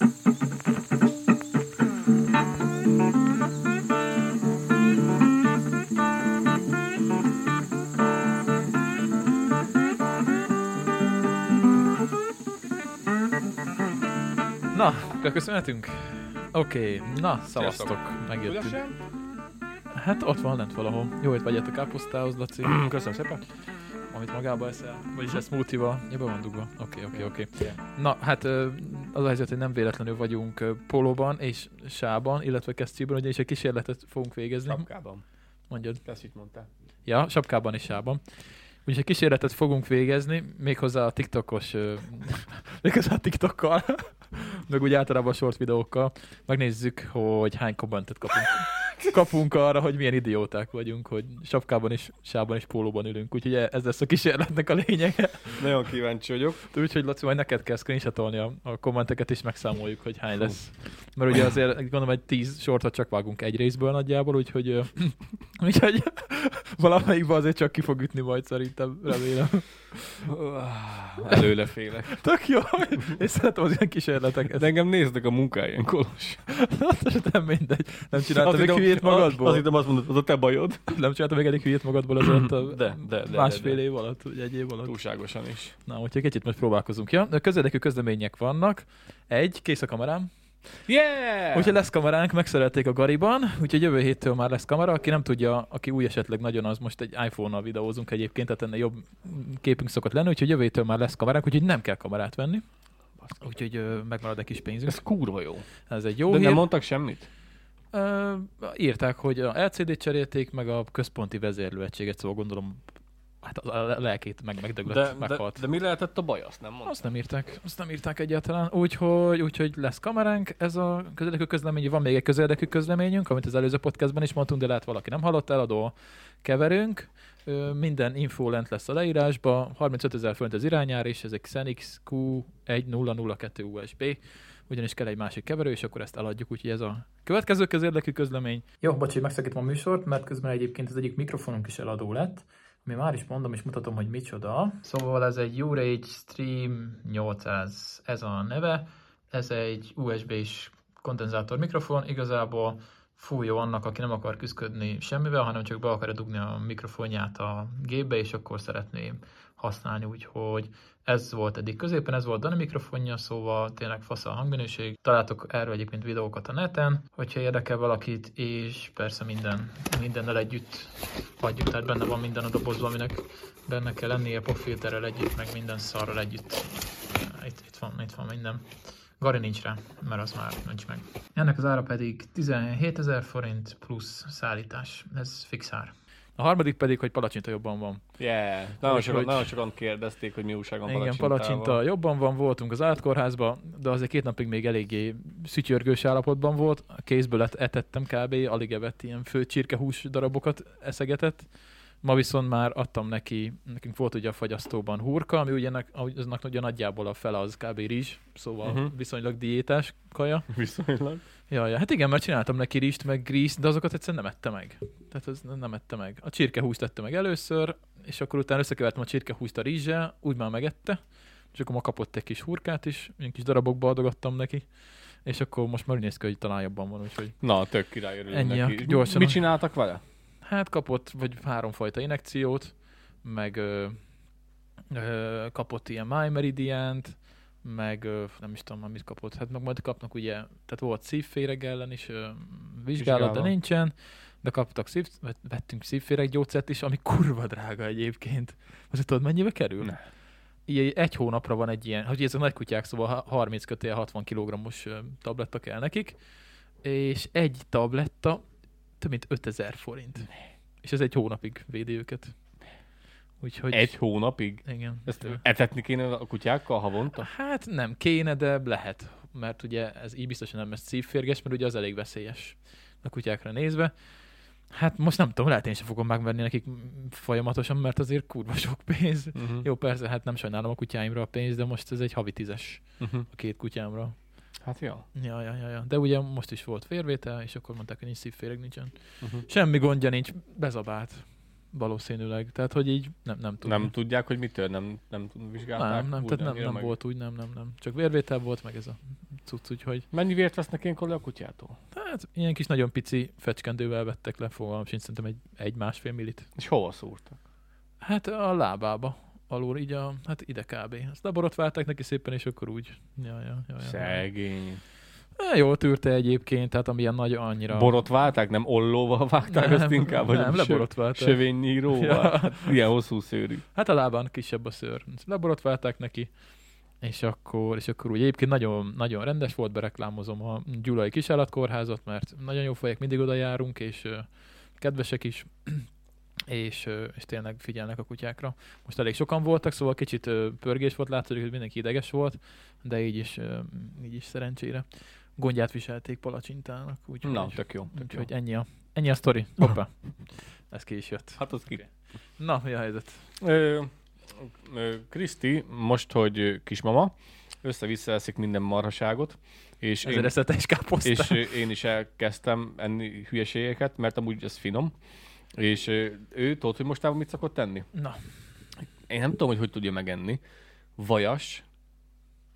Na, köszönhetünk? Oké, okay. na, szavaztok, megjöttünk. Hát ott van lent valahol. Jó, hogy vagy a káposztához, Laci. Köszönöm szépen. Amit magába eszel. Vagyis a smoothie-val. Ja, be van dugva. Oké, oké, oké. Yeah. Na, hát az a helyzet, hogy nem véletlenül vagyunk polóban és sában, illetve kesztyűben, ugyanis egy kísérletet fogunk végezni. Sapkában. Mondjad. Ezt itt mondtál. Ja, sapkában és sában. Úgyhogy egy kísérletet fogunk végezni, méghozzá a TikTokos, méghozzá a TikTokkal, meg úgy általában a short videókkal. Megnézzük, hogy hány kommentet kapunk. Kapunk arra, hogy milyen idióták vagyunk, hogy sapkában és sában és pólóban ülünk. Úgyhogy ez lesz a kísérletnek a lényege. Nagyon kíváncsi vagyok. Úgyhogy Laci, majd neked kell screenshotolni a, a kommenteket, és megszámoljuk, hogy hány lesz. Mert ugye azért gondolom, egy tíz sortot csak vágunk egy részből nagyjából, úgyhogy, úgyhogy valamelyikben azért csak ki fog ütni majd szerintem, remélem. Előle félek. Tök jó, és szeretem az ilyen kísérleteket. De engem néznek a munkáján, Kolos. Hát, nem mindegy. Nem csináltam még hülyét magadból? Azt hittem azt mondod, az a te bajod. Nem csináltam még elég hülyét magadból az alatt a De, de, de. másfél de, de. év alatt, vagy egy év alatt. Túlságosan is. Na, úgyhogy kicsit most próbálkozunk. Ja, de közérdekű közlemények vannak. Egy, kész a kamerám. Yeah! Úgyhogy lesz kameránk, megszerelték a Gariban, úgyhogy jövő héttől már lesz kamera. Aki nem tudja, aki új esetleg nagyon, az most egy iPhone-nal videózunk egyébként, tehát ennél jobb képünk szokott lenni, úgyhogy jövő héttől már lesz kameránk, úgyhogy nem kell kamerát venni. Úgyhogy ö, megmarad egy kis pénzünk. Ez kurva jó. Ez egy jó De hír. nem mondtak semmit? Ö, írták, hogy a LCD-t cserélték, meg a központi vezérlőegységet, szóval gondolom, hát a a lelkét meg megdöglött, De, de, meghalt. de, mi lehetett a baj? Azt nem mondták. Azt nem írták, azt nem írták egyáltalán. Úgyhogy, úgyhogy lesz kameránk, ez a közérdekű közlemény, van még egy közérdekű közleményünk, amit az előző podcastban is mondtunk, de lehet valaki nem hallott, eladó keverünk. Minden info lent lesz a leírásba, 35 ezer forint az irányár, és ez egy Xenix Q1002 USB, ugyanis kell egy másik keverő, és akkor ezt eladjuk, úgyhogy ez a következő közérdekű közlemény. Jó, bocs, hogy megszakítom a műsort, mert közben egyébként az egyik mikrofonunk is eladó lett, ami már is mondom, és mutatom, hogy micsoda. Szóval ez egy Urage Stream 800, ez a neve. Ez egy USB-s kondenzátor mikrofon, igazából fú jó annak, aki nem akar küzdködni semmivel, hanem csak be akarja dugni a mikrofonját a gépbe, és akkor szeretné használni, úgyhogy ez volt eddig középen, ez volt Dani mikrofonja, szóval tényleg fasz a hangminőség. Találtok erről egyébként videókat a neten, hogyha érdekel valakit, és persze minden, mindennel együtt adjuk, tehát benne van minden a dobozban, aminek benne kell lennie, popfilterrel együtt, meg minden szarral együtt. Itt, itt, van, itt van minden. Gari nincs rá, mert az már nincs meg. Ennek az ára pedig 17 ezer forint plusz szállítás. Ez fix ár. A harmadik pedig, hogy palacsinta jobban van. Yeah. Nagyon, Úgy, sokan, hogy- nagyon sokan kérdezték, hogy mi újság van Igen, palacsinta jobban van, voltunk az átkórházba, de azért két napig még eléggé szütyörgős állapotban volt. A kézből et- etettem kb. alig evett ilyen fő csirkehús darabokat eszegetett. Ma viszont már adtam neki, nekünk volt ugye a fagyasztóban hurka, ami ugye nek- aznak ugye nagyjából a fele az kb. rizs, szóval uh-huh. viszonylag diétás kaja. Viszonylag. Ja, ja, hát igen, mert csináltam neki rizst, meg grízt, de azokat egyszerűen nem ette meg. Tehát az nem- ette meg. A csirkehúst ette meg először, és akkor utána összekevertem a csirkehúst a rizssel, úgy már megette, és akkor ma kapott egy kis hurkát is, ilyen kis darabokba adogattam neki, és akkor most már úgy néz ki, hogy talán jobban van, úgyhogy Na, tök király örülünk Ennyi, neki. gyorsan. Mit csináltak vele? hát kapott vagy háromfajta injekciót, meg ö, ö, kapott ilyen MyMeridiant, meg nem is tudom mit kapott, hát meg majd kapnak ugye, tehát volt szívféreg ellen is vizsgálat, de Vizsgálat. nincsen, de kaptak szív, vett- vettünk szívféreg gyógyszert is, ami kurva drága egyébként. Azért tudod mennyibe kerül? Ne. Egy hónapra van egy ilyen, hogy ezek nagy kutyák, szóval ha- 30 kötél 60 kg-os tabletta kell nekik, és egy tabletta több mint 5000 forint. És ez egy hónapig védi őket. Úgyhogy... Egy hónapig? Igen. Ezt etetni kéne a kutyákkal havonta? Hát nem kéne, de lehet. Mert ugye ez így biztosan nem lesz szívférges, mert ugye az elég veszélyes a kutyákra nézve. Hát most nem tudom, lehet én sem fogom megvenni nekik folyamatosan, mert azért kurva sok pénz. Uh-huh. Jó, persze, hát nem sajnálom a kutyáimra a pénzt, de most ez egy havi tízes Uh-huh. a két kutyámra. Hát jó. Ja, ja, ja, ja. De ugye most is volt vérvétel, és akkor mondták, hogy nincs szívféreg, nincsen. Uh-huh. Semmi gondja nincs, bezabált valószínűleg. Tehát, hogy így nem, nem tudom. Nem tudják, hogy mitől nem, nem vizsgálták? nem, nem, úgy tehát nem, nem meg? volt úgy, nem, nem, nem. Csak vérvétel volt, meg ez a cucc, úgyhogy Mennyi vért vesznek ilyenkor le a kutyától? hát ilyen kis nagyon pici fecskendővel vettek le, fogalmam sincs, szerintem egy, egy másfél millit. És hova szúrtak? Hát a lábába alul, így a, hát ide kb. Azt leborotválták neki szépen, és akkor úgy. Ja, ja, ja, ja. Szegény. Ja, jól tűrte egyébként, tehát amilyen nagy annyira... Borotválták? Nem ollóval vágták Nem, azt inkább? vagy nem, sö- leborotválták. Sövénynyíróval? Ja. Hát, ilyen hosszú szőrű. Hát a lábán kisebb a szőr. Leborotválták neki, és akkor, és akkor úgy egyébként nagyon, nagyon rendes volt, bereklámozom a Gyulai Kisállatkorházat, mert nagyon jó fejek, mindig oda járunk, és kedvesek is, és, ö, és tényleg figyelnek a kutyákra. Most elég sokan voltak, szóval kicsit ö, pörgés volt, látszik, hogy mindenki ideges volt, de így is, így is szerencsére. Gondját viselték palacsintának, úgyhogy, Na, tök jó. Tök jó. úgyhogy ennyi a, ennyi a sztori. Hoppá, ez ki is jött. Hát az ki. Oké. Na, mi a helyzet? Kriszti, most, hogy kismama, össze-vissza eszik minden marhaságot, és én, káposztát. és én is elkezdtem enni hülyeségeket, mert amúgy ez finom. És ő, tudod, hogy mostában mit szokott tenni? Na, Én nem tudom, hogy hogy tudja megenni. Vajas,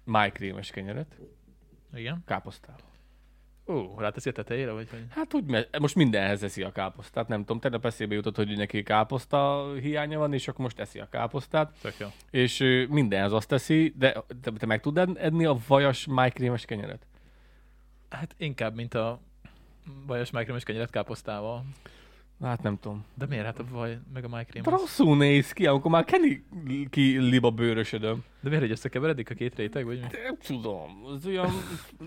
májkrémes kenyeret, igen. káposztával. Ó, ráteszi a tetejére, vagy hogy? Hát úgy, mert most mindenhez eszi a káposztát, nem tudom, tegnap eszébe jutott, hogy neki káposzta hiánya van, és akkor most eszi a káposztát, Tök jó. és mindenhez azt teszi, de te, te meg tudod enni a vajas májkrémes kenyeret? Hát inkább, mint a vajas májkrémes kenyeret káposztával. Hát nem tudom. De miért? Hát a vaj, meg a májkrém. Az- rosszul néz ki, amikor már keni ki liba bőrösödöm. De miért, hogy összekeveredik a két réteg, vagy mi? De nem tudom, az olyan...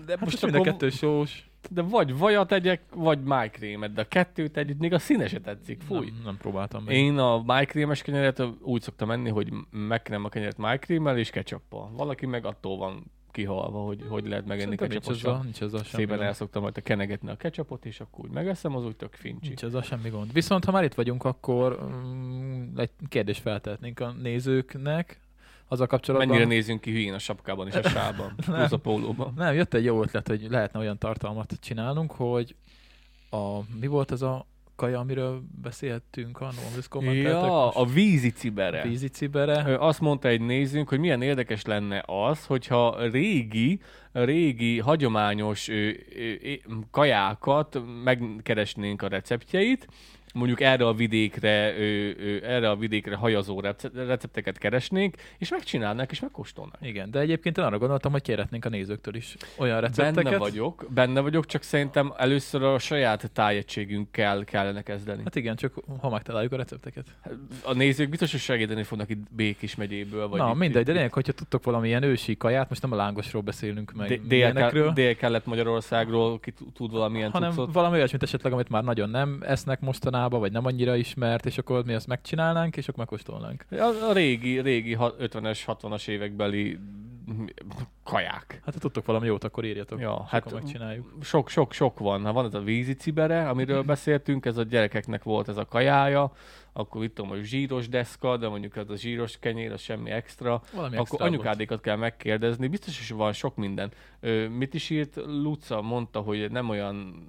De Hát most mind a kettő sós. De vagy vajat egyek, vagy májkrémet, de a kettőt együtt, még a színe se tetszik, fúj. Nem, nem próbáltam meg. Én a májkrémes kenyeret úgy szoktam enni, hogy megkenem a kenyeret májkrémmel és ketchuppal. Valaki meg attól van kihalva, hogy hogy lehet megenni Szerintem nincs ezzel semmi Szépen el szoktam majd kenegetni a ketchupot, és akkor úgy megeszem, az úgy tök fincsi. Nincs ezzel semmi gond. Viszont ha már itt vagyunk, akkor um, egy kérdést feltehetnénk a nézőknek. Az a kapcsolatban... Mennyire nézünk ki hülyén a sapkában és a sában, plusz a pólóban. Nem, jött egy jó ötlet, hogy lehetne olyan tartalmat csinálnunk, hogy a, mi volt ez a kaja, amiről beszélhettünk annól, ezt kommenteltek? Ja, most? a vízi cibere. vízi cibere. Ö, Azt mondta egy nézőnk, hogy milyen érdekes lenne az, hogyha régi, régi, hagyományos ö, ö, kajákat megkeresnénk a receptjeit, mondjuk erre a vidékre, ö, ö, erre a vidékre hajazó rece- recepteket keresnénk, és megcsinálnák, és megkóstolnák. Igen, de egyébként én arra gondoltam, hogy kérhetnénk a nézőktől is olyan recepteket. Benne vagyok, benne vagyok, csak szerintem először a saját tájegységünkkel kellene kezdeni. Hát igen, csak ha megtaláljuk a recepteket. A nézők biztos, hogy segíteni fognak itt Békés megyéből. Vagy Na, itt, mindegy, de itt, lényeg, hogyha tudtok valamilyen ősi kaját, most nem a lángosról beszélünk meg Dél- ilyenekről, Dél-Kelet-Magyarországról ki tud- valamilyen hanem valami olyasmit esetleg, amit már nagyon nem esznek mostanában, vagy nem annyira ismert, és akkor mi azt megcsinálnánk, és akkor megkóstolnánk. A, a régi, régi ha- 50-es, 60-as évekbeli kaják. Hát ha tudtok valami jót, akkor írjatok. Ja, hát megcsináljuk. sok, sok, sok van. Ha van ez a vízi cibere, amiről beszéltünk, ez a gyerekeknek volt ez a kajája, akkor itt tudom, hogy zsíros deszka, de mondjuk ez a zsíros kenyér, az semmi extra. Valami Akkor extra volt. anyukádékat kell megkérdezni, biztos, hogy van sok minden. Ö, mit is írt Luca? Mondta, hogy nem olyan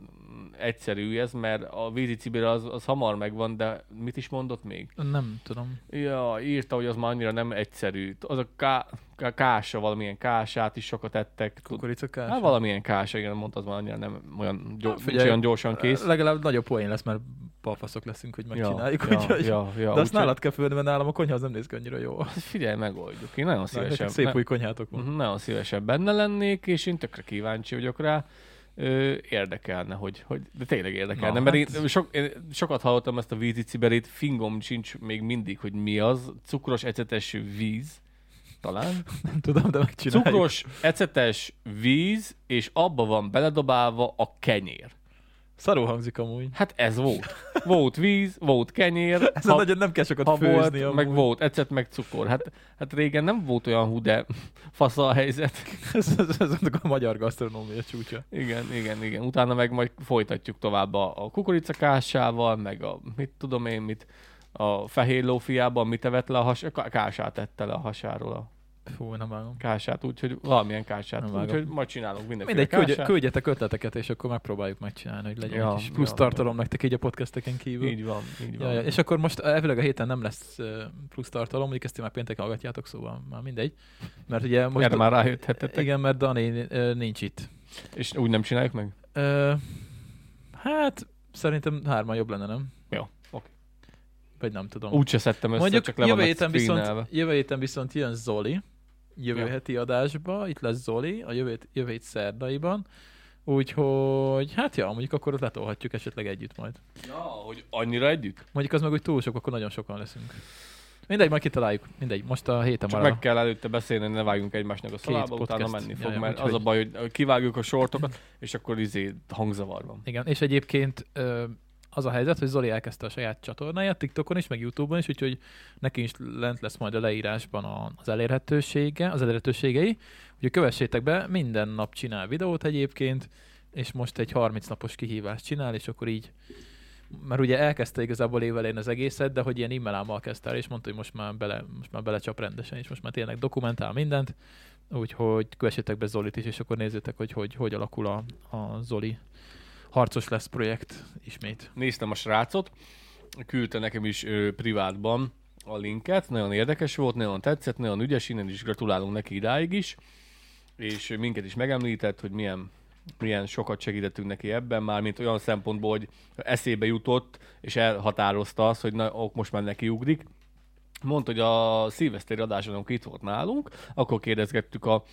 egyszerű ez, mert a vízi cibére az, az hamar megvan, de mit is mondott még? Nem tudom. Ja, írta, hogy az már annyira nem egyszerű. Az a ká, ká, kása, valamilyen kását is sokat ettek. Tud- Kukoricakás? Hát valamilyen kása, igen, mondta, az már annyira nem olyan, gyó, Hát figyelj, olyan gyorsan kész. Legalább nagyobb poén lesz, mert palfaszok leszünk, hogy megcsináljuk. Ja, úgyhogy... ja, ja, De azt úgyhogy- nálad kell fölni, mert nálam a konyha az nem néz ki annyira jó. Hát Figyelj, megoldjuk. Én nagyon szívesen. szép ne- új konyhátok van. Mhm, Nagyon szívesen benne lennék, és én tökre kíváncsi vagyok rá. Ö, érdekelne, hogy, hogy, de tényleg érdekelne, Na, mert hát- én, sok, én sokat hallottam ezt a vízi ciberét, fingom sincs még mindig, hogy mi az, cukros ecetes víz, talán. Nem tudom, de megcsináljuk. Cukros ecetes víz, és abba van beledobálva a kenyér. Szarul hangzik amúgy. Hát ez volt. Volt víz, volt kenyér, Ezen nagyon nem kell sokat ha főzni volt, amúgy. meg volt ecet, meg cukor. Hát, hát régen nem volt olyan hú, de fasza a helyzet. ez, ez, ez a magyar gasztronómia csúcsa. Igen, igen, igen. Utána meg majd folytatjuk tovább a, a kukoricakásával, meg a mit tudom én, mit a fehér lófiában mit evett le a has, a kását tette le a hasáról a Fú, nem vágom. Kását, úgyhogy valamilyen kását. Úgyhogy majd csinálunk mindenféle Mindegy, kását. küldjetek ötleteket, és akkor megpróbáljuk megcsinálni, hogy legyen Ja, egy kis plusz ja, tartalom nektek így a podcasteken kívül. Így van, így van. Ja, ja. És akkor most elvileg a héten nem lesz ö, plusz tartalom, mondjuk ezt már pénteken hallgatjátok, szóval már mindegy. Mert ugye most... Erre már rájöttetek. Igen, mert Dani ö, nincs itt. És úgy nem csináljuk meg? Ö, hát szerintem hárman jobb lenne, nem? Jó, oké. Vagy nem tudom. Úgy se szedtem össze, Mondjuk csak le jövő héten, viszont, jövő héten viszont jön Zoli, jövő Ja. heti adásba, itt lesz Zoli, a jövő, hét szerdaiban, úgyhogy hát ja, mondjuk akkor ott letolhatjuk esetleg együtt majd. Ja, hogy annyira együtt? Mondjuk az meg úgy túl sok, akkor nagyon sokan leszünk. Mindegy, majd kitaláljuk. Mindegy, most a héten Csak már. meg kell előtte beszélni, ne vágjunk egymásnak a szalába, utána menni fog, ja, mert úgyhogy- az a baj, hogy kivágjuk a sortokat, és akkor izé hangzavar van. Igen, és egyébként ö, az a helyzet, hogy Zoli elkezdte a saját csatornáját TikTokon is, meg Youtube-on is, úgyhogy neki is lent lesz majd a leírásban az elérhetősége, az elérhetőségei. Úgyhogy kövessétek be, minden nap csinál videót egyébként, és most egy 30 napos kihívást csinál, és akkor így mert ugye elkezdte igazából évelén az egészet, de hogy ilyen e-mailámmal kezdte el, és mondta, hogy most már, bele, most már belecsap rendesen, és most már tényleg dokumentál mindent, úgyhogy kövessétek be Zolit is, és akkor nézzétek, hogy hogy, hogy alakul a, a Zoli harcos lesz projekt ismét. Néztem a srácot, küldte nekem is ö, privátban a linket, nagyon érdekes volt, nagyon tetszett, nagyon ügyes, innen is gratulálunk neki idáig is, és minket is megemlített, hogy milyen milyen sokat segítettünk neki ebben, már mint olyan szempontból, hogy eszébe jutott, és elhatározta azt, hogy na, ok, most már neki ugrik. Mondta, hogy a szilveszteri adáson, amikor itt volt nálunk, akkor kérdezgettük a,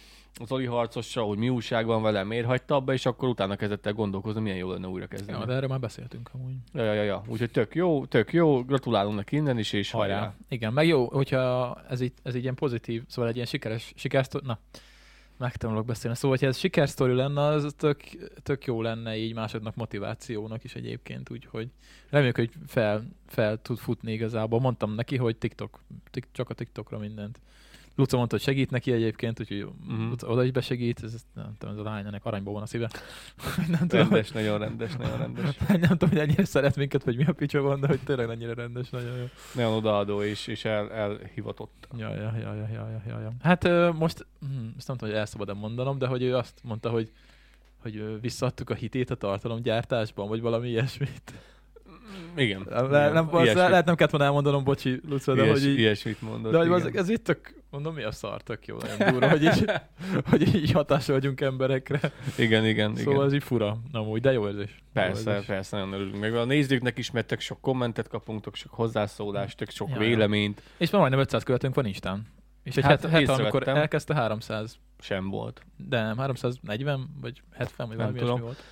az Oli harcossal, hogy mi újság van vele, miért hagyta abba, és akkor utána kezdett el gondolkozni, milyen jó lenne újra kezdeni. Ja, de erről már beszéltünk amúgy. Ja, ja, ja, ja. Úgyhogy tök jó, tök jó, gratulálunk neki innen is, és hajrá. Hajrá. Igen, meg jó, hogyha ez így, ez így ilyen pozitív, szóval egy ilyen sikeres, sikersztori, na, megtanulok beszélni. Szóval, hogyha ez sikersztori lenne, az tök, tök jó lenne így másodnak motivációnak is egyébként, úgyhogy reméljük, hogy fel, fel tud futni igazából. Mondtam neki, hogy TikTok, tik, csak a TikTokra mindent. Luca mondta, hogy segít neki egyébként, úgyhogy uh-huh. oda is besegít, ez, nem tudom, ez a lány, ennek aranyból van a szíve. nem tudom, Rendes, nagyon rendes, nagyon rendes. nem tudom, hogy ennyire szeret minket, vagy mi a picsa van, de hogy tényleg ennyire rendes, nagyon jó. Nagyon odaadó és, és el, elhivatott. Ja, ja, ja, ja, ja, ja, ja. Hát ö, most, hm, ezt nem tudom, hogy el szabad-e mondanom, de hogy ő azt mondta, hogy hogy visszaadtuk a hitét a tartalomgyártásban, vagy valami ilyesmit. Igen. Le, igen. nem, Ilyesmit- lehet nem kellett volna elmondanom, bocsi, Luca, de ilyes, hogy így, ilyesmit mondott. de hogy az, ez itt tök, mondom, mi a szar, tök jó, nagyon durva, hogy így, hogy így hatással vagyunk emberekre. igen, igen, Szóval igen. ez így fura, amúgy, de jó érzés. Jó Persze, érzés. persze, nagyon örülünk. Meg a nézőknek is, mert tök sok kommentet kapunk, tök sok hozzászólást, tök sok Ja, véleményt. És már majdnem 500 követőnk van Instán. És egy Hát hát, het, amikor elkezdte 300, Sem volt. de nem, 340 vagy 70 vagy Nem valami tudom. volt.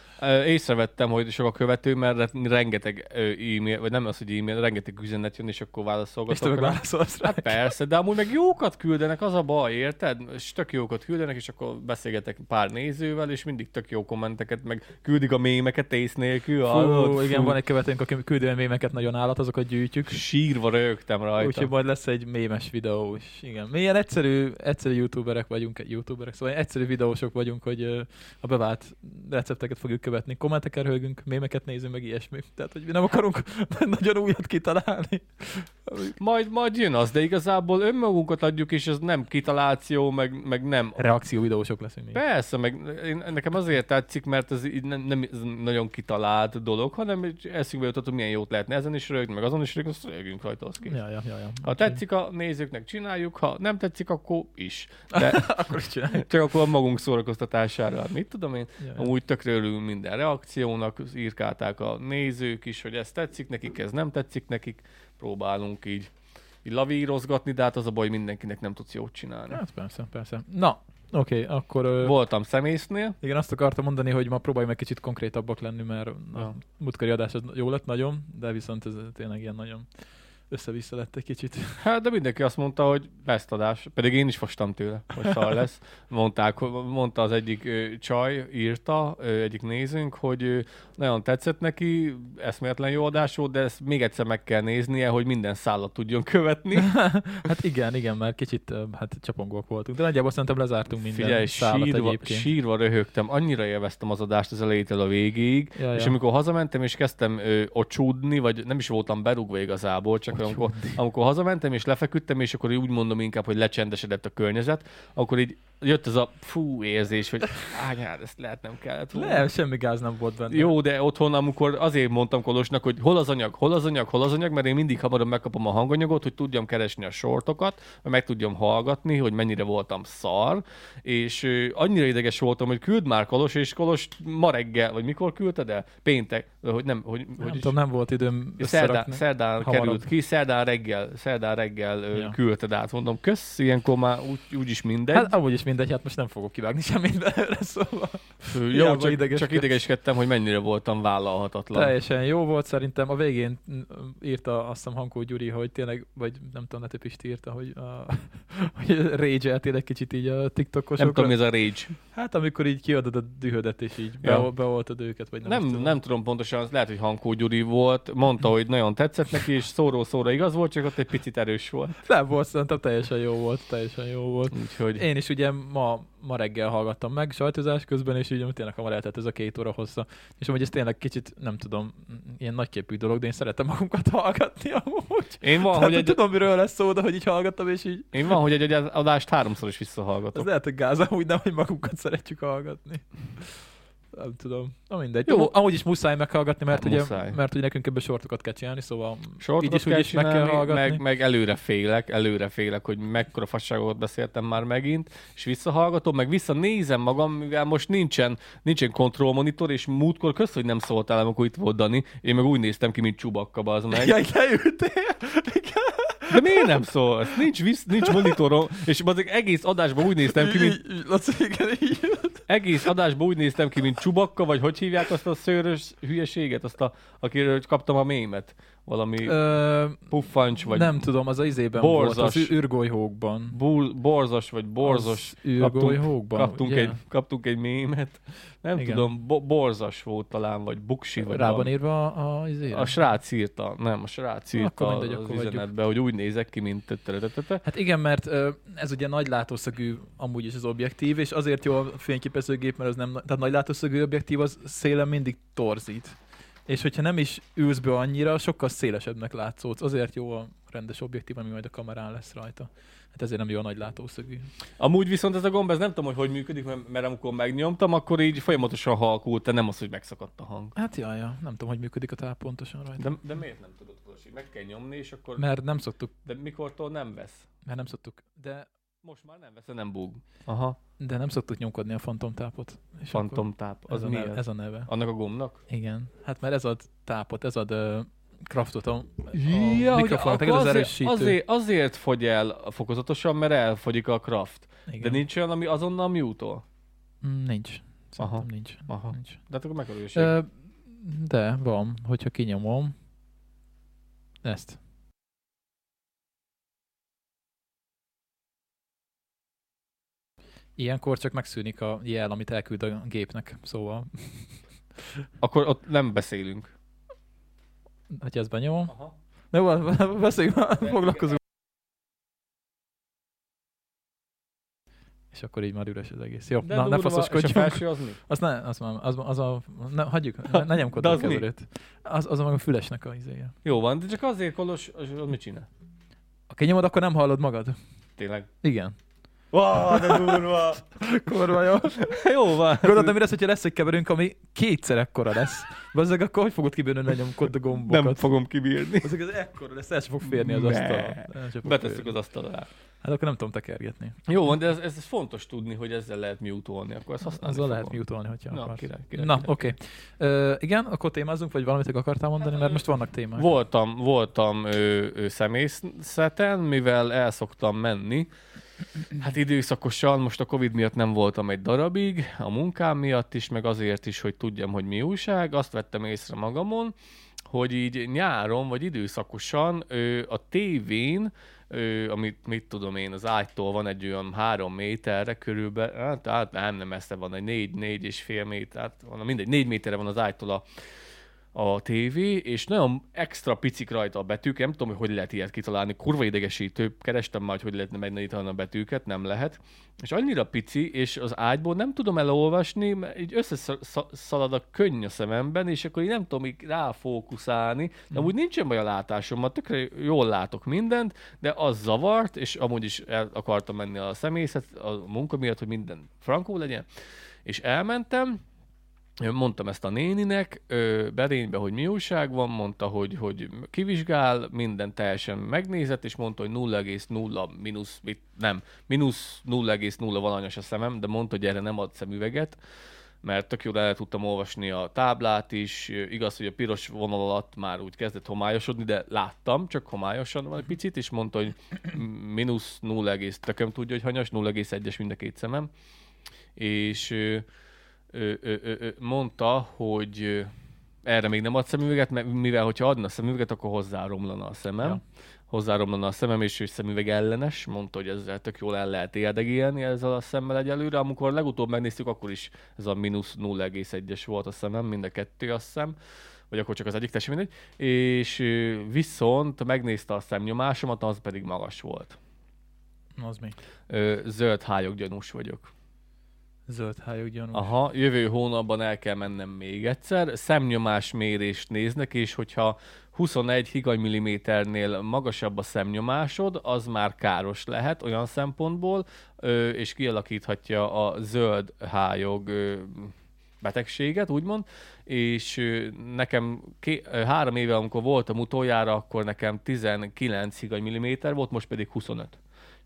Észrevettem, hogy sok a követő, mert rengeteg e-mail, vagy nem az, hogy e-mail, rengeteg üzenet jön, és akkor És te válaszolgatok meg válaszolsz rá. Hát persze, de amúgy meg jókat küldenek, az a baj, érted? És tök jókat küldenek, és akkor beszélgetek pár nézővel, és mindig tök jó kommenteket, meg küldik a mémeket ész nélkül. Fú, hallod? igen, Fú, van egy követőnk, aki küldi a mémeket nagyon állat, azokat gyűjtjük. Sírva rögtem rajta. Úgyhogy majd lesz egy mémes videó is. Igen. Mi ilyen egyszerű, egyszerű youtuberek vagyunk, youtuberek, szóval egyszerű videósok vagyunk, hogy a bevált recepteket fogjuk követni. Kommenteket röhögünk, mémeket nézünk, meg ilyesmi. Tehát, hogy mi nem akarunk nagyon újat kitalálni. Majd, majd jön az, de igazából önmagunkat adjuk, és ez nem kitaláció, meg, meg nem Reakció videósok leszünk mi. Persze, meg én, nekem azért tetszik, mert ez így nem, nem ez nagyon kitalált dolog, hanem eszünkbe jutott, hogy milyen jót lehetne ezen is rögni, meg azon is rögni, azt rögünk rajta, az. Ja, ja, ja, ja. Ha tetszik a nézőknek, csináljuk, ha nem tetszik, akkor is. De akkor is csináljuk. csak akkor a magunk szórakoztatására, mit tudom én. Ja, ja. Amúgy tökre örülünk minden reakciónak, írkálták a nézők is, hogy ez tetszik nekik, ez nem tetszik nekik, próbálunk így, így lavírozgatni, de hát az a baj, mindenkinek nem tudsz jót csinálni. Hát persze, persze. Na, oké, okay, akkor... Ö... Voltam szemésznél, Igen, azt akartam mondani, hogy ma próbálj meg kicsit konkrétabbak lenni, mert a Ja. múltkori adás az jó lett nagyon, de viszont ez tényleg ilyen nagyon össze-vissza lett egy kicsit. Hát, de mindenki azt mondta, hogy best adás, pedig én is fostam tőle, hogy szar lesz. Mondták, mondta az egyik ö, csaj, írta, ö, egyik nézőnk, hogy ö, nagyon tetszett neki, eszméletlen jó adás volt, de ezt még egyszer meg kell néznie, hogy minden szállat tudjon követni. Hát igen, igen, mert kicsit hát csapongók voltunk, de nagyjából szerintem lezártunk minden Figyelj, szállat sírva, egyébként. sírva röhögtem, annyira élveztem az adást az elejétől a végéig, Ja, és ja. amikor hazamentem és kezdtem ö, ocsúdni, vagy nem is voltam berúgva igazából, csak amikor, amikor hazamentem, és lefeküdtem, és akkor úgy mondom inkább, hogy lecsendesedett a környezet, akkor így jött ez a fú érzés, hogy ányár, ezt lehet nem kellett volna. Nem, semmi gáz nem volt benne. Jó, de otthon, amikor azért mondtam Kolosnak, hogy hol az anyag, hol az anyag, hol az anyag, mert én mindig hamarabb megkapom a hanganyagot, hogy tudjam keresni a sortokat, hogy meg tudjam hallgatni, hogy mennyire voltam szar, és ö, annyira ideges voltam, hogy küld már Kolos, és Kolos ma reggel, vagy mikor küldted el? Péntek, hogy nem, hogy, Nem hogy tudom, nem volt időm Szerdán, szerdán került ki, szerdán reggel, szerdán reggel Ja. küldted át. Mondom, kösz, ilyenkor már úgy, úgyis mindegy. Hát amúgy is mindegy, hát most nem fogok kivágni semmit belőle, szóval Jó, hiába csak, csak idegeskedsz. idegeskedtem, hogy mennyire voltam vállalhatatlan. teljesen jó volt szerintem. A végén mm, írta azt hiszem Hankó Gyuri, hogy tényleg, vagy nem tudom, Nete Pisti írta, hogy, a, hogy rage egy kicsit így a TikTokosokra. Nem tudom, mi ez a rage. Hát amikor így kiadod a dühödet, és így Ja. ja. beoltad őket, vagy nem, Nem, is tudom. nem tudom pontosan, az lehet, hogy Hankó Gyuri volt, mondta, hogy nagyon tetszett neki, és szóró-szóra igaz volt, csak ott egy picit erős volt. Nem volt, szerintem teljesen jó volt, teljesen jó volt. Úgyhogy Én is ugye ma, ma reggel hallgattam meg sajtozás közben, és így tényleg hamar eltelt ez a két óra hossza. És amúgy ez tényleg kicsit, nem tudom, ilyen nagyképű dolog, de én szeretem magunkat hallgatni amúgy. én van, Tehát, hogy egy... tudom, miről lesz szó, de hogy így hallgattam, és így én van, hogy egy, adást háromszor is az visszahallgatok. lehet, hogy gáz, amúgy nem, hogy magunkat szeretjük hallgatni. Nem tudom. Na mindegy. Jó. Amúgy is muszáj meghallgatni, mert, Hát ugye, muszáj. mert ugye nekünk ebbe sortokat kell csinálni, szóval Sortokat így is, kell is meg kell hallgatni. meg, meg előre félek, előre félek, hogy mekkora fasságokat beszéltem már megint, és visszahallgatom, meg visszanézem magam, mivel most nincsen, nincsen kontrollmonitor, és múltkor kösz, hogy nem szóltál, amikor itt volt Dani, én meg úgy néztem ki, mint csubakka, az meg. Ja, leültél. Igen. De miért nem szólsz? Nincs, visz, nincs monitorom, és bazeg egész adásban úgy néztem ki, mint, Így- így- Laci, igen, így. egész adásban úgy néztem ki, mint csubakka, vagy hogy hívják azt a szőrös hülyeséget, azt a, akiről kaptam a mémet. Valami Ö, puffancs, vagy nem tudom, az a izében borzas. volt, az űrgolyhókban. Bul, borzas, vagy borzos. Az űrgolyhókban, kaptunk, ugye? egy, kaptunk egy mémet. Nem Igen. tudom, bo- borzas volt talán, vagy buksi, vagy Rá van valami. írva a, a, izére? A srác írta, nem, a srác írta Akkor mindegy, az akkor üzenetbe, hogy úgy nézek ki, mint. Hát igen, mert ez ugye nagy látószögű amúgy is az objektív, és azért jó a fényképezőgép, mert az nem, tehát nagy látószögű objektív az szélen mindig torzít. És hogyha nem is ülsz be annyira, sokkal szélesebbnek látszódsz. Azért jó a rendes objektív, ami majd a kamerán lesz rajta. Hát ezért nem jó a nagy látószögű. Amúgy viszont ez a gomb, ez nem tudom, hogy hogy működik, mert, mert amikor megnyomtam, akkor így folyamatosan halkult, de nem az, hogy megszakadt a hang. Hát jaj, ja, nem tudom, hogy működik a táp pontosan rajta. De, de miért nem tudod, Kosi? Meg kell nyomni, és akkor... Mert nem szoktuk, De mikortól nem vesz? mert nem szoktuk, de, Most már nem vesz, nem búg. Aha. de nem szoktuk nyomkodni a fantomtápot. És Fantomtáp. Az ez, a mi neve, ez? a neve. Annak a gombnak? Igen. Hát mert ez ad tápot, ez ad uh, kraftot a, a Ja, hogy mikrofonnak, ez az azért, erősítő. azért, azért fogy el fokozatosan, mert elfogyik a craft. Igen. De nincs olyan, ami azonnal mute-ol? Mm, Nincs. Szerintem Aha. nincs. Aha. nincs. De hát akkor megerőség. Ö, de van, hogyha kinyomom ezt. Ilyenkor csak megszűnik a jel, amit elküld a gépnek, szóval, Akkor ott nem beszélünk. hogyha ezt benyomom. Aha. De jó, beszéljünk, foglalkozunk. És akkor így már üres az egész. Jó, De na, ne durva, És a faszoskodjunk. felső az mi? Az ne, az, már, az, az a, ne, hagyjuk, ne, ne nyomkodj De a keverőt. Az, az a maga fülesnek a izéje. Jó van, de csak azért Kolos, az, az mit csinál? Ha kinyomod, akkor nem hallod magad. Tényleg. Igen. Wow, de durva! Kurva jó. Jó van. Gondoltam, mi lesz, hogyha lesz egy keverőnk, ami kétszer ekkora lesz. Bazzeg, akkor hogy fogod kibírni, hogy ne nyomkod a gombokat? Nem fogom kibírni. Azok az ekkora lesz, el sem fog férni az Ne. asztal. Betesszük az asztal alá. Hát akkor nem tudom tekergetni. Jó van, de ez, ez, ez fontos tudni, hogy ezzel lehet mute-olni. Akkor ezt használni Azzal lehet mute hogyha Na, akarsz. király, király, Na, oké. Okay. igen, akkor témázunk, vagy valamit akartál mondani, mert most vannak témák. Voltam, voltam ö, ö, személyzeten, mivel el szoktam menni. Hát időszakosan, most a Covid miatt nem voltam egy darabig, a munkám miatt is, meg azért is, hogy tudjam, hogy mi újság. Azt vettem észre magamon, hogy így nyáron, vagy időszakosan a tévén, amit mit tudom én, az ágytól van egy olyan három méterre körülbelül, hát, hát nem, nem messze van, egy négy, négy és fél méter, hát van, mindegy, négy méterre van az ágytól a, a tévé, és nagyon extra picik rajta a betűk, nem tudom, hogy hogy lehet ilyet kitalálni, kurva idegesítő, kerestem már, hogy hogy lehetne megnagyítani a betűket, nem lehet, és annyira pici, és az ágyból nem tudom elolvasni, mert így összeszalad a könny a szememben, és akkor így nem tudom így ráfókuszálni, de amúgy nincsen baj a látásom, tökre jól látok mindent, de az zavart, és amúgy is el akartam menni a személyzet, a munka miatt, hogy minden frankó legyen, és elmentem, Mondtam ezt a néninek, Berénybe, hogy mi újság van, mondta, hogy, hogy kivizsgál, minden teljesen megnézett, és mondta, hogy 0,0 mínusz, nem, mínusz 0,0 valanyos a szemem, de mondta, hogy erre nem ad szemüveget, mert tök jól el tudtam olvasni a táblát is, igaz, hogy a piros vonal alatt már úgy kezdett homályosodni, de láttam, csak homályosan van egy picit, és mondta, hogy mínusz 0, tököm tudja, hogy hanyas, 0,1-es mind a két szemem, és ö, ö, ö, mondta, hogy erre még nem ad szemüveget, mert mivel hogyha adna szemüveget, akkor hozzáromlana a szemem. Ja. Hozzáromlana a szemem, és ő szemüveg ellenes. Mondta, hogy ezzel tök jól el lehet érdegélni ezzel a szemmel egyelőre. Amikor legutóbb megnéztük, akkor is ez a mínusz 0,1-es volt a szemem, mind a kettő azt hiszem vagy akkor csak az egyik, teljesen mindegy, és viszont megnézte a szemnyomásomat, az pedig magas volt. Az mi? Zöld hályog gyanús vagyok. Zöld hályog gyanús. Aha, jövő hónapban el kell mennem még egyszer. Szemnyomás mérést néznek, és hogyha 21 higanymilliméternél magasabb a szemnyomásod, az már káros lehet olyan szempontból, és kialakíthatja a zöld hályog betegséget, úgymond, és nekem ké- három éve, amikor voltam utoljára, akkor nekem 19 higanymilliméter volt, most pedig 25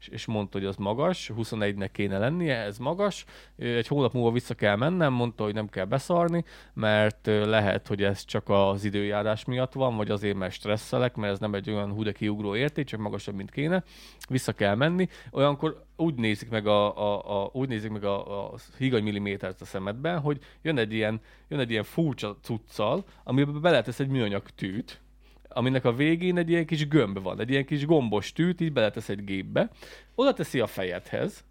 és, mondta, hogy az magas, 21-nek kéne lennie, ez magas, egy hónap múlva vissza kell mennem, mondta, hogy nem kell beszarni, mert lehet, hogy ez csak az időjárás miatt van, vagy azért, mert stresszelek, mert ez nem egy olyan hú kiugró érték, csak magasabb, mint kéne, vissza kell menni. Olyankor úgy nézik meg a, a, a, úgy nézik meg a, a higany millimétert a szemedben, hogy jön egy ilyen, jön egy ilyen furcsa cuccal, amiben beletesz egy műanyag tűt, aminek a végén egy ilyen kis gömb van, egy ilyen kis gombos tűt, így beletesz egy gépbe, oda teszi a fejedhez,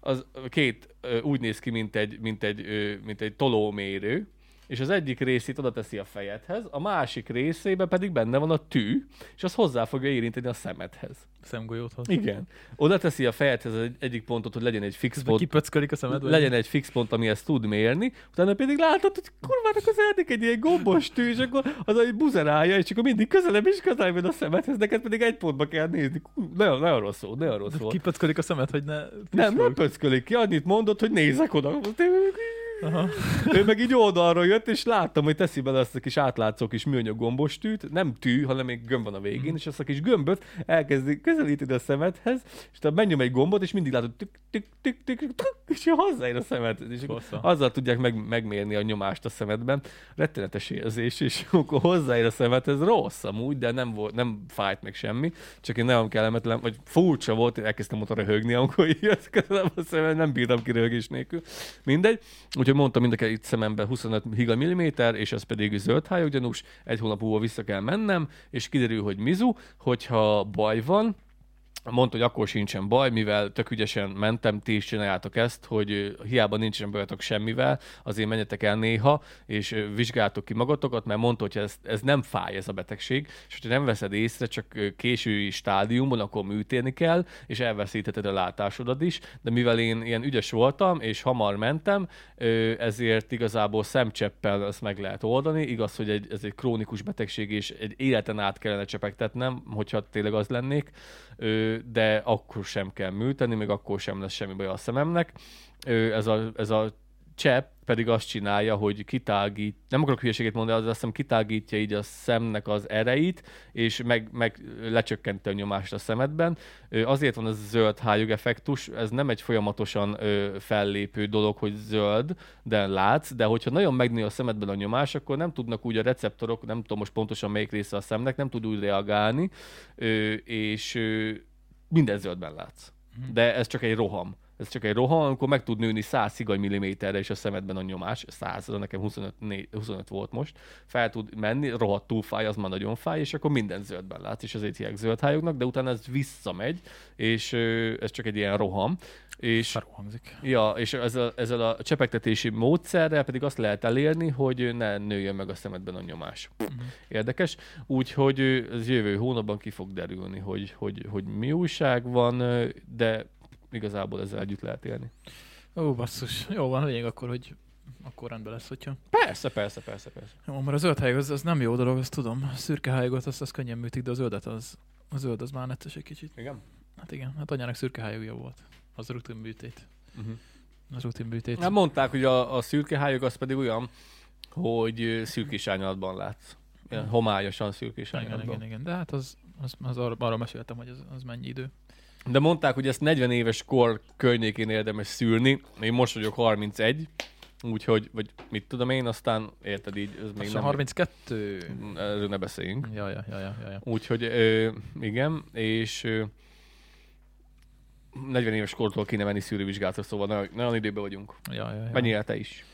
az két úgy néz ki, mint egy, mint egy, mint egy tolómérő, és az egyik részét oda teszi a fejedhez, a másik részébe pedig benne van a tű, és az hozzá fogja érinteni a szemedhez. Szemgolyódhoz. Igen. Oda teszi a fejedhez egy, egyik pontot, hogy legyen egy fix pont. Kipöckölik a szemed? Legyen egy fix pont, ami ezt tud mérni, utána pedig látod, hogy kurvának az eldik egy ilyen gombos tű, és akkor az egy buzerálja, és akkor mindig közelebb is közelebb a szemedhez, neked pedig egy pontba kell nézni. Nagyon, nagyon rossz szó, nagyon rossz szó. Kipöckölik a szemed, hogy ne... Nem, nem pöckölik ki, annyit mondott, hogy nézek oda. Aha. ő meg így oldalról jött, és láttam, hogy teszi bele ezt a kis átlátszó kis műanyag gombos tűt, nem tű, hanem még gömb van a végén, mm. és azt a kis gömböt elkezdi közelíteni a szemedhez, és te menjünk egy gombot, és mindig látod, tük, tük, tük, tük, tük, és hozzáér a szemed. És azzal tudják meg, megmérni a nyomást a szemedben. Rettenetes érzés, és akkor hozzáér a szemed, ez rossz amúgy, de nem, volt, nem fájt meg semmi, csak én nagyon kellemetlen, vagy furcsa volt, elkezdtem ott röhögni, amikor jött közelebb a szemed, nem bírtam ki röhögés nélkül. Mindegy. Úgyhogy úgyhogy mondtam mind a két szememben 25 higa milliméter, és ez pedig zöld hályogyanús, egy hónap múlva vissza kell mennem, és kiderül, hogy mizu, hogyha baj van, mondta, hogy akkor sincsen baj, mivel tök ügyesen mentem, ti is csináljátok ezt, hogy hiába nincsen bajotok semmivel, azért menjetek el néha, és vizsgáltok ki magatokat, mert mondta, hogy ez, ez nem fáj ez a betegség, és hogyha nem veszed észre, csak késői stádiumban, akkor műtérni kell, és elveszítheted a látásodat is, de mivel én ilyen ügyes voltam, és hamar mentem, ezért igazából szemcseppel ezt meg lehet oldani. Igaz, hogy egy, ez egy krónikus betegség, és egy életen át kellene csepegtetnem, hogyha tényleg az lennék, de akkor sem kell műteni, még akkor sem lesz semmi baj a szememnek. Ez a, ez a csepp pedig azt csinálja, hogy kitágít, nem akarok hülyeséget mondani, az azt hiszem kitágítja így a szemnek az ereit, és meg, meg lecsökkenti a nyomást a szemedben. Azért van ez a zöld hályog effektus, ez nem egy folyamatosan fellépő dolog, hogy zöld, de látsz, de hogyha nagyon megnő a szemedben a nyomás, akkor nem tudnak úgy a receptorok, nem tudom most pontosan melyik része a szemnek, nem tud úgy reagálni, és minden zöldben látsz. Mhm. De ez csak egy roham Ez csak egy rohan, amikor meg tud nőni 100 szigany milliméterre, és a szemedben a nyomás, 100, nekem 25, 4, 25 volt most, fel tud menni, rohadtul fáj, az már nagyon fáj, és akkor minden zöldben látsz, és ezért hívják zöldhályognak, de utána ez visszamegy, és ez csak egy ilyen roham. És, hangzik. ja, és ezzel, ezzel a csepegtetési módszerrel pedig azt lehet elérni, hogy ne nőjön meg a szemedben a nyomás. Érdekes. Úgyhogy ez jövő hónapban ki fog derülni, hogy, hogy, hogy mi újság van, de igazából ezzel együtt lehet élni. Ó, basszus. Jó van, lényeg akkor, hogy akkor rendben lesz, hogyha. Persze, persze, persze, persze. Jó, mert a zöld hályog az, az nem jó dolog, azt tudom. A szürke hályogot azt, azt könnyen műtik, de a zöldet az, a zöld az már netes egy kicsit. Igen? Hát igen, hát anyának szürke hályogja volt. Az rutin műtét. Uh-huh. Az rutin műtét. Hát mondták, hogy a, a szürke hályog az pedig olyan, hogy szürkés árnyalatban látsz. Ilyen homályosan szürkés igen, árnyalatban. igen, igen, de hát az, az, az arra, arra meséltem, hogy az, az mennyi idő. De mondták, hogy ezt 40 éves kor környékén érdemes szülni. Én most vagyok 31, úgyhogy, vagy mit tudom én, aztán érted így, ez még Még nem... 32. Erről ne beszéljünk. Ja, ja, ja, ja, ja. Úgyhogy ö, igen, és ö, 40 éves kortól kéne menni szűrővizsgálatra, szóval nagyon, nagyon időben vagyunk. ja, ja, ja. Menjél te is.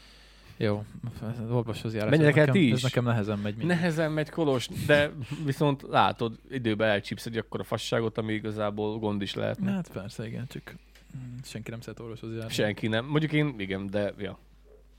Jó, az orvoshoz járás. Menjetek ez el nekem, ti Ez is. nekem nehezen megy. mindig. Nehezen megy Kolos, de viszont látod, időben elcsípsz egy akkora fasságot, ami igazából gond is lehet. Hát persze, igen, csak senki nem szeret orvoshoz járni. Senki nem. Mondjuk én, igen, de ja.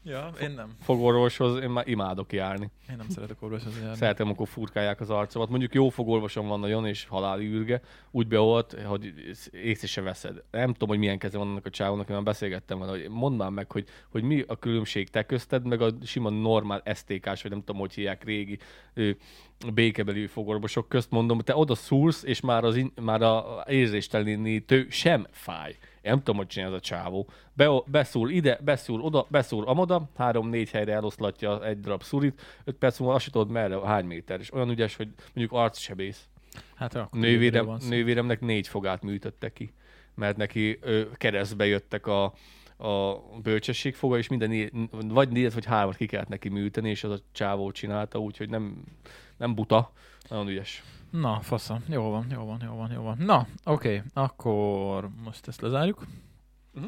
Ja, én nem. Fogorvoshoz én már imádok járni. Én nem szeretek orvoshoz járni. Szeretem, amikor furkálják az arcomat. Mondjuk jó fogorvosom van nagyon, és haláli űrge. Úgy beolt, hogy észre se veszed. Nem tudom, hogy milyen keze van annak a csávónak, én már beszélgettem vele, hogy mondd már meg, hogy, hogy mi a különbség te közted, meg a sima normál STK-s, vagy nem tudom, hogy hívják régi békebeli fogorvosok közt mondom, te oda szúrsz, és már, az in, már a érzéstelenítő sem fáj. Én nem tudom, hogy csinál ez a csávó. Be, beszúr ide, beszúr oda, beszúr amoda, három-négy helyre eloszlatja egy darab szurit, öt perc múlva azt tudod merre, hány méter. És olyan ügyes, hogy mondjuk arcsebész. Hát akkor Nővérem, nővéremnek négy fogát műtötte ki, mert neki ö, keresztbe jöttek a, a bölcsesség foga, és minden vagy négyet, vagy hármat ki kellett neki műteni, és az a csávó csinálta, úgyhogy nem, nem buta, nagyon ügyes. Na, faszom. Jó van, jó van, jó van, jó van. Na, oké, akkor most ezt lezárjuk. Mhm.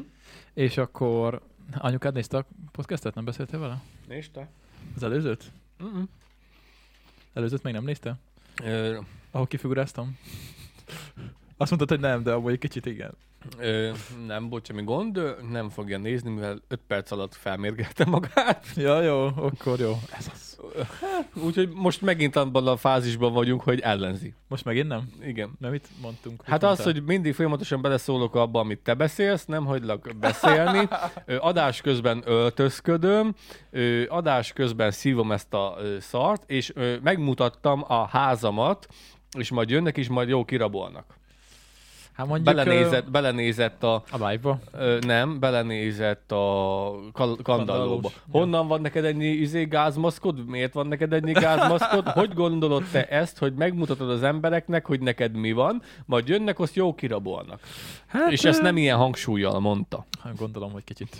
És akkor anyukád nézte a podcastet? Nem beszéltél vele? Nézd te. Az előzőt? Mm-mm. Előzőt még nem nézte? Ö, Ahol kifiguráztam? Azt mondtad, hogy nem, de abban egy kicsit igen. Ö, nem volt semmi gond, nem fogja nézni, mivel 5 perc alatt felmérgelte magát. Ja, jó, akkor jó. Ez az. Úgyhogy most megint abban a fázisban vagyunk, hogy ellenzi. Most megint nem? Igen. Nem mit mondtunk? Hát az, hogy mindig folyamatosan beleszólok abba, amit te beszélsz, nem hagylak beszélni. Adás közben öltözködöm, adás közben szívom ezt a szart, és megmutattam a házamat, és majd jönnek, és majd jó kirabolnak. Hát mondjuk... Belenézett, belenézett a, ö, A live-ba? Ö, nem, belenézett a kal- kandallóba. Honnan van neked ennyi izé gázmaszkod? Miért van neked ennyi gázmaszkod? Hogy gondolod te ezt, hogy megmutatod az embereknek, hogy neked mi van, majd jönnek, azt jó kirabolnak. Hát, És ezt nem ilyen hangsúlyjal mondta. Hát Gondolom, hogy kicsit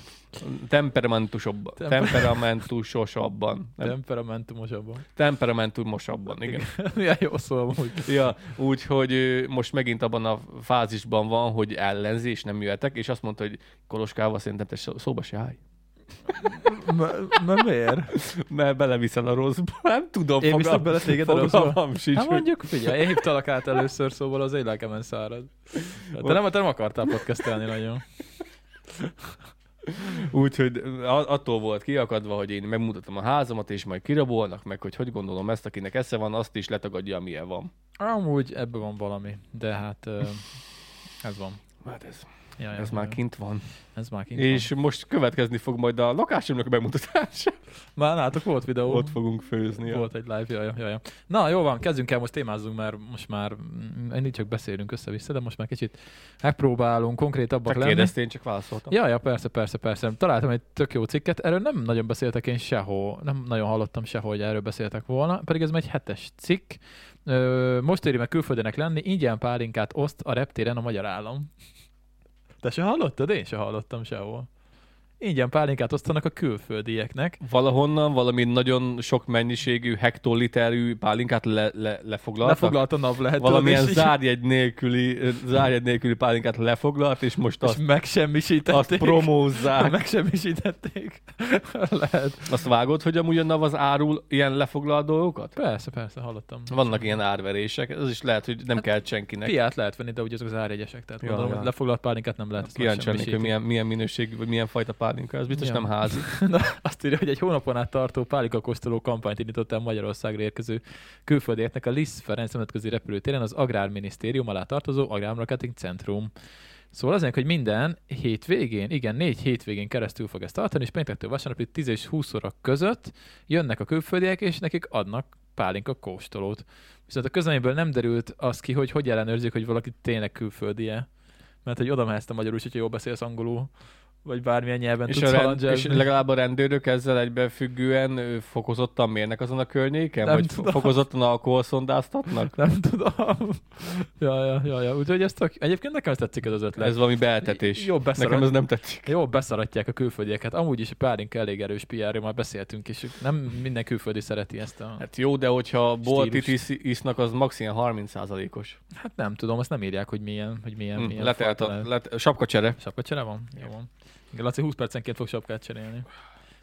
Temperamentusabban. Temper- Temperamentusosabban. Nem, temperamentumosabban. temperamentumosabban, igen. Milyen jó szó hogy Ja, úgyhogy most megint abban a fázisban van, hogy ellenzi, és nem jöhetek, és azt mondta, hogy Koloskával szerintem te szó- szóba se állj. Mert miért? Mert beleviszel a rosszba. Nem tudom, Én viszek bele téged a rosszba? sincs. Hát mondjuk, figyelj, én hívtalak át először, szóval az én lelkemen szárad. Te nem, te nem akartál podcastelni nagyon. Úgyhogy attól volt kiakadva, hogy én megmutatom a házamat, és majd kirabolnak meg, hogy hogy gondolom ezt, akinek esze van, azt is letagadja, amilyen van. Amúgy ebben van valami, de hát ez van. Hát ez, Ja, ja, ez ja, már ja. kint van. Ez már kint és van. most következni fog majd a lakásomnak a bemutatása. Már látok, volt videó. Ott fogunk főzni. Ja. Volt egy live, jaj, jaj, jaj. Na, jó van, kezdjünk el, most témázzunk, mert most már mm, ennyit csak beszélünk össze-vissza, de most már kicsit megpróbálunk konkrétabbak lenni. kérdeztél, én csak válaszoltam. Ja, ja, persze, persze, persze. Találtam egy tök jó cikket, erről nem nagyon beszéltek én sehol, nem nagyon hallottam sehol, hogy erről beszéltek volna, pedig ez egy hetes cikk. Most éri meg külföldének lenni, ingyen pálinkát oszt a reptéren a magyar állam. Te se hallottad? Én se hallottam sehol. Ingyen pálinkát osztanak a külföldieknek. Valahonnan valami nagyon sok mennyiségű hektoliterű pálinkát le, le, lefoglaltak. Lefoglalt a NAV lehet. Valamilyen és- zárjegy nélküli, zárjegy nélküli pálinkát lefoglalt, és most és azt, megsemmisítették. azt promózzák. Megsemmisítették. lehet. Azt vágod, hogy amúgy a NAV az árul ilyen lefoglalt dolgokat? Persze, persze, hallottam. Vannak ilyen árverések, ez is lehet, hogy nem kell senkinek. Piát lehet venni, de ugye azok az árjegyesek. Tehát Ja, gondolom, ja. lefoglalt pálinkát nem lehet. Kíváncsi lennék, hogy milyen, milyen minőségű, vagy milyen fajta pálinka. Ez biztos Ja. nem házi. Na, azt írja, hogy egy hónapon át tartó pálikakosztoló kampányt indított el Magyarországra érkező külföldieknek a Liszt Ferenc nemzetközi repülőtéren az Agrárminisztérium alá tartozó Agrármarketing Centrum. Szóval azért, hogy minden hétvégén, igen, négy hétvégén keresztül fog ezt tartani, és péntektől vasárnapig 10 és 20 óra között jönnek a külföldiek, és nekik adnak pálinka kóstolót. Viszont a közleményből nem derült az ki, hogy hogy ellenőrzik, hogy valaki tényleg külföldie. Mert hogy oda mehetsz te magyarul, hogyha jól beszélsz angolul, vagy bármilyen nyelven És, tudsz a rend, és legalább a rendőrök ezzel egybefüggően fokozottan mérnek azon a környéken? Nem vagy tudom. fokozottan alkoholszondáztatnak? Nem tudom. ja, ja, ja, ja. Úgyhogy ezt tök... Egyébként nekem tetszik ez az ötlet. Ez valami beeltetés. Jó, beszarat- Nekem ez nem tetszik. Jó, beszaratják a külföldieket. Amúgy is a pálinka elég erős PR, már beszéltünk, és nem minden külföldi szereti ezt a... Hát jó, de hogyha boltit isz, isznak, az max. ilyen 30%-os. Hát nem tudom, azt nem írják, hogy milyen, hogy milyen, Hm, milyen letelt a, let, sapkacsere. Sapkacsere van? Jó van. Igen, Laci 20 percenként fog sapkát cserélni.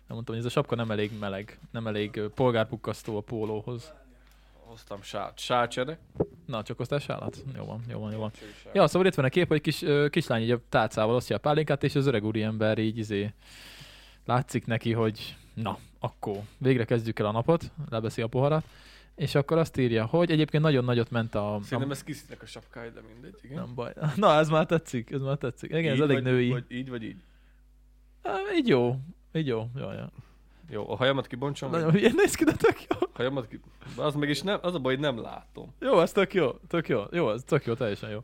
Nem mondtam, hogy ez a sapka nem elég meleg, nem elég polgárpukkasztó a pólóhoz. Hoztam sát, sácsere. Na, csak osztál sálat? Jó van, jó van, jó van. Ja, szóval itt van a kép, hogy kis, kislány így a tálcával osztja a pálinkát, és az öreg úriember így izé látszik neki, hogy na, akkor végre kezdjük el a napot, lebeszi a poharat, és akkor azt írja, hogy egyébként nagyon nagyot ment a... Szerintem a ez kisznek a sapkája, de mindegy, igen. nem baj. Na, ez már tetszik, ez már tetszik. Igen, ez Így elég vagy, női. Vagy így, vagy így. Á, így jó, így jó, jó, jó. Jó, a hajamat kibontsom. Nagyon hülyén néz ki, de tök jó. Hajamat ki... Az meg is nem, az a baj, hogy nem látom. Jó, ez tök jó, tök jó. Jó, ez tök jó, teljesen jó.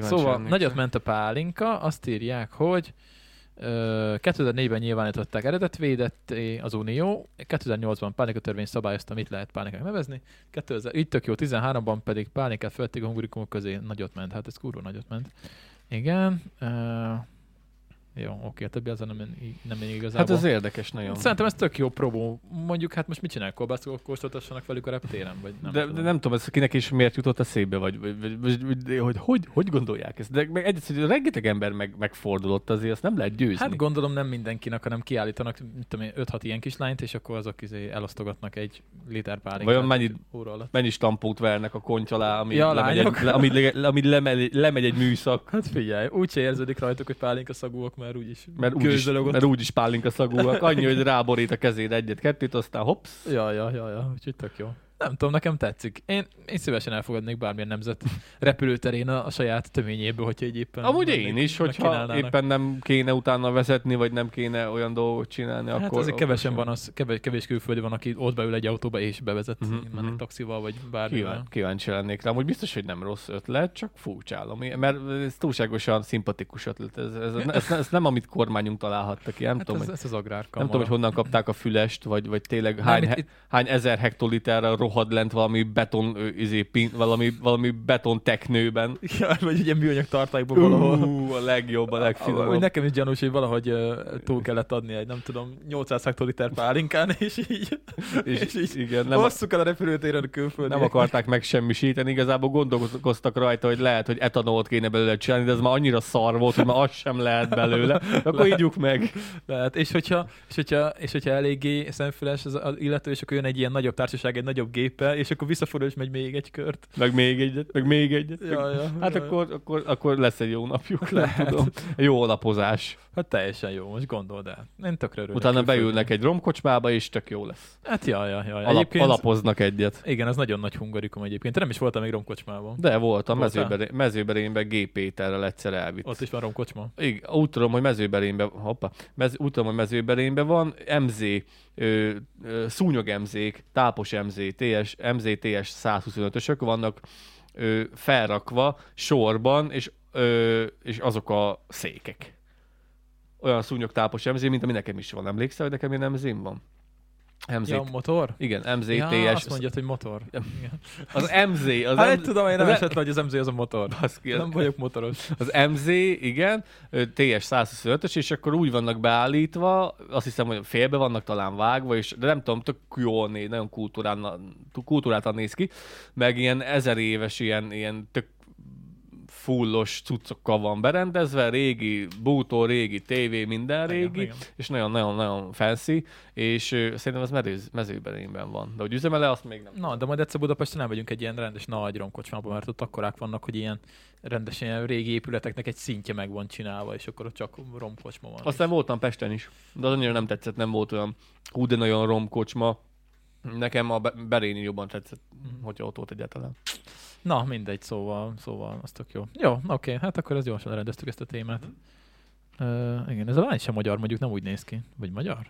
Szóval nagyot ment a pálinka, azt írják, hogy ö, 2004-ben nyilvánították eredetvédetté az Unió, 2008-ban pálinka törvény szabályozta, mit lehet pálinkák nevezni, 2000, így tök jó, 13-ban pedig pálinkát föltették a hungarikumok közé, nagyot ment, hát ez kurva nagyot ment. Igen, ö, jó, oké, a többi azon nem, nem igazából. Hát ez érdekes nagyon. Szerintem ez tök jó promó. Mondjuk, hát most mit csinál? Kolbászok kóstoltassanak velük a reptéren? Vagy nem de, tudom. de, nem tudom, ez kinek is miért jutott eszébe, vagy, vagy, vagy, vagy, vagy hogy, hogy hogy gondolják ezt. De meg egyrészt, hogy rengeteg ember meg, megfordulott azért, azt nem lehet győzni. Hát gondolom nem mindenkinek, hanem kiállítanak, mit tudom én, 5-6 ilyen kislányt, és akkor azok izé elosztogatnak egy liter pálinkát. Vajon alatt. Mennyi stampót vernek a konty alá, ami, Ja, lemegy, egy, le, ami, le, ami lemegy, lemegy egy műszak, Hát figyelj, úgy érződik rajtuk, hogy pálinka szagúak, mert úgyis mert úgyis, mert úgyis pálinka szagúak. Annyi, hogy ráborít a kezéd egyet-kettőt, aztán hopsz. Ja, ja, ja, ja, úgyhogy tök jó. Nem tudom, nekem tetszik. Én, én szívesen elfogadnék bármilyen nemzet repülőterén a, a saját töményéből, hogyha egy éppen... Amúgy én is, hogyha éppen nem kéne utána vezetni, vagy nem kéne olyan dolgot csinálni, Hát akkor... azért kevesen van az, kevés, kevés külföldi van, aki ott beül egy autóba és bevezet, uh-huh, mennek mhm. taxival vagy bármivel. Kíván, kíváncsi lennék rá. Amúgy biztos, hogy nem rossz ötlet, csak furcsálom. Mert ez túlságosan szimpatikus ötlet. Ez, ez, ez, ez, ez nem amit kormányunk találhatta ki. Nem, Hát tudom, ez, hogy, ez az agrárkamara. nem tudom, hogy honnan kapták a fülest, vagy, vagy tényleg Nem, hány, itt- he, hány ezer hektoliterre rohad lent valami beton, izé, pin, valami, valami beton teknőben. Ja, vagy ilyen műanyag tartályban valahol. Uh, a legjobb, a legfinomabb. nekem is gyanús, hogy valahogy uh, túl kellett adni egy, nem tudom, 800 hektoliter pálinkán, és így, és, és így igen, nem, hosszuk el a repülőtéren a külföldi. nem akarták megsemmisíteni, igazából gondolkoztak rajta, hogy lehet, hogy etanolt kéne belőle csinálni, de ez már annyira szar volt, hogy már az sem lehet belőle. Akkor Lehet. ígyuk meg. Lehet. És hogyha, és hogyha, és hogyha eléggé szemfüles az, az illető, és akkor jön egy ilyen nagyobb társaság, egy nagyobb géppel, és akkor visszafordul, és megy még egy kört. Meg még egyet, meg még egyet. Ja, ja, Hát ja. akkor, akkor, akkor lesz egy jó napjuk, nem Lehet. tudom. Jó alapozás. Hát teljesen jó, most gondold el. Én tökre örülök. Utána beülnek egy romkocsmába, és tök jó lesz. Hát ja, ja, ja. Alap, Egyébként, alapoznak egyet. igen, az nagyon nagy hungarikum egyébként. Te nem is voltam még romkocsmában. De voltam, mezőberén, mezőberényben G. Péterrel egyszer elvitt. Ott is van romkocsma. Igen, úgy tudom, hogy mezőberényben, hoppa, mez, úgy tudom, hogy mezőberényben van MZ, ö, ö, szúnyog MZ-k, tápos MZ, TS, MZ, TS 125-ösök vannak ö, felrakva sorban, és, ö, és azok a székek. Olyan szúnyog tápos MZ, mint ami nekem is van. Emlékszel, hogy nekem ilyen MZ van? MZ. Ja, motor? Igen, MZ, Ja, azt mondjad, hogy motor. Igen. Az MZ. Az Hát MZ, tudom, én nem az- esett le, hogy az MZ az a motor. Baszki, az- Nem vagyok motoros. Az MZ, igen, TS 125-ös, és akkor úgy vannak beállítva, azt hiszem, hogy félbe vannak talán vágva, és, de nem tudom, tök jól néz, nagyon kultúrán, kultúráltan néz ki, meg ilyen ezer éves, ilyen, ilyen tök fullos cuccokkal van berendezve, régi bútó, régi tévé, minden régi, Igen, igen. és nagyon-nagyon-nagyon fancy, és szerintem ez mező, mezőbenében van. De hogy üzemele, azt még nem. Na, de majd egyszer Budapesten elmegyünk egy ilyen rendes nagy romkocsmába, mert ott akkorák vannak, hogy ilyen rendes ilyen régi épületeknek egy szintje meg van csinálva, és akkor ott csak romkocsma van. Aztán voltam Pesten is, de az annyira nem tetszett, nem volt olyan hú, de nagyon romkocsma. Nekem a Be- Berényi jobban tetszett, Mhm. hogyha ott volt egyáltalán. Na, mindegy, szóval, szóval, az tök jó. Jó, oké, hát akkor ez gyorsan rendeztük ezt a témát. Uh, igen, ez a lány sem magyar, mondjuk nem úgy néz ki. Vagy magyar?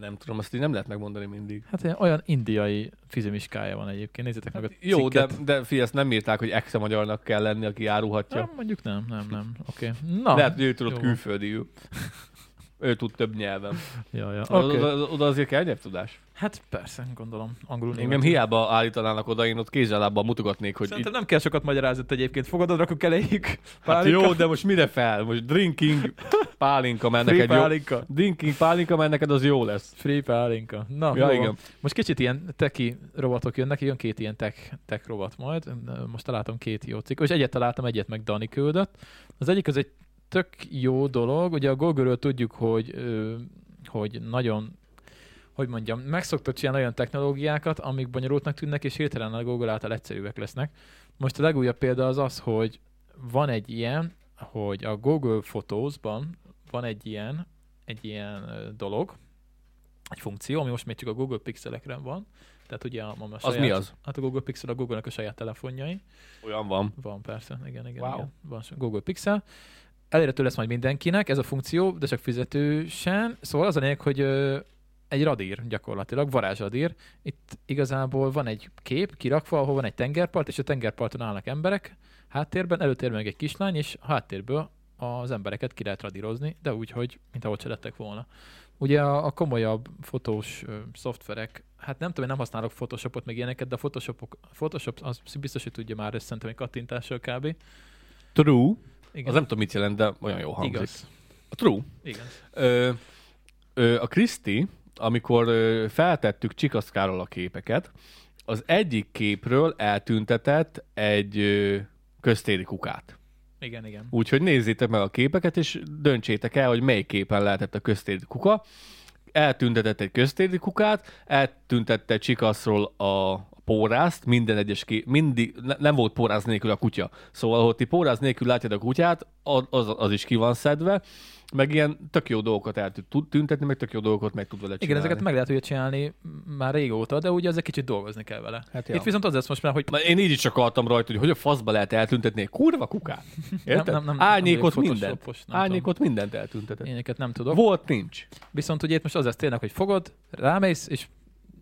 Nem tudom, azt így nem lehet megmondani mindig. Hát olyan indiai fizimiskája van egyébként, nézzétek meg a Jó, de, cikket. de fi, ezt nem írták, hogy ex magyarnak kell lenni, aki árulhatja. Nem, mondjuk nem, nem, nem. Oké. Na, Lehet, hogy ő tudott jó. Ő. tud több nyelven. Ja, ja. Okay. Oda, oda, azért kell nyelvtudás. Hát persze, gondolom. Angolul Engem hiába állítanának oda, én ott kézzel-lábbal mutogatnék, hogy Szerintem nem kell sokat magyarázott egyébként. Fogadod, rakok eléjük. Hát jó, de most mire fel? Most drinking pálinka, mert Free neked jó. pálinka. Drinking pálinka, mert neked az jó lesz. Free pálinka. Na, Ja, jó igen. Most kicsit ilyen teki rovatok jönnek, jön két ilyen tech, tech rovat majd. Most találtam két jó cikk, és egyet találtam, egyet meg Dani küldött. Az egyik az egy tök jó dolog, ugye a Google-ről tudjuk, hogy, hogy nagyon hogy mondjam, megszoktott csinálni olyan technológiákat, amik bonyolultnak tűnnek, és hirtelen a Google által egyszerűek lesznek. Most a legújabb példa az az, hogy van egy ilyen, hogy a Google Photos-ban van egy ilyen, egy ilyen dolog, egy funkció, ami most még csak a Google Pixelekre van. Tehát ugye a, a Az saját, mi az? Hát a Google Pixel a Google-nek a saját telefonjai. Olyan van. Van persze, igen, igen, Wow. igen. Van Google Pixel. Elérhető lesz majd mindenkinek ez a funkció, de csak fizetősen. Szóval az a lényeg, hogy egy radír gyakorlatilag, varázsradír. Itt igazából van egy kép kirakva, ahol van egy tengerpart, és a tengerparton állnak emberek, háttérben, előtérben meg egy kislány, és a háttérből az embereket ki lehet radírozni, de úgy, hogy mint ahogy se lettek volna. Ugye a, komolyabb fotós ö, szoftverek, hát nem tudom, én nem használok Photoshopot, meg ilyeneket, de a Photoshopok, Photoshop az biztos, hogy tudja már ezt szerintem egy kattintással kb. True. Igen. Az nem tudom, mit jelent, de olyan jó hangzik. Igaz. A true. Igaz. Ö, ö, a Kriszti, amikor ö, feltettük Csikaszkáról a képeket, az egyik képről eltüntetett egy ö, köztéri kukát. Igen, igen. Úgyhogy nézzétek meg a képeket, és döntsétek el, hogy melyik képen lehetett a köztéri kuka. Eltüntetett egy köztéri kukát, eltüntette Csikaszról a pórázt, minden egyes kép, mindig, ne, nem volt póráz nélkül a kutya. Szóval, hogy ti póráz nélkül látjád a kutyát, az, az, is ki van szedve, meg ilyen tök jó dolgokat el tud tüntetni, meg tök jó dolgokat meg tud vele Igen, csinálni. ezeket meg lehet ugye csinálni már régóta, de ugye ezzel kicsit dolgozni kell vele. Hát ja. Itt viszont az lesz most már, hogy Na, Én így is akartam rajta, hogy hogy a faszba lehet eltüntetni egy kurva kukát. Érted? nem- nem- Árnyékot nem mindent. nem Árnyékot mindent eltüntetett. ilyeneket nem tudok. Volt, nincs. Viszont ugye itt most az lesz tényleg, hogy fogod, rámész, és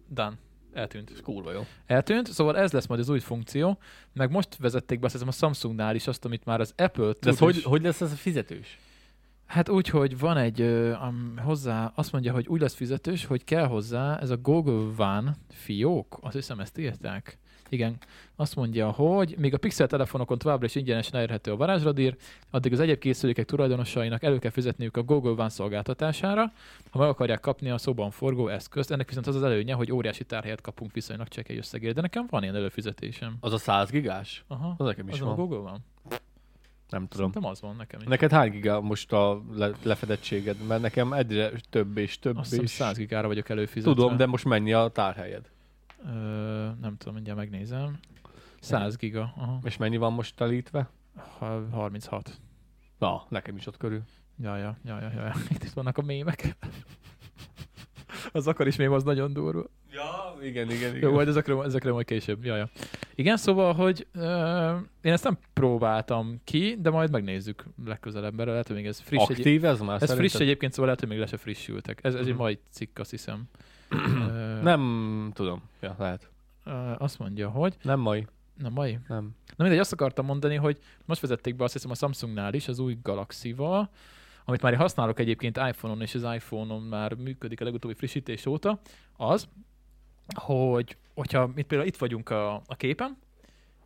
done. Eltűnt. Ez kurva jó. Eltűnt, szóval ez lesz majd az új funkció, meg most vezették be azt a Samsungnál is azt, amit már az Apple De tud ez hogy, is. hogy lesz ez a fizetős? Hát úgy, hogy van egy, ö, am, hozzá, azt mondja, hogy úgy lesz fizetős, hogy kell hozzá ez a Google One fiók, azt hiszem ezt írták. Igen, azt mondja, hogy még a Pixel telefonokon továbbra is ingyenesen elérhető a varázsradír, addig az egyéb készülékek tulajdonosainak elő kell fizetniük a Google One szolgáltatására, ha meg akarják kapni a szóban forgó eszközt. Ennek viszont az az előnye, hogy óriási tárhelyet kapunk viszonylag csekély összegért, de nekem van ilyen előfizetésem. Az a 100 gigás? Aha, Az nekem is az a van. Google van. Nem tudom. Szerintem az van nekem is. Neked hány giga most a le- lefedettséged? Mert nekem egyre több és több Azt és... 100 gigára vagyok előfizetve. Tudom, de most mennyi a tárhelyed? Ö, nem tudom, mindjárt megnézem. 100 giga, aha. És mennyi van most telítve? Ha- 36. Na, nekem is ott körül. Ja, ja, ja, ja, ja. Itt, vannak a mémek. Az akar is mém, az nagyon durva. Ja, igen, igen, Jó, majd ezekről, ezekről majd később. Ja, ja. Igen, szóval, hogy uh, én ezt nem próbáltam ki, de majd megnézzük legközelebb, mert lehet, hogy még ez friss. Egy, Aktív ez már ez szerinted? friss egyébként, szóval lehet, hogy még le se frissültek. Ez, ez egy Mhm. majd cikk, azt hiszem. Nem tudom. Ja, lehet. azt mondja, hogy... Nem mai. Na, mai? Nem. Na mindegy, azt akartam mondani, hogy most vezették be azt hiszem a Samsungnál is az új Galaxy-val, amit már használok egyébként iPhone-on, és az iPhone-on már működik a legutóbbi frissítés óta, az, hogy hogyha mit például itt vagyunk a, a képen,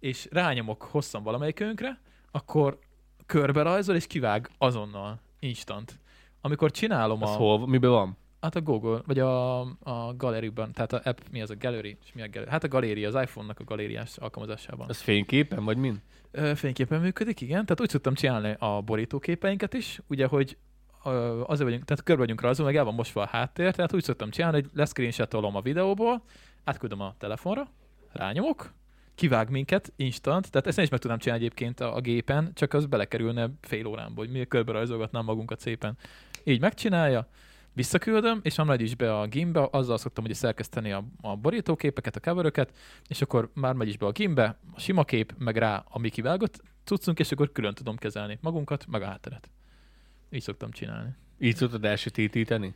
és rányomok hosszan valamelyikünkre, akkor körbe rajzol és kivág azonnal, instant. Amikor csinálom Ez a... hol, miben van? Hát a Google, vagy a, a Gallery-ban, tehát a app, mi az a Gallery, és mi a Gallery? Hát a galéria, az iPhone-nak a galériás alkalmazásában. Ez fényképen, vagy min? Ö, Fényképen működik, igen. Tehát úgy szoktam csinálni a borítóképeinket is, ugye, hogy ö, azért vagyunk, tehát körbe vagyunk rajzolva, meg el van mosva a háttér, tehát úgy szoktam csinálni, hogy leszcreenshotolom a videóból, átküldöm a telefonra, rányomok, kivág minket instant, tehát ezt én is meg tudnám csinálni egyébként a, a gépen, csak az belekerülne fél órámba, hogy mi körbe rajzolgatnám magunkat szépen. Így megcsinálja, visszaküldöm, és megy is be a gimbe, azzal szoktam ugye szerkeszteni a, a borítóképeket, a coveröket, és akkor már megy is be a gimbe, a sima kép, meg rá a mi kivágott cuccunk, és akkor külön tudom kezelni magunkat, meg a hátteret. Így szoktam csinálni. Így tudod elsötétíteni?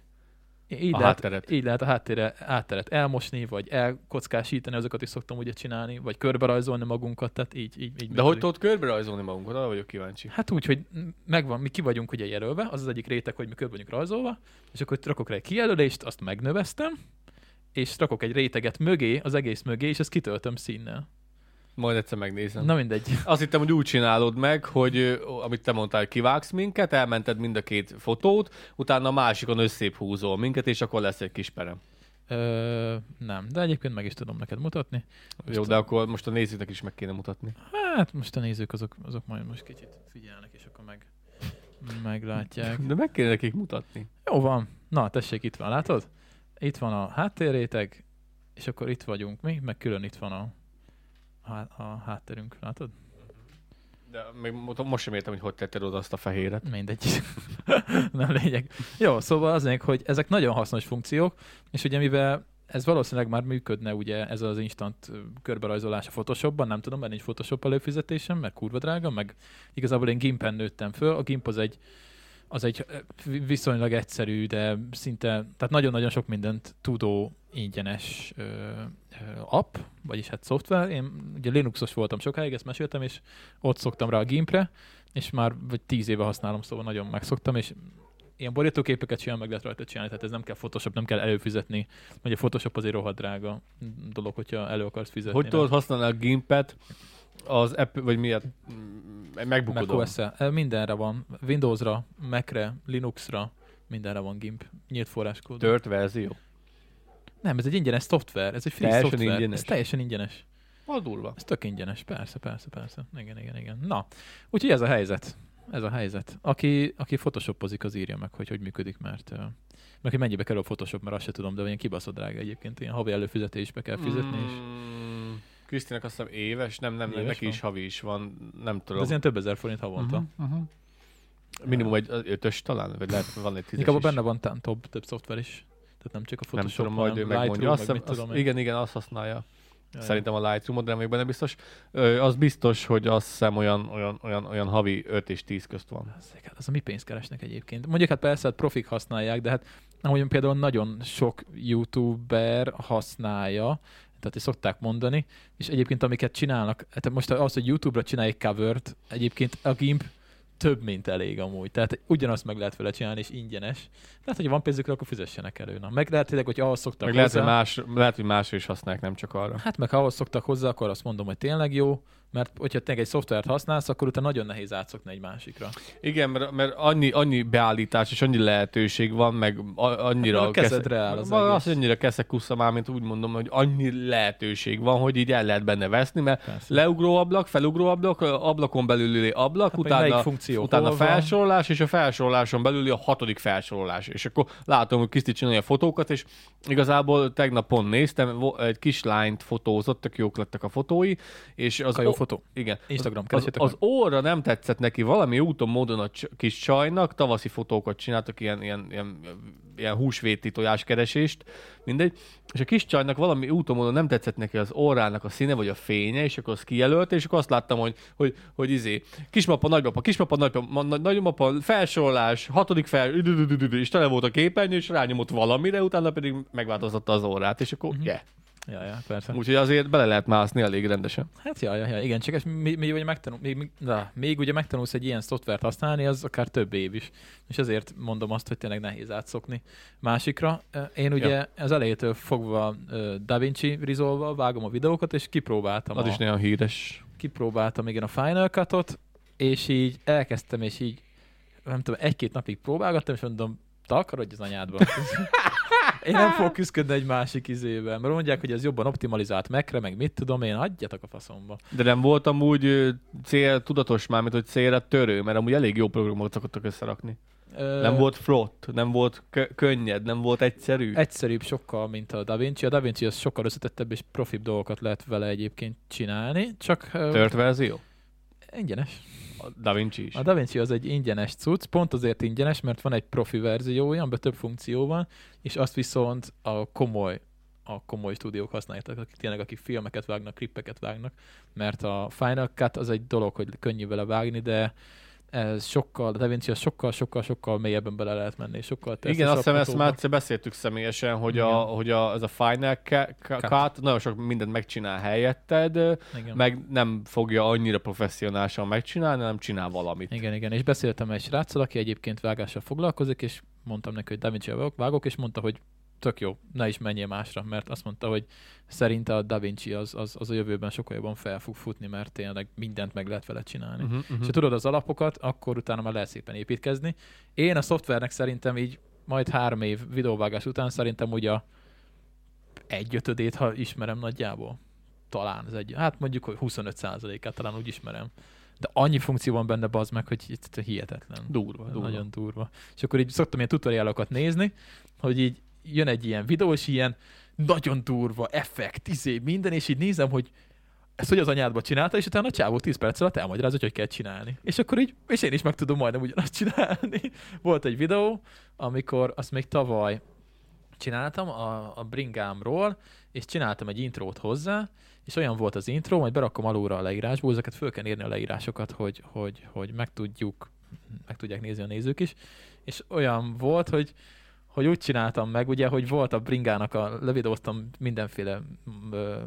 Így A lehet, hátteret. Így lehet a háttérre, hátteret elmosni, vagy elkockásítani, azokat is szoktam ugye csinálni, vagy körberajzolni magunkat, tehát így, így, így De hogy működik. tudod körbe rajzolni magunkat? Arra vagyok kíváncsi. Hát úgy, hogy megvan, mi ki vagyunk ugye jelölve, az az egyik réteg, hogy mi körbe vagyunk rajzolva, és akkor rakok rá egy kijelölést, azt megnöveztem, és rakok egy réteget mögé, az egész mögé, és ezt kitöltöm színnel. Majd egyszer megnézem. Na mindegy. Azt hittem, hogy úgy csinálod meg, hogy amit te mondtál, kivágsz minket, elmented mind a két fotót, utána a másikon összép húzol minket, és akkor lesz egy kis perem. Ö, nem, de egyébként meg is tudom neked mutatni. Jó, de akkor most a nézőknek is meg kéne mutatni. Hát most a nézők azok, azok majd most kicsit figyelnek, és akkor meg meglátják. De meg kéne nekik mutatni. Jó van. Na, tessék, itt van, látod? Itt van a háttérréteg, és akkor itt vagyunk mi, meg külön itt van a, a, a hátterünk, látod? De még mo- most sem értem, hogy hogy tetted oda azt a fehéret. Mindegy. Nem lényeg. Jó, szóval az lényeg, hogy ezek nagyon hasznos funkciók, és ugye mivel ez valószínűleg már működne ugye ez az instant körberajzolás a Photoshopban, nem tudom, mert nincs Photoshop előfizetésem, mert kurva drága, meg igazából én Gimpen nőttem föl. A Gimp az egy, az egy viszonylag egyszerű, de szinte, tehát nagyon-nagyon sok mindent tudó ingyenes ö, ö, app, vagyis hát szoftver. Én ugye Linuxos voltam sokáig, ezt meséltem, és ott szoktam rá a Gimpre, és már vagy tíz éve használom, szóval nagyon megszoktam, és ilyen borítóképeket simán meg lehet rajta csinálni, tehát ez nem kell Photoshop, nem kell előfizetni, a Photoshop azért rohadt drága dolog, hogyha elő akarsz fizetni. Hogy tudod használni a Gimpet az app, vagy miért? Megbukod. macOS-e. Mindenre van. Windowsra, Macre, Linuxra, mindenre van GIMP. Nyílt forráskód. Tört verzió. Nem, ez egy ingyenes szoftver, ez egy free Teljesen szoftver. ingyenes? Ez teljesen ingyenes. Az durva. Ez tök ingyenes, persze, persze, persze. Igen, igen, igen. Na, úgyhogy ez a helyzet. Ez a helyzet. Aki, aki photoshopozik, az írja meg, hogy hogy működik, mert, mert hogy mennyibe kerül a Photoshop, mert azt se tudom, de olyan kibaszott drága egyébként. Ilyen havi előfizetésbe kell fizetni, és Mm, Krisztinek azt hiszem éves, nem, nem, nem Éves neki van? is havi is van, nem de tudom. ez ilyen több ezer forint havonta. Uh-huh, uh-huh. Minimum egy ötös talán, vagy lehet van egy tízes Inkább is. benne van tán- több, több szoftver is. Tehát nem csak a nem Photoshop, tudom, majd ő hanem megmondja. Lightroom, Azt meg azt, tudom én. igen, igen, azt használja. Ja, ja. Szerintem a Lightroom-od, de nem vagyok benne biztos. Ö, az biztos, hogy azt hiszem olyan, olyan, olyan, olyan havi 5 és 10 közt van. Az, hát az a mi pénzt keresnek egyébként. Mondjuk hát persze, hát profik használják, de hát ahogy például nagyon sok youtuber használja, tehát is szokták mondani, és egyébként amiket csinálnak, hát most az, hogy YouTube-ra csinálj egy covert, egyébként a GIMP több, mint elég amúgy. Tehát ugyanazt meg lehet vele csinálni, és ingyenes. Tehát, hogyha van pénzükre, akkor fizessenek elő. Na, meg lehet tényleg, hogy ahhoz szoktak Meg lehet, hozzá, hogy más, lehet, hogy másra is használják, nem csak arra. Hát meg ha ahhoz szoktak hozzá, akkor azt mondom, hogy tényleg jó, mert hogyha tényleg egy szoftvert használsz, akkor utána nagyon nehéz átszokni egy másikra. Igen, mert, mert annyi, annyi beállítás és annyi lehetőség van, meg annyira... Hát, a kezedre áll az Van az annyira keszekusza már, mint úgy mondom, hogy annyi lehetőség van, hogy így el lehet benne veszni, mert Persze. leugró ablak, felugró ablak, ablakon belüli ablak, Hát utána, funkció utána felsorolás, és a felsoroláson belüli a hatodik felsorolás. És akkor látom, hogy Kriszti csinálja fotókat, és igazából tegnap pont néztem, egy kislányt fotózott, tök jók lettek a fotói, és az... A jó fotó. igen. Instagram, az, keressétek az óra nem tetszett neki, valami úton, módon a kis csajnak, tavaszi fotókat csináltak, ilyen, ilyen, ilyen, ilyen húsvéti tojáskeresést, mindegy, és a kis csajnak valami úton, módon nem tetszett neki az órának a színe, vagy a fénye, és akkor azt kijelölt, és akkor azt láttam, hogy, hogy, hogy izé, kismapa, nagypapa, kismapa, nagypapa, nagy- nagymapa, felsorolás, hatodik fel, és tele volt a képernyő, és rányomott valamire, utána pedig megváltoztatta az órát, és akkor, Mhm. yeah. Ja, ja, persze. Úgyhogy azért bele lehet mászni elég rendesen. Hát ja, ja, ja igen, csak ez még, még, ugye megtanul, még, na, még ugye megtanulsz egy ilyen szoftvert használni, az akár több év is. És ezért mondom azt, hogy tényleg nehéz átszokni másikra. Én ugye ja. az elejétől fogva DaVinci Resolve-val vágom a videókat, és kipróbáltam. Az a, is nagyon híres. Kipróbáltam igen a Final Cut-ot, és így elkezdtem, és így nem tudom, egy-két napig próbálgattam, és mondom, takarodj az anyádba. Én nem fogok küzdködni egy másik izében, mert mondják, hogy ez jobban optimalizált mekre, meg mit tudom én, adjatok a faszomba. De nem voltam úgy cél tudatos már, mint hogy célra törő, mert amúgy elég jó programot szokottak összerakni. Ö... Nem volt flott, nem volt kö- könnyed, nem volt egyszerű. Egyszerűbb sokkal, mint a DaVinci. A DaVinci az sokkal összetettebb és profibb dolgokat lehet vele egyébként csinálni, csak... Tört verzió? Ingyenes. A Da Vinci is. A Da Vinci az egy ingyenes cucc, pont azért ingyenes, mert van egy profi verziója, amiben több funkció van, és azt viszont a komoly a komoly stúdiók használják, akik tényleg akik filmeket vágnak, klippeket vágnak, mert a Final Cut az egy dolog, hogy könnyű vele vágni, de ez sokkal, a DaVinci az sokkal, sokkal, sokkal mélyebben bele lehet menni, sokkal Igen, azt hiszem ezt már beszéltük személyesen, hogy, a, hogy a, ez a Final Cut nagyon sok mindent megcsinál helyetted, igen. meg nem fogja annyira professzionálisan megcsinálni, hanem csinál valamit. Igen, igen, és beszéltem egy sráccal, aki egyébként vágással foglalkozik, és mondtam neki, hogy DaVinci vágok, és mondta, hogy tök jó, ne is menjél másra, mert azt mondta, hogy szerinte a Da Vinci az, az, az a jövőben sokkal jobban fel fog futni, mert tényleg mindent meg lehet vele csinálni. Uh-huh, uh-huh. És ha tudod az alapokat, akkor utána már lehet szépen építkezni. Én a szoftvernek szerintem így majd három év videóvágás után szerintem ugye a egyötödét, ha ismerem nagyjából. Talán az egy, hát mondjuk, hogy 25%-át talán úgy ismerem. De annyi funkció van benne, az meg, hogy itt hihetetlen. Durva, durva. Nagyon durva. És akkor így szoktam ilyen tutoriálokat nézni, hogy így jön egy ilyen videó, és ilyen nagyon durva effekt, izé, minden, és így nézem, hogy ezt hogy az anyádba csinálta, és utána a csávó 10 perc alatt elmagyaráz, hogy hogy kell csinálni. És akkor így, és én is meg tudom majdnem ugyanazt csinálni. Volt egy videó, amikor azt még tavaly csináltam a, a bringámról, és csináltam egy intrót hozzá, és olyan volt az intro, majd berakom alulra a leírásból, ezeket föl kell írni a leírásokat, hogy, hogy, hogy meg tudjuk, meg tudják nézni a nézők is, és olyan volt, hogy hogy úgy csináltam meg, ugye, hogy volt a bringának, a, levideóztam mindenféle,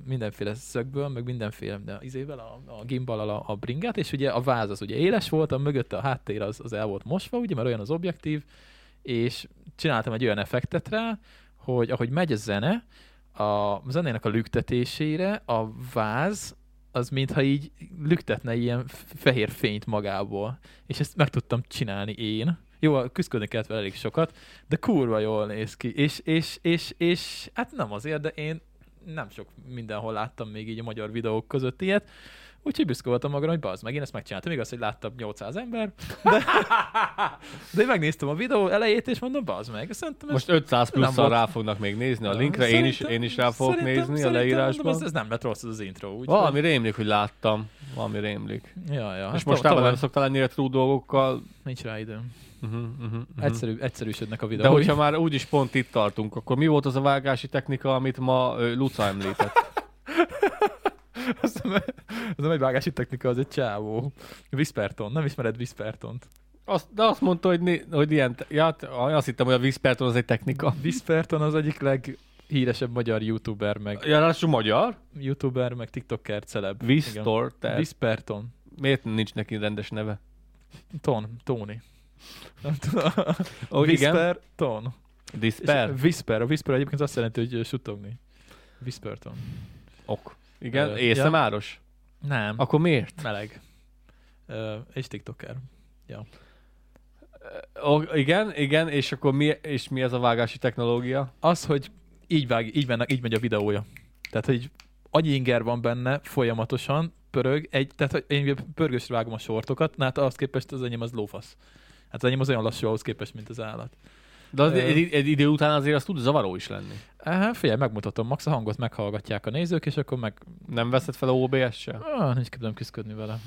mindenféle szögből, meg mindenféle de izével, a, a gimbal a, a bringát, és ugye a váz az ugye éles volt, a mögötte a háttér az, az el volt mosva, ugye, mert olyan az objektív, és csináltam egy olyan effektet rá, hogy ahogy megy a zene, a zenének a lüktetésére a váz az mintha így lüktetne ilyen fehér fényt magából. És ezt meg tudtam csinálni én jó, küzdködni kellett vele elég sokat, de kurva jól néz ki. És, és, és, és hát nem azért, de én nem sok mindenhol láttam még így a magyar videók között ilyet. Úgyhogy büszke voltam magamra, hogy bazd meg, én ezt megcsináltam. Igaz, hogy láttam 800 ember, de, de én megnéztem a videó elejét, és mondom, bazd meg. Szerintem Most 500 plusszal rá fognak még nézni a linkre, én is, én is rá fogok nézni a leírásban. Mondom, ez, ez nem lett rossz az, az intro. Úgy, Valami hogy... rémlik, hogy láttam. Valami rémlik. Ja, ja. És hát most nem szoktál ennyire true dolgokkal. Nincs rá időm. Uh-huh, uh-huh, uh-huh. Egyszerű, egyszerűség a videó. De hogyha már úgyis pont itt tartunk, akkor mi volt az a vágási technika, amit ma Luca említett? az, nem, az nem egy vágási technika, az egy csávó. Whisperton, nem ismered Whispertont? Azt, de azt mondta, hogy, né, hogy ilyen, ja, hát, azt hittem, hogy a Whisperton az egy technika. Whisperton az egyik leghíresebb magyar youtuber, meg... Ja, ráadásul magyar? Youtuber, meg tiktoker, celeb. Whisperton. Whisperton. Miért nincs neki rendes neve? Ton, Tony. Oh, Whisper, ton. Disper? Whisper. A whisper egyébként azt jelenti, hogy sutogni. Whisperton. Ok. Igen, uh, észemáros? Ja. Nem. Akkor miért? Meleg. Uh, és tiktoker. Ja. Uh, igen, igen, és akkor mi, és mi ez a vágási technológia? Az, hogy így, vág, így, mennek, így megy a videója. Tehát, hogy annyi inger van benne folyamatosan, pörög, egy, tehát hogy én pörgősre vágom a sortokat, na hát azt képest az enyém az lófasz. Hát az enyém az olyan lassú ahhoz képest, mint az állat. De az egy, egy idő után azért az tud zavaró is lenni. Hát figyelj, megmutatom, max a hangot meghallgatják a nézők, és akkor meg... Nem veszed fel a OBS-se? Ah, nincs kedvem küzdködni vele.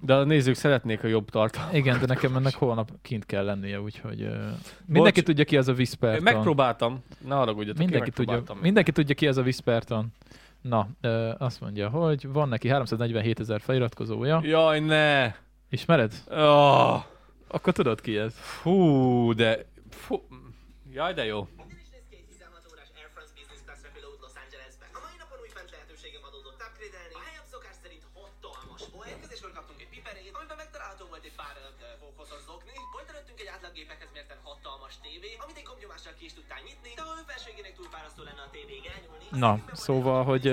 De a nézők szeretnék a jobb tartalmat. Igen, de nekem ennek holnap kint kell lennie, úgyhogy uh, mindenki Bocs, tudja ki az a Whisperton. Megpróbáltam, ne haragudjatok, mindenki tudja, mindenki tudja ki az a Whisperton. Na, uh, azt mondja, hogy van neki 347 ezer feliratkozója. Jaj, ne! Ismered? Oh. Akkor tudod ki ez. Fú, de... Fú. Jaj, de jó. Na, szóval, hogy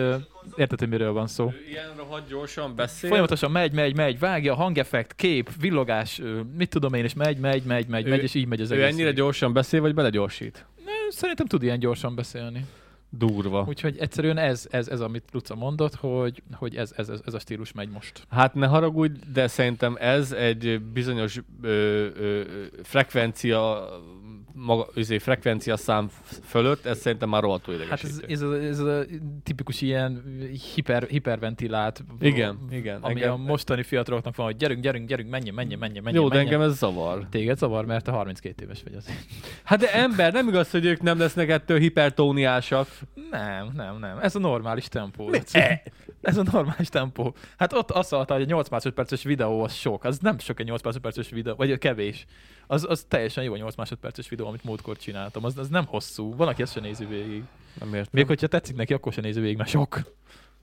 érted, hogy miről van szó. Ő ilyen rohadt gyorsan beszél. Folyamatosan megy, megy, megy, vágja, hangeffekt, kép, villogás, mit tudom én, és megy, megy, megy, megy, Ő- megy, és így megy az Ő egész. ennyire gyorsan beszél, vagy belegyorsít? Szerintem tud ilyen gyorsan beszélni. Durva. Úgyhogy egyszerűen ez, ez, ez amit Luca mondott, hogy, hogy ez, ez, ez, a stílus megy most. Hát ne haragudj, de szerintem ez egy bizonyos ö, ö, frekvencia maga, izé, frekvencia szám fölött, ez szerintem már rohadtul Hát ez, idegesítő. ez, a, ez a tipikus ilyen hiper, hiperventilált, Igen, igen. ami engem- a mostani fiataloknak van, hogy gyerünk, gyerünk, gyerünk, menjen, menjen, menjen, menjen. Jó, de menjen. engem ez zavar. Téged zavar, mert te 32 éves vagy azért. Hát de ember, nem igaz, hogy ők nem lesznek ettől hipertóniásak. Nem, nem, nem. Ez a normális tempó. Ez a normális tempó. Hát ott azt mondta, hogy a 8 másodperces videó az sok. Az nem sok egy 8 másodperces videó, vagy kevés. Az, az teljesen jó a 8 másodperces videó, amit múltkor csináltam. Az, az nem hosszú. Van, aki ezt se nézi végig. Nem értem. Még hogyha tetszik neki, akkor se nézi végig, mert sok.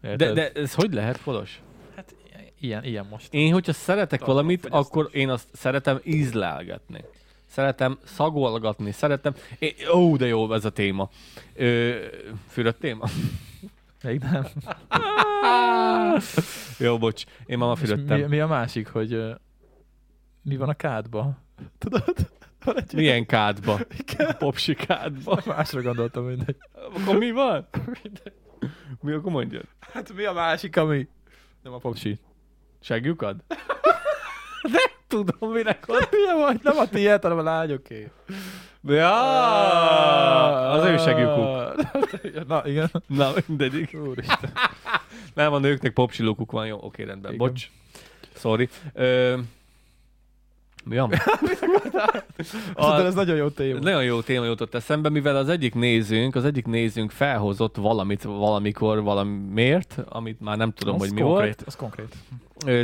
De, Érted? de ez hogy lehet, Folos? Hát ilyen, ilyen most. Én, hogyha szeretek valamit, akkor én azt szeretem ízlelgetni. Szeretem szagolgatni, szeretem... Én, ó, de jó ez a téma. Ö, fürött téma? Még nem. jó, bocs. Én már ma És mi, mi, a másik, hogy mi van a kádba? Tudod? Milyen kádba? Popsi kádba. Másra gondoltam, mindegy. Akkor mi van? Mi akkor mondjad? Hát mi a másik, ami... Nem a popsi. Segjukad? De tudom, mire akar. Milyen vagy? Nem a tiéd, hanem a lányoké. Ja, az ő segjukuk. Na, igen. Na, mindegyik. Úristen. Nem, a nőknek popsilókuk van, jó, oké, rendben. Igen. Bocs. Sorry. Ö, mi van? Tudod, ez nagyon jó téma. Nagyon jó téma jutott eszembe, mivel az egyik nézőnk, az egyik nézőnk felhozott valamit valamikor valamiért, amit már nem tudom, az hogy mi konkrét, volt. Az konkrét.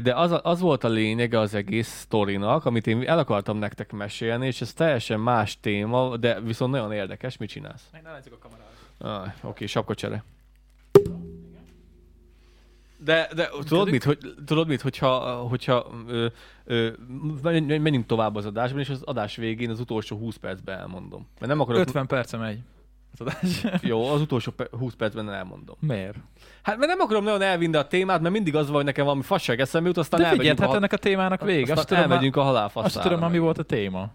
De az, a- az volt a lényege az egész sztorinak, amit én el akartam nektek mesélni, és ez teljesen más téma, de viszont nagyon érdekes. Mit csinálsz? Meg ne látszik a kamerát. Ah, oké, sapkacsere. De, de tudod mit, hogy, tudod mit, hogyha, hogyha ö, ö, menj- menjünk tovább az adásban, és az adás végén az utolsó 20 percben elmondom. Mert nem akarok... 50 perce megy. Az adás. Jó, az utolsó pe- 20 percben elmondom. Miért? Hát mert nem akarom nagyon elvinni a témát, mert mindig az van, hogy nekem valami fasság eszembe jut, aztán De elmegyünk, hát a, ennek a témának vége. aztán Azt tudom, elmegyünk a azt halálfaszára. tudom már, mi volt a téma.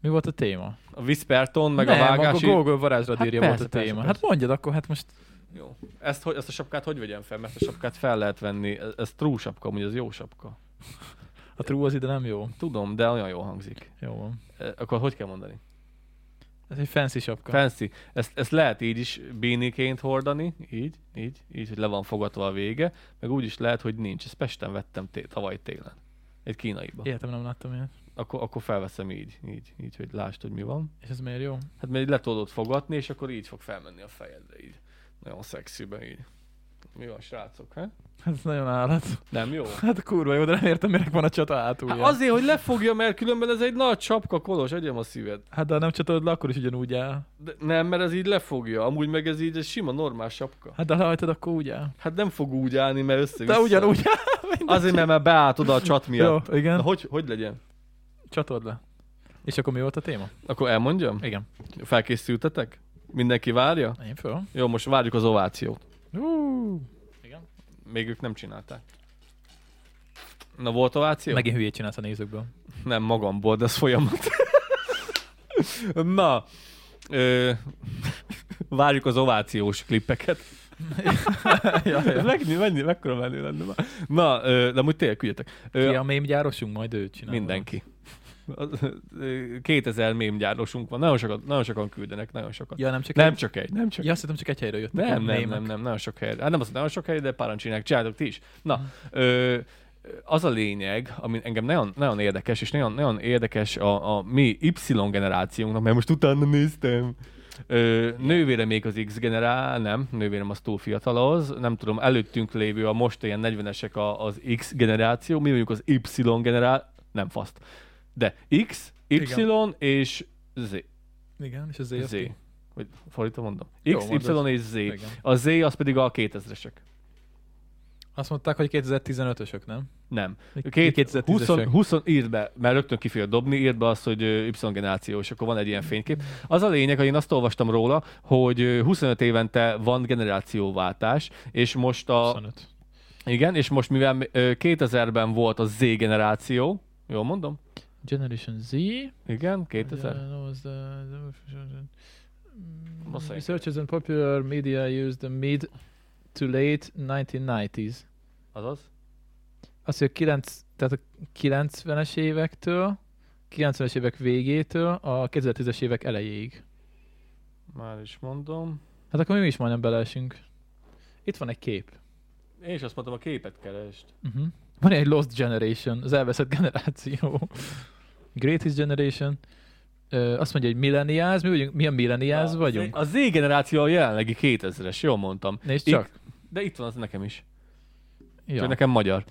Mi volt a téma? A Whisperton, meg Nem, a vágási... a Google varázsradírja Hát volt a persze, persze, téma. persze. Hát mondjad akkor, hát most Jó. Ezt, hogy, ezt a sapkát hogy vegyem fel? Mert a sapkát fel lehet venni. Ez, ez true sapka, amúgy ez jó sapka. a true az ide nem jó. Tudom, de olyan jól hangzik. Jó van. E, Akkor hogy kell mondani? Ez egy fancy sapka. Fancy. Ezt, ezt lehet így is béniként hordani, így, így, így, hogy le van fogatva a vége, meg úgy is lehet, hogy nincs. Ezt Pesten vettem té- tavaly télen. Egy kínaiba. Életem nem láttam ilyet. Akkor, akkor felveszem így, így, így, hogy lásd, hogy mi van. És ez miért jó? Hát mert így le tudod fogatni, és akkor így fog felmenni a fejedre, így. Nagyon szexiben így. Mi van, srácok, he? Hát ez nagyon állat. Nem jó? Hát kurva jó, de nem értem, minek van a csata Hát hátulja. azért, hogy lefogja, mert különben ez egy nagy csapka, Kolos, adjam a szíved. Hát de ha nem csatolod le, akkor is ugyanúgy áll. De nem, mert ez így lefogja. Amúgy meg ez így egy sima, normál sapka. Hát de ha lehajtod, akkor úgy áll. Hát nem fog úgy állni, mert össze De ugyanúgy áll. mindegy. Azért, mert már beállt oda a csat miatt. Jó, igen. Na, hogy, hogy legyen? Csatold le. És akkor mi volt a téma? Akkor elmondjam? Igen. Felkészültetek? Mindenki várja? Én föl. Jó, most várjuk az ovációt. Uh. Igen. Még ők nem csinálták. Na volt ováció? Megint hülyét csinálsz a nézőkből. Nem magamból, de ez folyamat. Na, ö, várjuk az ovációs klippeket. ja, Ez meg, mennyi, mekkora menő lenne már. Na, ö, de amúgy tényleg küldjetek. Ö, Ki a mém gyárosunk, majd ő csinál. mindenki. Ö, 2000 mémgyárosunk van. Nagyon, sokat, nagyon sokan küldenek, nagyon sokat. Ja, nem csak Nem egy... csak egy, nem csak Ja, azt hittem csak egy helyről jött. nem, nem, nem, nem, nagyon sok helyre. Hát nem az, hogy nagyon sok helyre, de páran csinálják. Csináltok ti is. Na, ö, az a lényeg, ami engem nagyon, nagyon érdekes, és nagyon, nagyon érdekes a, a mi Y generációnknak, mert most utána néztem. Ö, nővére még az X generál, nem, nővérem az túl fiatalhoz, nem tudom, előttünk lévő a most ilyen 40-esek a, az X generáció, mi mondjuk az Y generál, nem faszt. De X, Y Igen. és Z. Igen, és az Z. Z. Vagy fordítva mondom. Jó, X, mondod. Y és Z. Igen. A Z az pedig a 2000-esek. Azt mondták, hogy 2015-ösök, nem? Nem. Két, 2010-esek. 20, 20, írd be, mert rögtön ki dobni, írd be azt, hogy Y generáció, és akkor van egy ilyen fénykép. Az a lényeg, hogy én azt olvastam róla, hogy ö, 25 évente van generációváltás, és most a, 25. igen, és most mivel ö, 2000-ben volt a Z generáció, jól mondom? Generation Z. Igen, 2000. Uh, no, the- the-. Researchers and popular media used the mid to late 1990s. Azaz? Azt, hogy a 9, tehát a 90-es évektől, 90-es évek végétől a 2010-es évek elejéig. Már is mondom. Hát akkor mi is majdnem beleesünk. Itt van egy kép. Én is azt mondtam, a képet keresd. Uh-huh. Van egy Lost Generation, az elveszett generáció. Greatest Generation. Ö, azt mondja, hogy millennials, mi, vagyunk, mi a millennials A vagyunk? A Z generáció a jelenlegi 2000-es, jól mondtam. Nézd Itt- csak. De itt van az nekem is. Ja. Csak nekem magyar.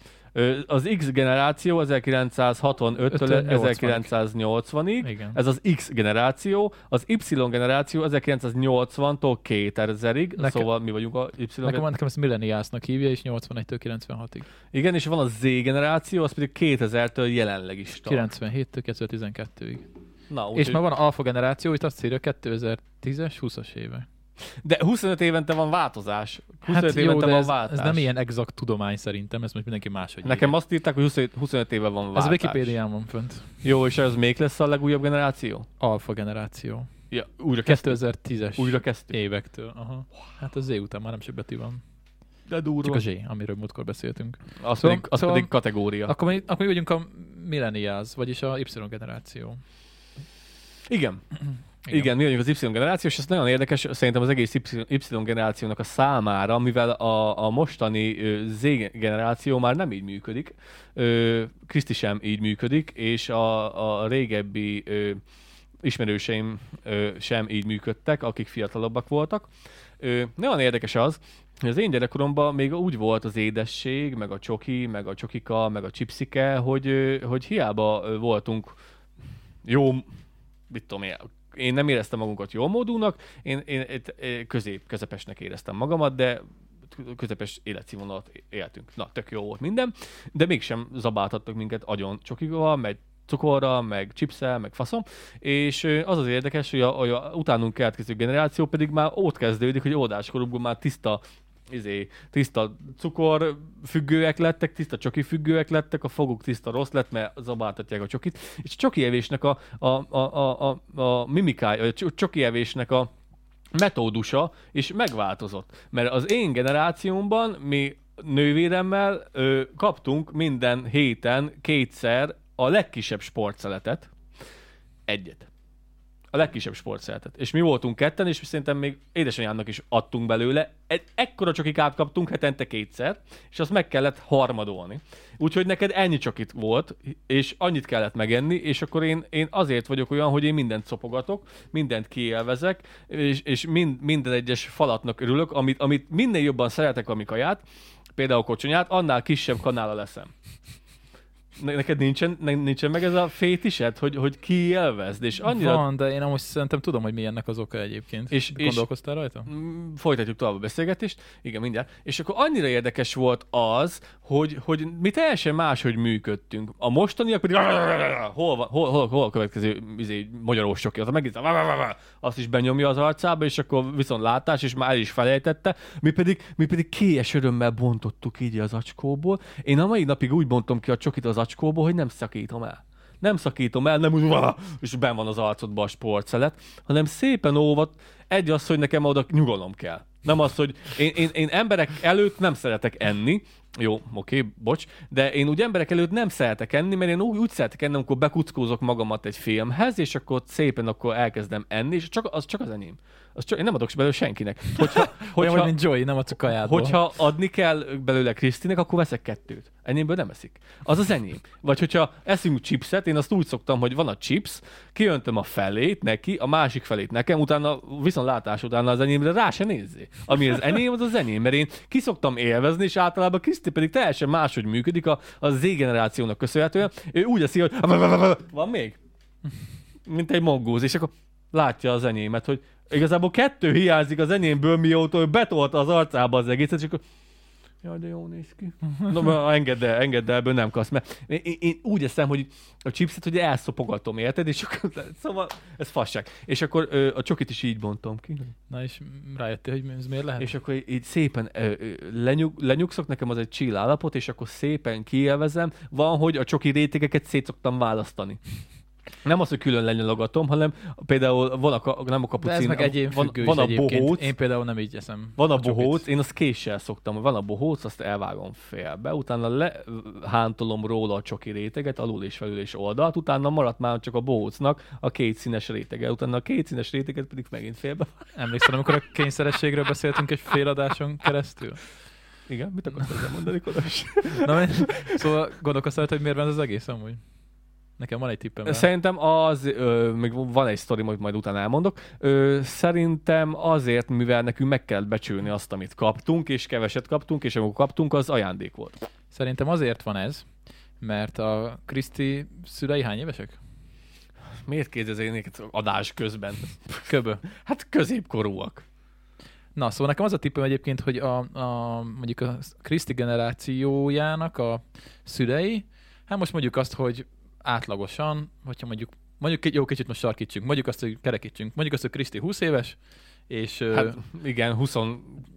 Az X generáció 1965-től Ötön 1980-ig. Igen. Ez az X generáció, az Y generáció 1980-tól 2000-ig, Nekem- szóval mi vagyunk a Y Nekem, generáció. nekem ezt millennialsnak hívja, és 81-től 96-ig. Igen, és van a Z generáció, az pedig 2000-től jelenleg is tart. 97-től 2012-ig. Na, úgy, És már van a alfa generáció, itt azt írja 2010-es, 20-as éve. De 25 évente van változás. 25 Hát jó, évente de van ez, változás. ez nem ilyen exakt tudomány szerintem, ez most mindenki máshogy Nekem írja. azt írták, hogy 25, 25 éve van Ez a váltás. Wikipédián van fönt. Jó, és ez még lesz a legújabb generáció? Alfa generáció. Ja, újra kezdtük. 2010-es Újra kezdtük. évektől. Aha. Hát a Z után már nem sok betű van. De durva. Csak a Z, amiről múltkor beszéltünk. Az, Szóval- pedig, az szóval- pedig kategória. Akkor mi, akkor mi vagyunk a millennials, vagyis a Y generáció. Igen. Igen. Igen, mi vagyunk az Y generáció, és ez nagyon érdekes, szerintem az egész Y, generációnak a számára, mivel a, a mostani Z generáció már nem így működik, Kriszti sem így működik, és a, a régebbi ö, ismerőseim ö, sem így működtek, akik fiatalabbak voltak. Ö, nagyon érdekes az, hogy az én gyerekkoromban még úgy volt az édesség, meg a csoki, meg a csokika, meg a chipsike, hogy, hogy hiába voltunk jó, mit tudom én, én nem éreztem magunkat jó módúnak, én, én, én közép, közepesnek éreztem magamat, de közepes életszínvonalat éltünk. Na, tök jó volt minden, de mégsem zabáltattak minket agyon csokival, meg cukorral, meg chipsel, meg faszom, és az az érdekes, hogy a, hogy a utánunk keletkező generáció pedig már ott kezdődik, hogy óvodáskorukban már tiszta izé, tiszta cukor függőek lettek, tiszta csoki függőek lettek, a foguk tiszta rossz lett, mert zabáltatják a csokit, és a csoki evésnek a, a, a, a, a, a mimikája, a cso- csoki evésnek a metódusa is megváltozott. Mert az én generációmban mi nővéremmel ö, kaptunk minden héten kétszer a legkisebb sportszeletet. Egyet. A legkisebb sportszeletet. És mi voltunk ketten, és szerintem még édesanyámnak is adtunk belőle. Egy ekkora csokikát kaptunk hetente kétszer, és azt meg kellett harmadolni. Úgyhogy neked ennyi csokit volt, és annyit kellett megenni, és akkor én, én azért vagyok olyan, hogy én mindent szopogatok, mindent kielvezek, és, és mind, minden egyes falatnak örülök, amit, amit minél jobban szeretek, ami kaját, például kocsonyát, annál kisebb kanála leszem. Ne- Neked nincsen, nincsen meg ez a fétised, hogy, hogy kielvezd, és annyira Van, de én amúgy szerintem tudom, hogy mi ennek az oka egyébként. És- és- Gondolkoztál rajta? Mm, folytatjuk tovább a beszélgetést. Igen, mindjárt. És akkor annyira érdekes volt az, hogy, hogy mi teljesen máshogy működtünk. A mostaniak pedig hol, hol, hol, hol a következő izé, magyarós soki, az megint azt is benyomja az arcába, és akkor viszont látás, és már el is felejtette. Mi pedig, mi pedig kélyes örömmel bontottuk így az acskóból. Én a mai napig úgy bontom ki a csokit az acskóból, hogy nem szakítom el. Nem szakítom el, nem úgy, és ben van az arcodban a sportszelet, hanem szépen óvat, egy az, hogy nekem oda nyugalom kell. Nem az, hogy én, én, én emberek előtt nem szeretek enni, jó, oké, bocs, de én úgy emberek előtt nem szeretek enni, mert én úgy, úgy szeretek enni, amikor bekuckózok magamat egy filmhez, és akkor szépen akkor elkezdem enni, és csak, az csak az enyém. Az csak, én nem adok belőle senkinek. Hogyha, Olyan hogyha, mint Joey, nem a kajádból. Hogyha adni kell belőle Krisztinek, akkor veszek kettőt. Enyémből nem eszik. Az az enyém. Vagy hogyha eszünk chipset, én azt úgy szoktam, hogy van a chips, kiöntöm a felét neki, a másik felét nekem, utána viszont látás utána az enyémre rá se nézzé. Ami az enyém, az az enyém, mert én ki szoktam élvezni, és általában Kriszti pedig teljesen máshogy működik a, a Z generációnak köszönhetően. Ő úgy eszi, hogy van még? Mint egy mongóz, és akkor látja az enyémet, hogy igazából kettő hiányzik az enyémből, mióta ő betolta az arcába az egészet, és akkor Jaj, de jó néz ki. No, engedd el, engedd el, ebből nem kapsz, mert én, én, én, úgy eszem, hogy a chipset ugye elszopogatom, érted? És akkor, szóval ez fasság. És akkor ö, a csokit is így bontom ki. Na és rájöttél, hogy ez miért lehet? És akkor így szépen ö, ö, lenyug, lenyugszok, nekem az egy chill állapot, és akkor szépen kielvezem. Van, hogy a csoki rétegeket szét szoktam választani. Nem az, hogy külön lenyalogatom, hanem például van a, nem a De kapucin, ez meg egyén van, van a egyébként. bohóc, Én például nem így eszem. van a csokit. bohóc, én azt késsel szoktam, van a bohóc, azt elvágom félbe, utána lehántolom róla a csoki réteget, alul és felül és oldalt, utána maradt már csak a bohócnak a két színes rétege, utána a két színes réteget pedig megint félbe. Emlékszel, amikor a kényszerességről beszéltünk egy fél adáson keresztül? Igen, mit ezzel mondani, Kolos? Na, szóval gondolkoztál, hogy miért van ez az egész amúgy? Nekem van egy tippem. rá. Szerintem az, ö, még van egy sztori, amit majd utána elmondok, ö, szerintem azért, mivel nekünk meg kell becsülni azt, amit kaptunk, és keveset kaptunk, és amikor kaptunk, az ajándék volt. Szerintem azért van ez, mert a Kriszti szülei hány évesek? Miért kérdezik adás közben? Köbö. Hát középkorúak. Na, szóval nekem az a tippem egyébként, hogy a, a mondjuk a Kriszti generációjának a szülei, hát most mondjuk azt, hogy átlagosan, hogyha mondjuk, mondjuk egy- jó, kicsit most sarkítsunk, mondjuk azt, hogy kerekítsünk, mondjuk azt, hogy Kriszti 20 éves, és Hát igen, 20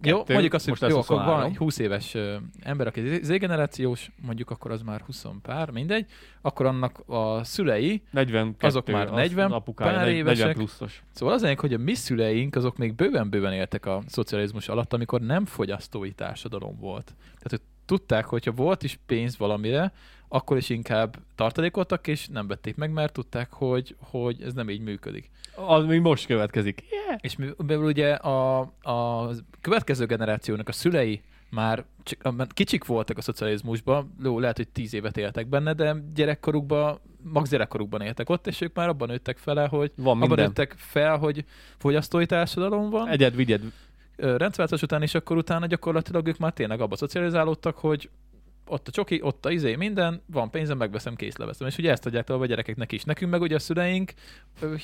Jó, mondjuk azt, hogy most jó, akkor van 23. egy 20 éves ember, aki Z-generációs, mondjuk akkor az már 20 pár, mindegy, akkor annak a szülei, 42, azok már az 40 apukája, pár 40 évesek. pluszos. szóval az lényeg, hogy a mi szüleink azok még bőven-bőven éltek a szocializmus alatt, amikor nem fogyasztói társadalom volt. Tehát, hogy tudták, hogyha volt is pénz valamire, akkor is inkább tartalékoltak, és nem vették meg, mert tudták, hogy, hogy ez nem így működik. Az még most következik. Yeah. És mi- mivel ugye a, a következő generációnak a szülei már kicsik voltak a szocializmusban, jó, lehet, hogy tíz évet éltek benne, de gyerekkorukban, max gyerekkorukban éltek ott, és ők már abban nőttek fel, hogy Van abban minden. nőttek fel, hogy fogyasztói társadalom van, Egy... Egyed, vigyed. rendszerváltás után, és akkor utána gyakorlatilag ők már tényleg abba szocializálódtak, hogy ott a csoki, ott a izé, minden, van pénzem, megveszem, kész leveszem. És ugye ezt adják tovább a gyerekeknek is. Nekünk meg ugye a szüleink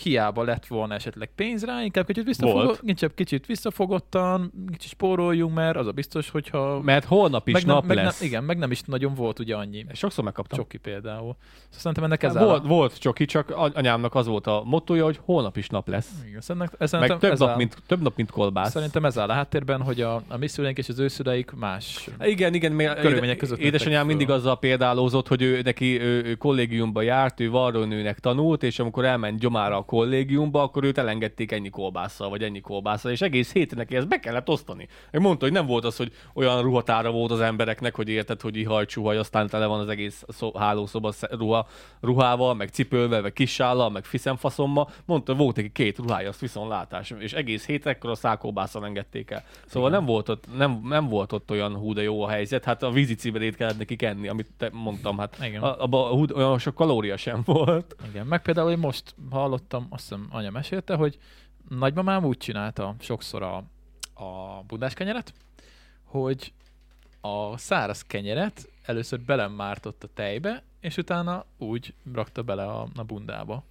hiába lett volna esetleg pénz rá, inkább kicsit, visszafogott, Volt. kicsit, kicsit visszafogottan, kicsit spóroljunk, mert az a biztos, hogyha... Mert holnap is meg nem, nap meg lesz. Nem, igen, meg nem is nagyon volt ugye annyi. Sokszor megkaptam. Csoki például. Szóval szerintem ennek ez Hát áll. volt, A... volt csoki, csak anyámnak az volt a mottoja, hogy holnap is nap lesz. Igen, szerintem, ez, Meg szerintem több ez nap, áll, mint, több nap, mint kolbász. Szerintem ez áll a háttérben, hogy a, a mi szüleink és az ő szüleik más. Igen, igen, Körülmények között édesanyám nőttek mindig föl. azzal példálózott, hogy ő, neki ő, ő kollégiumba járt, ő varrónőnek tanult, és amikor elment gyomára a kollégiumba, akkor őt elengedték ennyi kolbásszal, vagy ennyi kolbásszal, és egész héten neki ezt be kellett osztani. Ő mondta, hogy nem volt az, hogy olyan ruhatára volt az embereknek, hogy érted, hogy ihajcsúhaj, aztán tele van az egész szó, hálószoba ruha, ruhával, meg cipővel, meg kisállal, meg fiszemfaszommal. Mondta, hogy volt neki két ruhája, azt viszont látás, és egész héten ekkor a szákolbásszal engedték el. Szóval nem volt, ott, nem, nem volt ott olyan hú de jó a helyzet, hát a vízi ciberét kellett neki kenni, amit te mondtam, hát Igen. a, abba hú, olyan sok kalória sem volt. Igen, meg például én most hallottam, azt hiszem anya mesélte, hogy nagymamám úgy csinálta sokszor a, a bundás kenyeret, hogy a száraz kenyeret először belemártott a tejbe, és utána úgy rakta bele a, a bundába.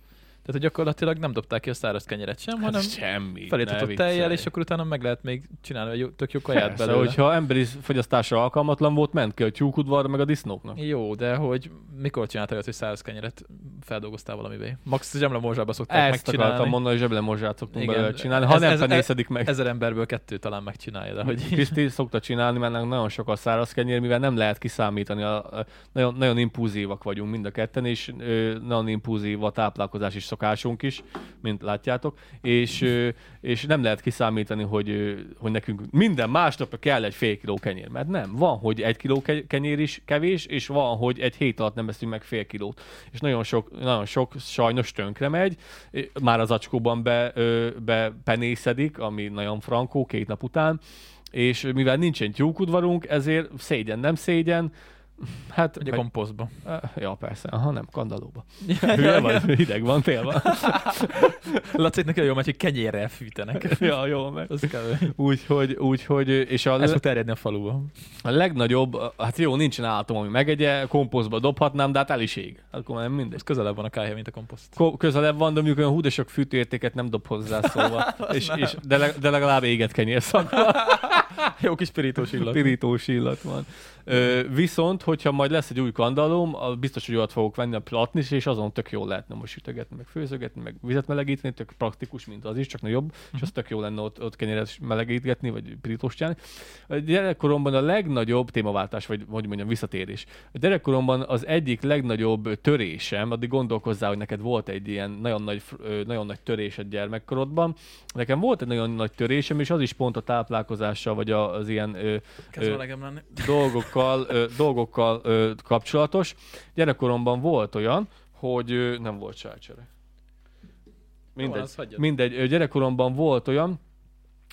Tehát, hogy gyakorlatilag nem dobták ki a száraz kenyeret sem, hanem Hát semmi. felított ne tejjel, és akkor utána meg lehet még csinálni egy tök jó kaját Persze, belőle. hogyha emberi fogyasztásra alkalmatlan volt, ment ki a tyúkudvarra, meg a disznóknak. Jó, de hogy mikor csináltál olyat, hogy száraz kenyeret feldolgoztál valamivé? Max zsemlemózsába szokták Ezt megcsinálni. akartam mondani, hogy zseblemorzsát szoktunk Igen. belőle csinálni, ha Ez- nem ez- penészedik meg. Ezer emberből kettő talán megcsinálja, de hogy Kriszti szokta csinálni, mert nagyon sok a száraz kenyér, mivel nem lehet kiszámítani, a, a, nagyon, nagyon impulzívak vagyunk mind a ketten, és ö, nagyon impulzív a táplálkozás is szokásunk is, mint látjátok, és, és nem lehet kiszámítani, hogy, hogy nekünk minden másnapra kell egy fél kiló kenyér, mert nem. Van, hogy egy kiló ke- kenyér is kevés, és van, hogy egy hét alatt nem veszünk meg fél kilót. És nagyon sok, nagyon sok sajnos tönkre megy, már az acskóban be, be penészedik, ami nagyon frankó két nap után, és mivel nincsen tyúkudvarunk, ezért szégyen nem szégyen, Hát, Ugye meg- komposztba. Ja, persze. Aha, nem, kandallóba. Hülye vagy, hideg van, tél van. Lacéknak jó, mert hogy kenyérrel fűtenek. ja, jó, meg. Az. Úgyhogy, úgyhogy, és a, Ez fog terjedni a faluba. a legnagyobb, hát jó, nincsen állatom, ami megegye, komposztba dobhatnám, de hát el is ég. Akkor nem mindegy. Ez közelebb van a kájha, mint a komposzt. Ko- közelebb van, de mondjuk olyan hú, de sok fűtőértéket nem dob hozzá, szóval. és, és, de, leg, de legalább éget kenyér szakma. Jó kis pirítós illat. Pirítós illat van. Ö, viszont, hogyha majd lesz egy új kandalom, a- biztos, hogy olyat fogok venni a platnis, és azon tök jól lehetne most sütögetni, meg főzögetni, meg vizet melegíteni, tök praktikus, mint az is, csak nagyobb, és az tök jó lenne ott, ott kenyeret melegítgetni, vagy pirítós csinálni. A gyerekkoromban a legnagyobb témaváltás, vagy hogy mondjam, visszatérés. A gyerekkoromban az egyik legnagyobb törésem, addig gondolkozzál, hogy neked volt egy ilyen nagyon nagy, nagyon nagy törésed gyermekkorodban. Nekem volt egy nagyon nagy törésem, és az is pont a táplálkozással, vagy a- az ilyen ö, Ö, lenni. Dolgokkal, ö, dolgokkal ö, kapcsolatos. Gyerekkoromban volt olyan, hogy ö, nem volt sájcsere. Mindegy, hagyjad. mindegy. Gyerekkoromban volt olyan,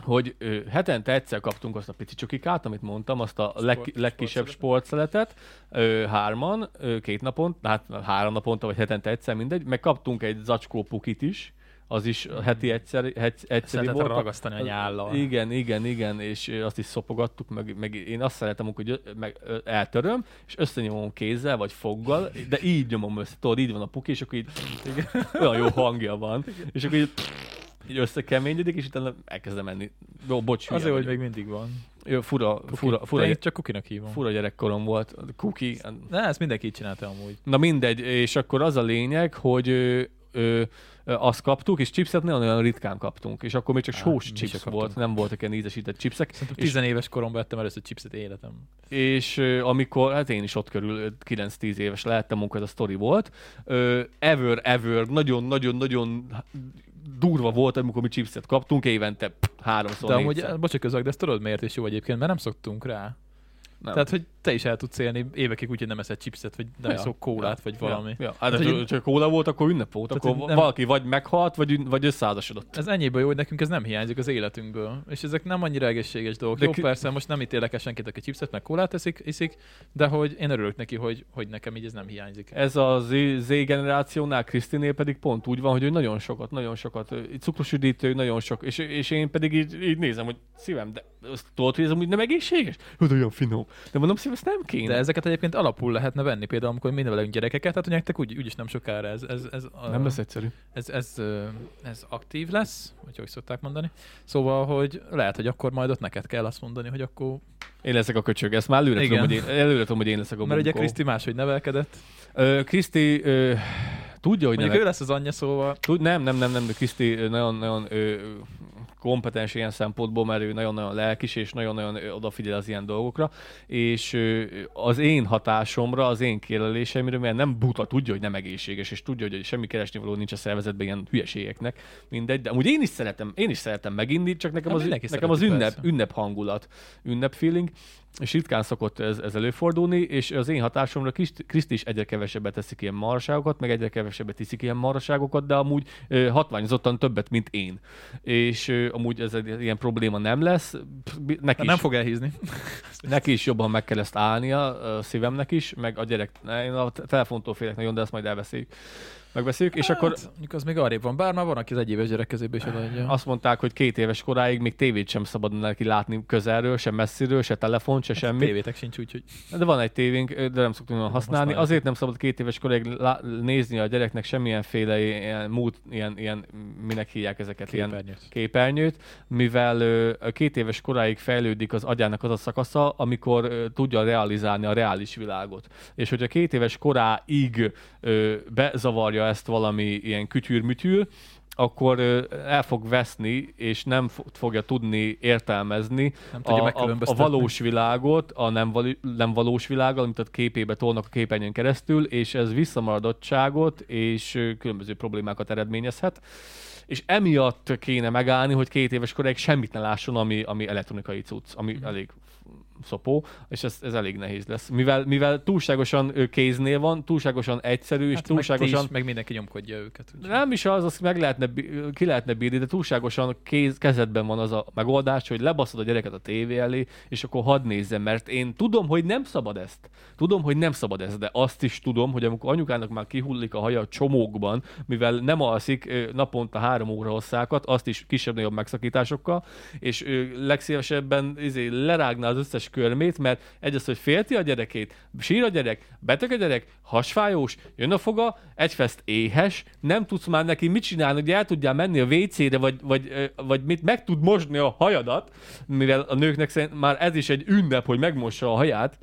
hogy ö, hetente egyszer kaptunk azt a pici csokikát, amit mondtam, azt a leg, Sport- legkisebb sportszeletet, ö, hárman, ö, két napon, hát három naponta, vagy hetente egyszer, mindegy, meg kaptunk egy zacskó pukit is, az is heti egyszer, egy, egyszeri volt. ragasztani a nyállal. Igen, igen, igen, és azt is szopogattuk, meg, meg én azt szeretem, hogy meg, eltöröm, és összenyomom kézzel, vagy foggal, de így nyomom össze, tudod, így van a puki, és akkor így olyan jó hangja van, és akkor így, így összekeményedik, és utána elkezdem menni. Jó, bocs, Azért, hogy még mindig van. Jó, fura, fura, Fura, fura, én csak kukinak hívom. fura gyerekkorom volt. Kuki. Ne, ezt mindenki így csinálta amúgy. Na mindegy, és akkor az a lényeg, hogy ö, ö, azt kaptuk, és chipset nagyon olyan ritkán kaptunk, és akkor még csak Á, sós se chips volt, nem voltak ilyen ízesített chipsek. Szerintem És- tizenéves koromban ettem először chipset életem. és amikor, hát én is ott körül ö, 9-10 éves lehettem, amikor ez a sztori volt, ever, ever, nagyon-nagyon-nagyon durva volt, amikor mi chipset kaptunk, évente pff, háromszor, De amúgy, bocsánat közök, de ezt tudod miért is jó egyébként, mert nem szoktunk rá. Nem. Tehát, hogy te is el tudsz élni évekig úgy, hogy nem eszed chipset, vagy nem Ja, iszol kólát, vagy valami. Ja, ja. Hát, hogy- hogy... csak kóla volt, akkor ünnep volt, Tehát, akkor nem- valaki vagy meghalt, vagy, vagy összeházasodott. Ez ennyiből jó, hogy nekünk ez nem hiányzik az életünkből. És ezek nem annyira egészséges dolgok. De Jó, ki- persze, most nem ítélek el senkit, aki chipset meg kólát eszik, iszik, de hogy én örülök neki, hogy, hogy nekem így ez nem hiányzik. Ez a Z, Z generációnál, Krisztinél pedig pont úgy van, hogy ő nagyon sokat, nagyon sokat, cukros üdítő, nagyon sok, és, és én pedig így, így nézem, hogy szívem, de azt tudod, hogy ez amúgy nem egészséges? Hogy olyan finom. De mondom, szívem, ezt nem kéne. De ezeket egyébként alapul lehetne venni, például amikor mi nevelünk gyerekeket, tehát hogy nektek úgy, úgyis nem sokára ez, ez, ez, nem lesz egyszerű. ez, ez, ö, ez aktív lesz, vagy hogy szokták mondani. Szóval, hogy lehet, hogy akkor majd ott neked kell azt mondani, hogy akkor... Én leszek a köcsög, ezt már előre, Igen. tudom, hogy én, előre tudom, hogy én leszek a Mert ugye. Kriszti máshogy nevelkedett. Kriszti tudja, hogy Mondjuk nem, ő lesz az anyja, szóval tud, nem, nem, nem, nem, Kriszti nagyon, nagyon ö, kompetens ilyen szempontból, mert ő nagyon-nagyon lelkis, és nagyon-nagyon odafigyel az ilyen dolgokra, és az én hatásomra, az én kéreléseimre, mert nem buta, tudja, hogy nem egészséges, és tudja, hogy semmi keresni való nincs a szervezetben ilyen hülyeségeknek, mindegy, de amúgy én is szeretem, én is szeretem meginni, csak nekem Hát az, nekem az ünnep, persze. ünnep hangulat, ünnep feeling, és ritkán szokott ez, ez előfordulni, és az én hatásomra Kriszt- is egyre kevesebbet teszik ilyen maraságokat, meg egyre kevesebbet iszik ilyen maraságokat, de amúgy ö, hatványozottan többet, mint én. És ö, amúgy ez egy ilyen probléma nem lesz. Neki, hát is, nem fog elhízni. neki is jobban meg kell ezt állnia, a szívemnek is, meg a gyerek, én a telefontól félek nagyon, de ezt majd elbeszéljük. Megbeszéljük, és akkor Hát, mondjuk az még arrébb van, bár már van, aki az egyéves gyerek kezébe is odaadja. azt mondták, hogy két éves koráig még tévét sem szabad neki látni közelről, se messziről, se telefont, se semmi. Tévétek sincs, úgyhogy De van egy tévénk, de nem szoktunk olyan használni. használjuk. Azért nem szabad két éves koráig lá- nézni a gyereknek semmilyenféle ilyen, múlt, ilyen, ilyen, minek hívják ezeket, ilyen képernyőt. képernyőt, mivel ö, két éves koráig fejlődik az agyának az a szakasza, amikor ö, tudja realizálni a reális világot. És hogyha két éves koráig ö, bezavarja ezt valami ilyen kütyűr-mütyűr, akkor el fog veszni, és nem fo- fogja tudni értelmezni Nem tudja a, a, valós világot a nem, való, nem valós világgal, amit a képébe tolnak a képernyőn keresztül, és ez visszamaradottságot és különböző problémákat eredményezhet. És emiatt kéne megállni, hogy két éves koráig semmit ne lásson, ami, ami elektronikai cucc, ami Mhm. elég szopó, és ez, ez elég nehéz lesz. Mivel, mivel túlságosan ö, kéznél van, túlságosan egyszerű, és Hát meg, túlságosan is, meg mindenki nyomkodja őket. úgyhogy- nem is az, azt meg lehetne, ki lehetne bírni, de túlságosan kéz, kezedben van az a megoldás, hogy lebaszod a gyereket a tévé elé, és akkor hadd nézzem, mert én tudom, hogy nem szabad ezt. Tudom, hogy nem szabad ezt, de azt is tudom, hogy amikor anyukának már kihullik a haja a csomókban, mivel nem alszik naponta három óra hosszákat, azt is kisebb-nagyobb megszakításokkal, és ő legszívesebben izé, lerágná az összes körmét, mert egyrészt, hogy félti a gyerekét, sír a gyerek, beteg a gyerek, hasfájós, jön a foga, egyfest éhes, nem tudsz már neki mit csinálni, hogy el tudjál menni a WC-re, vagy, vagy, vagy mit meg tud mosni a hajadat, mivel a nőknek szerint már ez is egy ünnep, hogy megmossa a haját,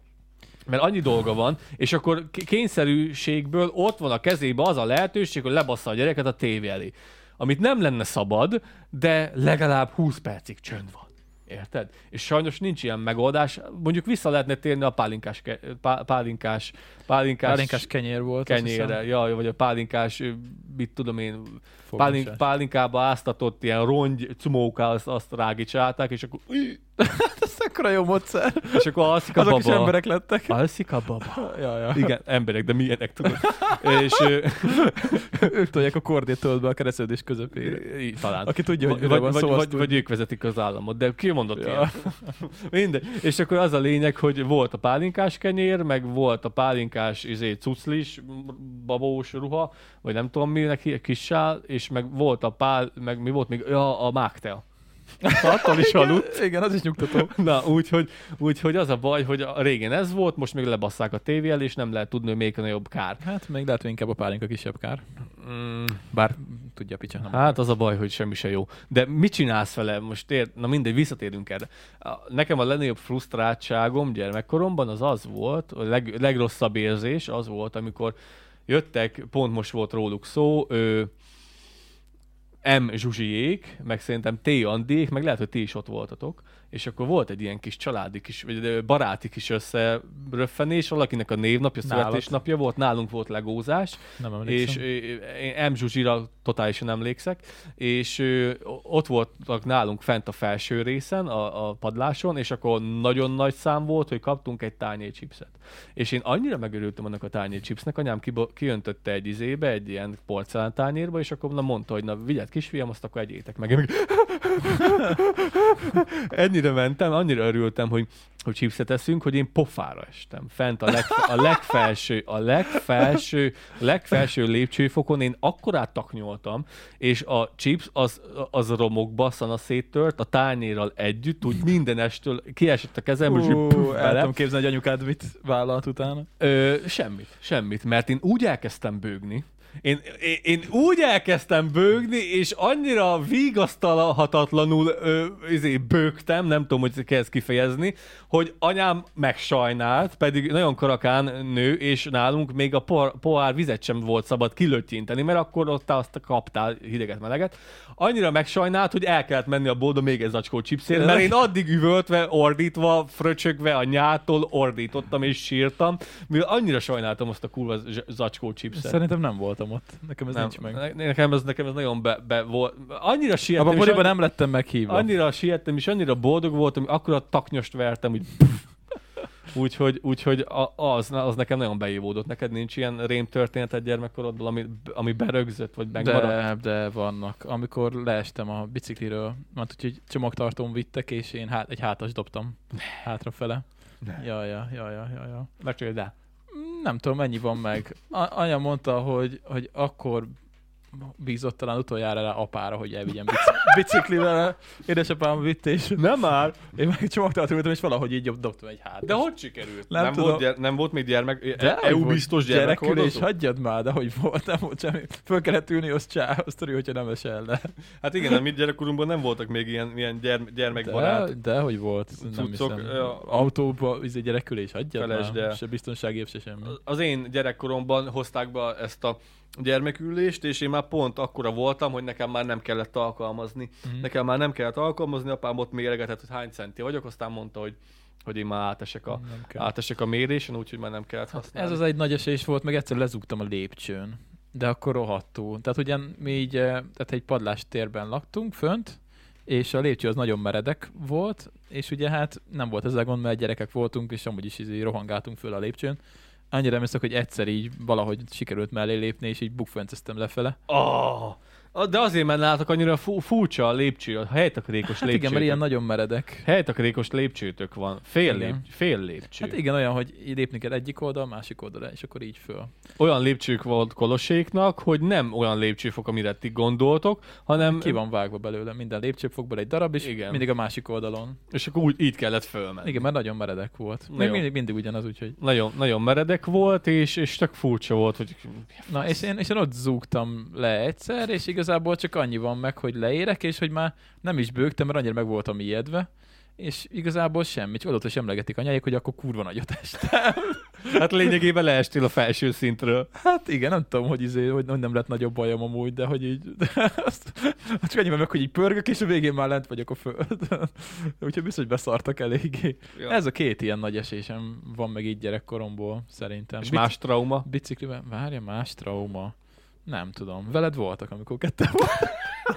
mert annyi dolga van, és akkor kényszerűségből ott van a kezébe az a lehetőség, hogy lebassza a gyereket a tévé elé. Amit nem lenne szabad, de legalább 20 percig csönd van. Érted? És sajnos nincs ilyen megoldás. Mondjuk vissza lehetne térni a pálinkás, pálinkás, pálinkás, Pálinkás kenyér volt. kenyérre, ja, vagy a pálinkás, mit tudom én, pálink, pálinkába áztatott ilyen rongy cumóká, azt, azt rágicsálták, és akkor, Ez akkora jó módszer. és akkor alszik a Azok baba. is emberek lettek. Alszik a baba. Ja, ja. Igen, emberek, de milyenek tudod. és Ők tolják a kordét be a keresztődés közepére. í- talán. Aki tudja, hogy vagy, van vagy, azt vagy, vagy ők vezetik az államot, de ki mondott Ja. ja. Mindegy. És akkor az a lényeg, hogy volt a pálinkás kenyér, meg volt a pálinkás izé, cuclis, babós ruha, vagy nem tudom minek, hi- kis sál, és meg volt a pál, meg mi volt még, ja, a mágtea. Attól is aludt. Igen, az is nyugtató. Na, úgyhogy, úgyhogy az a baj, hogy a régen ez volt, most még lebasszák a tévé elé, és nem lehet tudni, hogy melyik a nagyobb kár. Hát még lehet, hogy inkább a pálinka kisebb kár. Mm, Bár tudja picsa. Nem Hát az a baj, hogy semmi se jó. De mit csinálsz vele? Most ér, na mindegy, visszatérünk erre. Nekem a legnagyobb frusztráltságom gyermekkoromban az az volt, a leg, legrosszabb érzés az volt, amikor jöttek, pont most volt róluk szó, ö, M. Zsuzsiék, meg szerintem T. Andék, meg lehet, hogy ti is ott voltatok, és akkor volt egy ilyen kis családi kis, vagy baráti kis összeröffenés, valakinek a névnapja, Nálad? születésnapja volt, nálunk volt legózás, Nem és emlékszem. ö, én M. Zsuzsira totálisan emlékszek, és ott voltak nálunk fent a felső részen, a, a padláson, és akkor nagyon nagy szám volt, hogy kaptunk egy tányér chipset. És én annyira megörültem annak a tányér chipsnek, anyám kibo- kijöntötte egy izébe, egy ilyen porcelán tányérba, és akkor na mondta, hogy na vigyázz kisfiam, azt akkor egyétek meg. Én meg Ennyire mentem, annyira örültem, hogy, hogy chipset eszünk, hogy én pofára estem. Fent a, leg, a legfelső, a legfelső, a legfelső lépcsőfokon én akkorát taknyoltam, és a chips az, az romokba szana széttört, a tányérral együtt, úgy mindenestől kiesett a kezemből, és Ú, el tudom képzelni, hogy anyukád mit vállalt utána. Ö, semmit, semmit, mert én úgy elkezdtem bőgni, én, én, én úgy elkezdtem bőgni, és annyira vigasztalhatatlanul ö, izé, bőgtem, nem tudom, hogy kell ezt kifejezni, hogy anyám megsajnált, pedig nagyon karakán nő, és nálunk még a por, pohár vizet sem volt szabad kilöttyinteni, mert akkor ott azt kaptál hideget, meleget. Annyira megsajnált, hogy el kellett menni a boltba még egy zacskó chipsért, mert én addig üvöltve, ordítva, fröcsögve a nyától ordítottam és sírtam, mivel annyira sajnáltam azt a kurva zacskó chipset. Szerintem nem voltam ott. Nekem ez nem, nincs meg. ne- Nekem ez, nekem ez nagyon be, be volt. Annyira siettem, Abban a annyi- nem lettem meghívva. annyira siettem, és annyira boldog voltam, hogy akkora taknyost vertem, hogy Úgyhogy, úgyhogy a- az, az nekem nagyon beívódott. Neked nincs ilyen rém történeted gyermekkorodból, ami, ami berögzött, vagy megmaradt? De, de vannak. Amikor leestem a bicikliről, mert úgyhogy csomagtartón vittek, és én hát, egy hátas dobtam hátrafele. Ne. Ja, ja, ja, ja, ja, ja. Mesélj el. Nem tudom, mennyi van meg. A- anya mondta, hogy, hogy akkor bízott talán utoljára rá apára, hogy elvigyen bici- biciklivel. Édesapám vitt, és Nem már! én meg csomagtartón ültem, és valahogy így jobb- dobtam egy hátas. De hogy sikerült? Nem nem, tudom. volt, gyere, nem volt még gyermek, De EU volt biztos gyerekülés, gyermekhordozó? hagyjad már, de hogy volt, nem volt semmi. Föl kellett ülni, az csá, az törő, hogyha nem esel le. Hát igen, a mi gyerekkorunkban nem voltak még ilyen, ilyen gyerm- gyermekbarát. De, de hogy volt, nem Cuccok, hiszem. ja. Autóba, izé gyerekülés, hagyjad Felejtsd már. Se biztonsági se semmi. Az én gyerekkoromban hozták be ezt a gyermekülést, és én már pont akkora voltam, hogy nekem már nem kellett alkalmazni. Mhm. Nekem már nem kellett alkalmazni, apám ott méregetett, hogy hány centi vagyok, aztán mondta, hogy, hogy én már átesek a, átesek a mérésen, úgyhogy már nem kellett Hát használni. ez az egy nagy esés volt, meg egyszer lezugtam a lépcsőn. De akkor rohadtul. Tehát ugyan mi így, eh, tehát egy padlás térben laktunk fönt, és a lépcső az nagyon meredek volt, és ugye hát nem volt ezzel gond, mert gyerekek voltunk, és amúgy is izé rohangáltunk föl a lépcsőn. Annyira emlékszek, hogy egyszer így valahogy sikerült mellé lépni, és így bukfenceztem lefele. Oh. De azért, mert látok annyira fu- furcsa a lépcső, a helytakarékos Hát lépcső. igen, mert ilyen nagyon meredek. Helytakarékos lépcsőtök van. Fél, Igen. lép, fél lépcső. Hát igen, olyan, hogy lépni kell egyik oldal, másik oldalra, és akkor így föl. Olyan lépcsők volt Koloséknak, hogy nem olyan lépcsőfok, amire ti gondoltok, hanem... Ki van vágva belőle, minden lépcsőfokból egy darab, és Igen. mindig a másik oldalon. És akkor úgy így kellett fölmenni. Igen, mert nagyon meredek volt. Még mindig, mindig ugyanaz, úgyhogy... Nagyon, nagyon meredek volt, és, és tök furcsa volt, hogy Na, és én, és én ott zúgtam le egyszer, és igazából csak annyi van meg, hogy leérek, és hogy már nem is bőgtem, mert annyira meg voltam ijedve, és igazából semmi, csak adott, hogy emlegetik anyáik, hogy akkor kurva nagyot estem. hát lényegében leestél a felső szintről. Hát igen, nem tudom, hogy, izé, hogy nem lett nagyobb bajom amúgy, de hogy így, de azt, csak annyi meg, hogy így pörgök, és a végén már lent vagyok a földön. Úgyhogy biztos, hogy beszartak eléggé. Ja. Ez a két ilyen nagy esésem van meg így gyerekkoromból, szerintem. És Bic- más trauma? Biciklivel? Várja, más trauma. Nem tudom. Veled voltak, amikor ketten volt.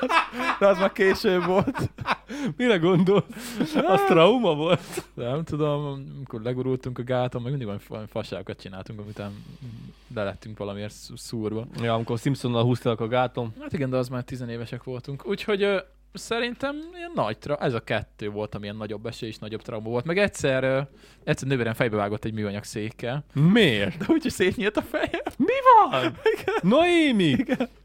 De az már később volt. Mire gondol? Az trauma volt? Nem tudom, amikor legurultunk a gáton, meg mindig valami fasságokat csináltunk, amitán lelettünk valamiért szú- szúrva. Ja, amikor Simpsonnal húztak a gáton. Hát igen, de az már tizenévesek voltunk. Úgyhogy szerintem ilyen nagy tra- ez a kettő volt, amilyen nagyobb esély és nagyobb trauma volt. Meg egyszer, egyszer nővérem fejbe vágott egy műanyag székkel. Miért? De úgyhogy szétnyílt a fejem. Mi van? Noémi!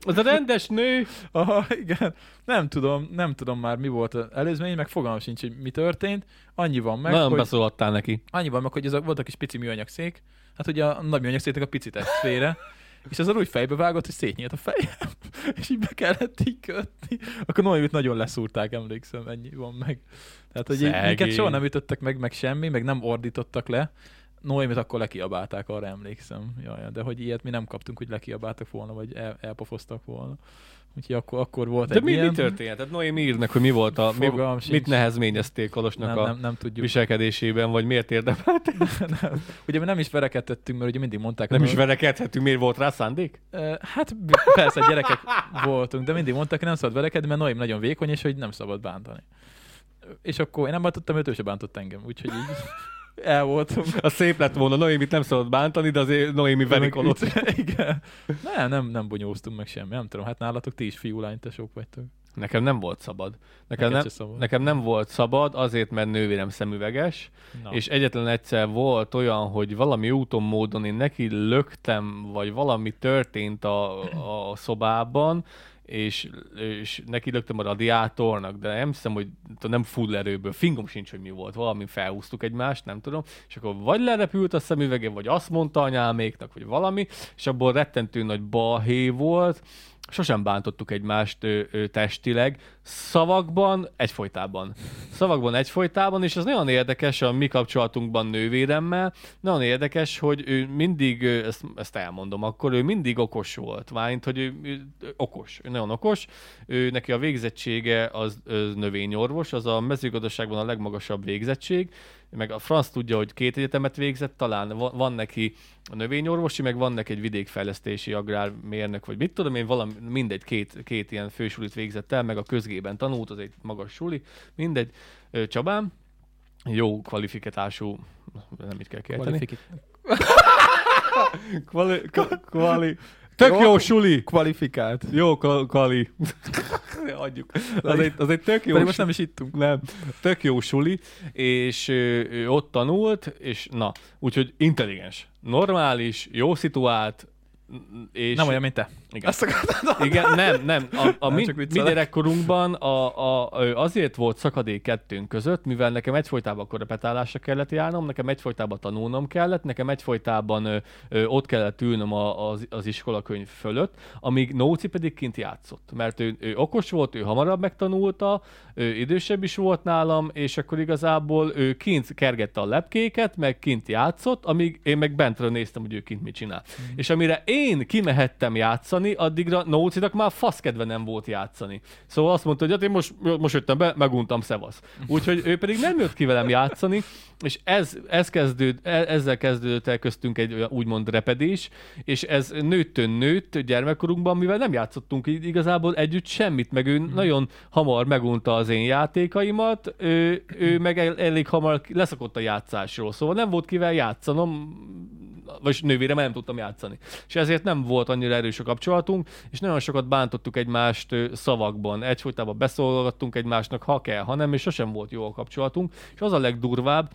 Az a rendes nő. Aha, igen. Nem tudom, nem tudom már mi volt az előzmény, meg fogalmam sincs, hogy mi történt. Annyi van meg, Nagyon hogy, beszólaltál neki. annyi van meg, hogy ez a, volt a kis pici műanyag szék, hát ugye a nagy műanyag széknek a pici testvére, és az úgy fejbe vágott, hogy szétnyílt a fejem, és így be kellett így kötni. Akkor Noémit nagyon leszúrták, emlékszem, ennyi van meg. Tehát, hogy Szegény. minket soha nem ütöttek meg, meg semmi, meg nem ordítottak le. Noémit akkor lekiabálták, arra emlékszem. Jaj, de hogy ilyet mi nem kaptunk, hogy lekiabáltak volna, vagy el, elpofoztak volna. Úgyhogy akkor, akkor volt De egy mi, ilyen... mi történt? Tehát Noémi meg, hogy mi volt a... Mi, mit nehezményezték Kolosnak nem, a nem, nem tudjuk. viselkedésében, vagy miért érdemelt? nem. Ugye mi nem is verekedtettünk, mert ugye mindig mondták, Nem hogy is verekedhetünk, miért volt rá szándék? Hát persze, gyerekek voltunk, de mindig mondták, hogy nem szabad verekedni, mert Noém nagyon vékony, és hogy nem szabad bántani. És akkor én nem bántottam, őt ő se bántott engem, úgyhogy így el voltunk. Az szép lett volna, Noémit nem szabad bántani, de azért Noémi verik Meg Kolos. üt- Igen. Nem, nem, nem bonyóztunk meg semmi, nem tudom, hát nálatok ti is fiú lány tesók vagytok. Nekem nem volt szabad. Nekem nem, szabad. nekem nem volt szabad, azért, mert nővérem szemüveges, Na. és egyetlen egyszer volt olyan, hogy valami úton, módon én neki löktem, vagy valami történt a, a szobában, és, és neki löktem a radiátornak, de nem hiszem, hogy nem full erőből, fingom sincs, hogy mi volt, valami felhúztuk egymást, nem tudom, és akkor vagy lerepült a szemüvege, vagy azt mondta anyáméknak, vagy valami, és abból rettentő nagy balhé volt, sosem bántottuk egymást ö, ö, testileg, szavakban egyfolytában. Szavakban egyfolytában, és az nagyon érdekes a mi kapcsolatunkban nővéremmel, nagyon érdekes, hogy ő mindig, ezt, ezt elmondom akkor, ő mindig okos volt, mármint, hogy ő, ő okos, ő nagyon okos, ő, neki a végzettsége az, az növényorvos, az a mezőgazdaságban a legmagasabb végzettség, meg a franc tudja, hogy két egyetemet végzett, talán van, neki a növényorvosi, meg van neki egy vidékfejlesztési agrármérnök, vagy mit tudom én, valami, mindegy, két, két ilyen fősulit végzett el, meg a közgében tanult, az egy magas suli, mindegy. Csabám, jó kvalifikatású, nem így kell kérteni. Kvalifiki- Kvali, kvali, tök jó, Jó. suli! Kvalifikált. Jó kal- kvali. Adjuk. Az egy, az egy tök jó Pedig most nem is ittunk. Nem, tök jó suli, és ő, ő ott tanult, és na, úgyhogy intelligens, normális, jó szituált, és... Nem olyan, mint te. Igen. Azt akartam. Igen, nem, nem. A, a Nem, mi, csak mi viccelek. gyerekkorunkban a, a, a, azért volt szakadék kettőnk között, mivel nekem egyfolytában korepetálásra kellett járnom, nekem egyfolytában tanulnom kellett, nekem egyfolytában ö, ö, ott kellett ülnöm a, az, az iskolakönyv fölött, amíg Nóci pedig kint játszott. Mert ő, ő okos volt, ő hamarabb megtanulta, ő idősebb is volt nálam, és akkor igazából ő kint kergette a lepkéket, meg kint játszott, amíg én meg bentről néztem, hogy ő kint mit csinál. Mhm. És amire én kimehettem játszani, játszani, addigra Nócinak már fasz kedve nem volt játszani. Szóval azt mondta, hogy hát én most, most jöttem be, meguntam szevasz. Úgyhogy ő pedig nem jött ki velem játszani, és ez, ez kezdőd, e- ezzel kezdődött el köztünk egy úgymond repedés, és ez nőttön nőtt gyermekkorunkban, mivel nem játszottunk igazából együtt semmit, meg ő nagyon hamar megunta az én játékaimat, ő, ő meg el, elég hamar leszokott a játszásról, szóval nem volt kivel játszanom, vagy nővére nem tudtam játszani. És ezért nem volt annyira erős a kapcsolatunk, és nagyon sokat bántottuk egymást szavakban. Egyfolytában beszólogattunk egymásnak, ha kell, ha nem, és sosem volt jó a kapcsolatunk. És az a legdurvább,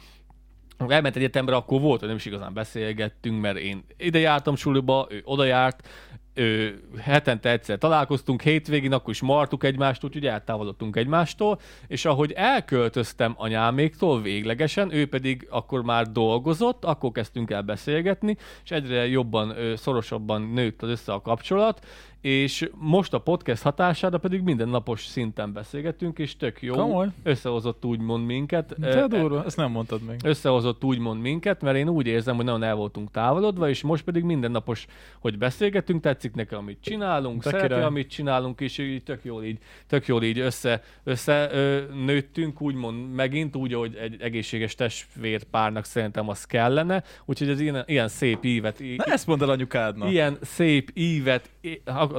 amikor elment egyetemre, akkor volt, hogy nem is igazán beszélgettünk, mert én ide jártam suliba, ő oda járt, ő, hetente egyszer találkoztunk, hétvégén akkor is martuk egymást, úgyhogy eltávolodtunk egymástól, és ahogy elköltöztem anyáméktól véglegesen, ő pedig akkor már dolgozott, akkor kezdtünk el beszélgetni, és egyre jobban, ö, szorosabban nőtt az össze a kapcsolat, és most a podcast hatására pedig mindennapos szinten beszélgetünk, és tök jó. Komoly. Összehozott úgymond minket. Ö, durva, ezt nem mondtad még. összehozott úgymond minket, mert én úgy érzem, hogy nagyon el voltunk távolodva, és most pedig mindennapos, hogy beszélgetünk, tetszik nekem, amit csinálunk, De szereti, király. amit csinálunk, és így tök jól így, tök jól így össze, össze ö, nőttünk, úgymond megint, úgy, hogy egy egészséges testvérpárnak szerintem az kellene, úgyhogy ez ilyen, ilyen szép ívet, í- Na ezt mondd el anyukádnak. ilyen szép ívet,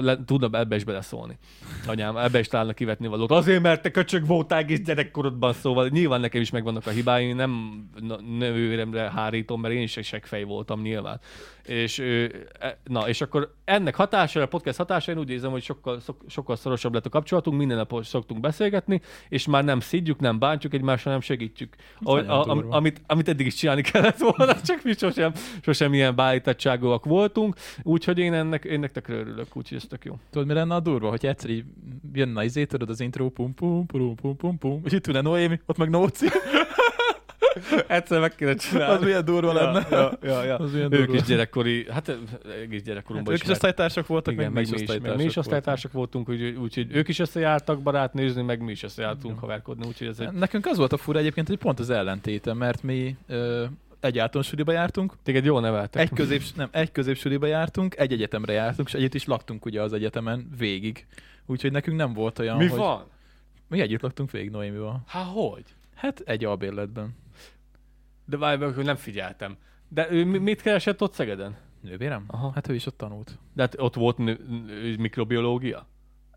le- tudna ebbe is beleszólni. Anyám, ebbe is találna kivetni valót. Azért, mert te köcsög voltál egész gyerekkorodban, szóval nyilván nekem is megvannak a hibáim, nem nővéremre hárítom, mert én is egy seggfej voltam nyilván. És, e- na, és akkor ennek hatására, a podcast hatására én úgy érzem, hogy sokkal, sokkal szorosabb lett a kapcsolatunk, minden nap szoktunk beszélgetni, és már nem szidjuk, nem bántjuk egymást, hanem segítjük. Ahogy, a, durva. amit, amit eddig is csinálni kellett volna, csak mi sosem, sosem ilyen beállítottságúak voltunk, úgyhogy én ennek, ennek tökre örülök, úgyhogy ez tök jó. Tudod, mi lenne a durva, hogy egyszer így jönne az izé, tudod, az intro, pum pum pum pum pum pum, és itt ülne Noémi, ott meg Nóci. Egyszer meg kéne csinálni. Az milyen durva ja, lenne. Ja, ja, ja. Az milyen Ők durva. is gyerekkori, hát egész Hát gyerekkorunkban ők is osztálytársak voltak, Igen, meg, mi is meg mi is, meg osztálytársak mi is voltunk. osztálytársak voltunk, úgyhogy úgy, ők is összejártak barátnőzni, meg mi is összejártunk Jó. haverkodni, úgyhogy ez egy... Nekünk az volt a fura egyébként, hogy pont az ellentéte, mert mi ö, egy általános jártunk, Téged jól neveltek. egy, közép, nem, egy középsuliba jártunk, egy egyetemre jártunk, és együtt is laktunk ugye az egyetemen végig. Úgyhogy nekünk nem volt olyan, Mi hogy... van? Mi együtt laktunk végig Noémival. Hát hogy? Hát egy albérletben. De várj meg, hogy nem figyeltem. De ő mi- mit keresett ott Szegeden? Nővérem? Aha. Hát ő is ott tanult. De hát ott volt nő, nő, mikrobiológia?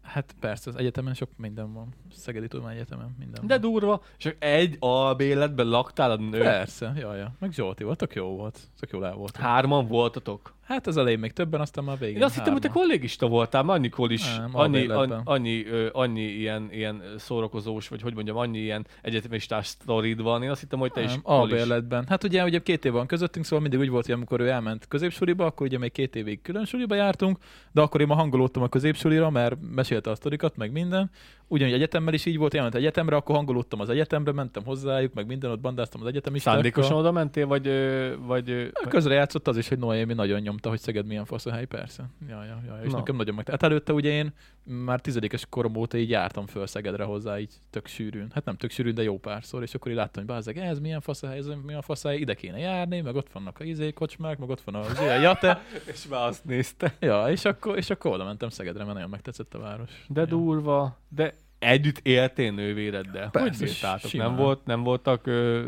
Hát persze, az egyetemen sok minden van. Szegedi Tudományegyetemen minden De van. durva, csak egy albérletben laktál a nő. Persze, jaj, ja. Meg Zsolti volt, tök jó volt. Tök jól el volt. Hárman voltatok. Hát az elején még többen, aztán már végén Én azt hittem, hogy te kollégista voltál, már annyikor is Nem, annyi, annyi, annyi, ö, annyi ilyen, ilyen szórakozós, vagy hogy mondjam, annyi ilyen egyetemistás sztorid van. Én azt hittem, hogy te is Nem, kolis. albérletben. Hát ugye, ugye két év van közöttünk, szóval mindig úgy volt, hogy amikor ő elment középsuliba, akkor ugye még két évig külön suliba jártunk, de akkor én ma hangolódtam a középsulira, mert mesélte a sztorikat, meg minden. Ugyanúgy egyetemmel is így volt, elment egyetemre, akkor hangolódtam az egyetemre, mentem hozzájuk, meg minden, ott bandáztam az egyetemistákkal. Szándékosan oda mentél, vagy, vagy, ö, Közre játszott az is, hogy Noémi nagyon nyomta, hogy Szeged milyen fasz a hely, persze. Ja, ja, ja, és Na. nekem nagyon meg. Hát előtte ugye én már tizedikes korom óta így jártam föl Szegedre hozzá, így tök sűrűn. Hát nem tök sűrűn, de jó párszor, és akkor így láttam, hogy bázeg, ez milyen fasz a hely, ez milyen fasz a hely, ide kéne járni, meg ott vannak a izé kocsmák, meg ott van a izé, a jate. és már azt nézte. Ja, és akkor, és akkor oda mentem Szegedre, mert nagyon megtetszett a város. De ja. durva, de együtt éltél nővéreddel. Persze. Nem, volt, nem voltak ö,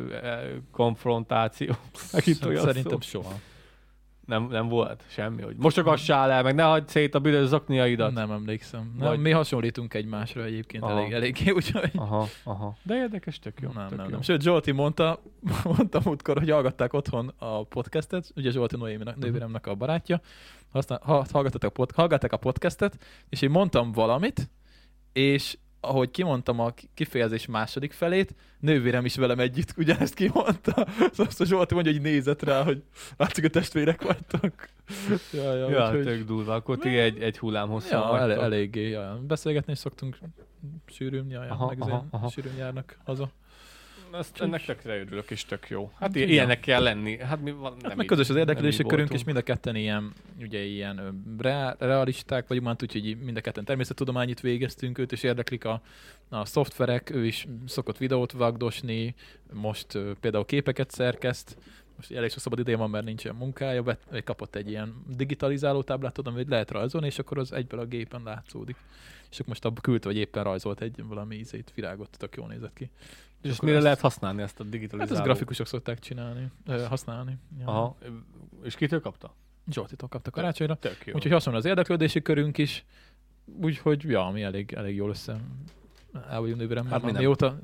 konfrontáció? Megint olyan Szerintem soha. Nem, nem volt semmi, hogy mosogassál el, meg ne hagyd szét a büdös zokniaidat. Nem emlékszem. Nem, Vagy- mi hasonlítunk egymásra egyébként Aha. elég, eléggé, úgyhogy... Aha, aha. De érdekes, tök jó. nem, tök nem, jó. nem. Sőt, Zsolti mondta, mondta múltkor, hogy hallgatták otthon a podcastet, ugye Zsolti Noéminek, Mhm. nővéremnek a barátja, aztán ha, hallgatták, a pod, hallgatták a podcastet, és én mondtam valamit, és ahogy kimondtam a kifejezés második felét, nővérem is velem együtt ugyanezt kimondta. Szóval azt a Zsolti mondja, hogy nézett rá, hogy látszik, a testvérek vagytok. ja, ja, Ja, úgyhogy- tök durva. Akkor ti egy, egy hullám hosszú Ja, el, eléggé, ja. Beszélgetni is szoktunk sűrűn, ja, ja, Aha, meg aha, aha, aha. sűrűn járnak haza. Ezt, ennek tökre örülök, és tök jó. Hát Igen. ilyenek kell lenni. Hát mi van, Hát nem meg így- közös az érdeklődési körünk, és mind a ketten ilyen, ugye ilyen ö, rea- realisták vagyunk, már úgyhogy mind a ketten természettudományit végeztünk, őt is érdeklik a, a szoftverek, ő is szokott videót vagdosni, most ö, például képeket szerkeszt, most elég sok szabad ideje van, mert nincsen munkája, vagy kapott egy ilyen digitalizáló táblát, tudom, hogy lehet rajzolni, és akkor az egyből a gépen látszódik. És akkor most abba küldte, hogy éppen rajzolt egy valami ízét, virágot, tök jól nézett ki. És akkor mire ezt- lehet használni ezt a Hát digitalizáló? ezt grafikusok szokták csinálni, ö, használni. Ja. Aha. És kitől kapta? Zsoltitól kapta karácsonyra. Tök jó. Úgyhogy hasonló az érdeklődési körünk is, úgyhogy ja, mi elég, elég jól össze el vagyunk nővére, Hát hát mióta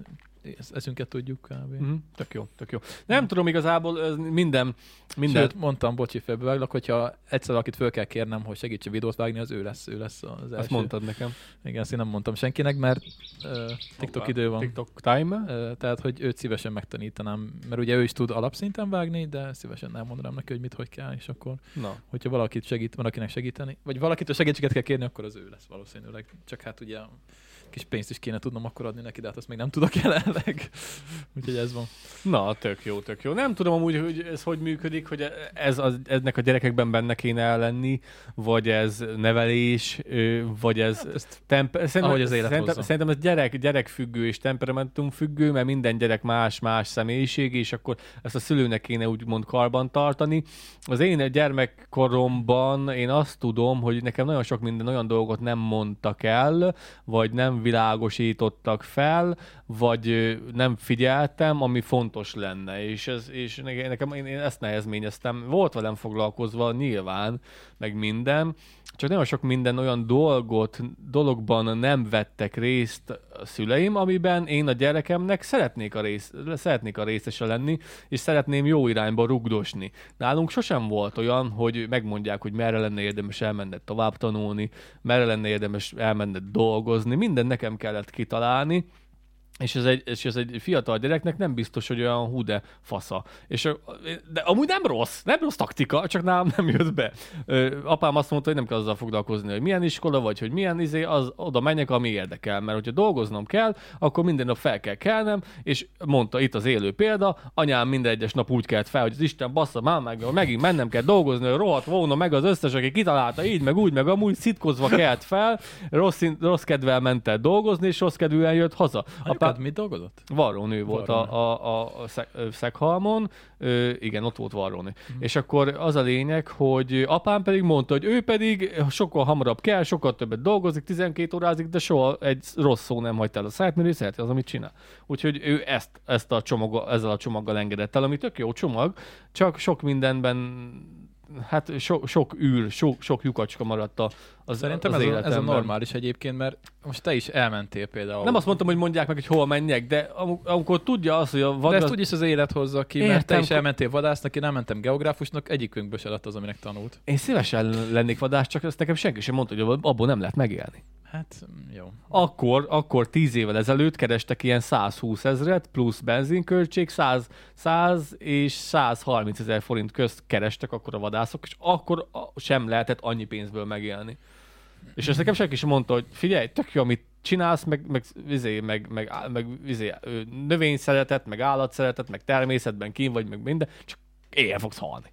eszünket tudjuk kb. Mhm, Tök jó, tök jó. Nem tudom igazából, ez minden, minden... Sőt, mondtam, bocsi, félbeváglak, hogyha egyszer valakit föl kell kérnem, hogy segítse videót vágni, az ő lesz, ő lesz az első. Azt mondtad nekem. Igen, ezt én nem mondtam senkinek, mert uh, TikTok Hoppá. idő van. TikTok time. Uh, tehát, hogy őt szívesen megtanítanám, mert ugye ő is tud alapszinten vágni, de szívesen elmondanám neki, hogy mit, hogy kell, és akkor, Na, hogyha valakit segít, valakinek segíteni, vagy valakitől segítséget kell kérni, akkor az ő lesz valószínűleg. Csak hát ugye kis pénzt is kéne tudnom akkor adni neki, de hát azt még nem tudok jelenleg. Úgyhogy ez van. na, tök jó, tök jó. Nem tudom amúgy, hogy ez hogy működik, hogy ez az, eznek a gyerekekben benne kéne lenni, vagy ez nevelés, vagy ez... Hát ezt Temp- szerintem, Ahogy az élet szerintem, hozza. szerintem ez gyerek, gyerekfüggő és temperamentum függő, mert minden gyerek más-más személyiség, és akkor ezt a szülőnek kéne úgymond karban tartani. Az én gyermekkoromban én azt tudom, hogy nekem nagyon sok minden olyan dolgot nem mondtak el, vagy nem világosítottak fel, vagy nem figyeltem, ami fontos lenne, és, ez, és ne- nekem én, én ezt nehezményeztem. Volt velem foglalkozva nyilván, meg minden, csak nagyon sok minden olyan dolgot, dologban nem vettek részt a szüleim, amiben én a gyerekemnek szeretnék a, rész, szeretnék a részese lenni, és szeretném jó irányba rugdosni. Nálunk sosem volt olyan, hogy megmondják, hogy merre lenne érdemes elmenned tovább tanulni, merre lenne érdemes elmenned dolgozni, minden nekem kellett kitalálni, és ez, egy, és ez egy fiatal gyereknek nem biztos, hogy olyan hú de fasza. És, de amúgy nem rossz, nem rossz taktika, csak nálam nem jött be. Ö, apám azt mondta, hogy nem kell azzal foglalkozni, hogy milyen iskola, vagy hogy milyen izé, az oda menjek, ami érdekel. Mert hogyha dolgoznom kell, akkor minden nap fel kell kelnem, és mondta itt az élő példa, anyám minden egyes nap úgy kelt fel, hogy az Isten bassza, már meg, megint mennem kell dolgozni, hogy rohadt volna meg az összes, aki kitalálta így, meg úgy, meg amúgy szitkozva kelt fel, rossz, rossz kedvel ment el dolgozni, és rossz kedvűen jött haza. Anyukád mit dolgozott? Varrónő volt a, Varrónő. a, a, a Szeg- ö, Szeghalmon, ö, igen, ott volt varrónő. És akkor az a lényeg, hogy apám pedig mondta, hogy ő pedig sokkal hamarabb kell, sokkal többet dolgozik, 12 órázik, de soha egy rossz szó nem hagyta el a száját, mert ő szereti az, amit csinál. Úgyhogy ő ezt, ezt a csomag, ezzel a csomaggal engedett el, ami tök jó csomag, csak sok mindenben hát so, sok űr, sok, sok lyukacska maradt a, az, Szerintem az ez, a, ez a normális egyébként, mert most te is elmentél például. Nem azt mondtam, hogy mondják meg, hogy hol menjek, de am- amikor tudja azt, hogy a de vadgaz... ezt úgyis az élet hozza ki, mert te Értem, is elmentél vadásznak, én elmentem geográfusnak, egyikünkből se lett az, aminek tanult. Én szívesen lennék vadász, csak ezt nekem senki sem mondta, hogy abból nem lehet megélni. Hát, jó. Akkor, akkor 10 évvel ezelőtt kerestek ilyen 120 ezret, plusz benzinköltség, 100, 100 és 130 ezer forint közt kerestek akkor a vadászok, és akkor sem lehetett annyi pénzből megélni. És ezt nekem senki sem mondta, hogy figyelj, tök jó, amit csinálsz, meg, meg, izé, meg, meg, meg izé, ö, növény szeretet, meg állat szeretet, meg természetben kín vagy, meg minden, csak éjjel fogsz halni.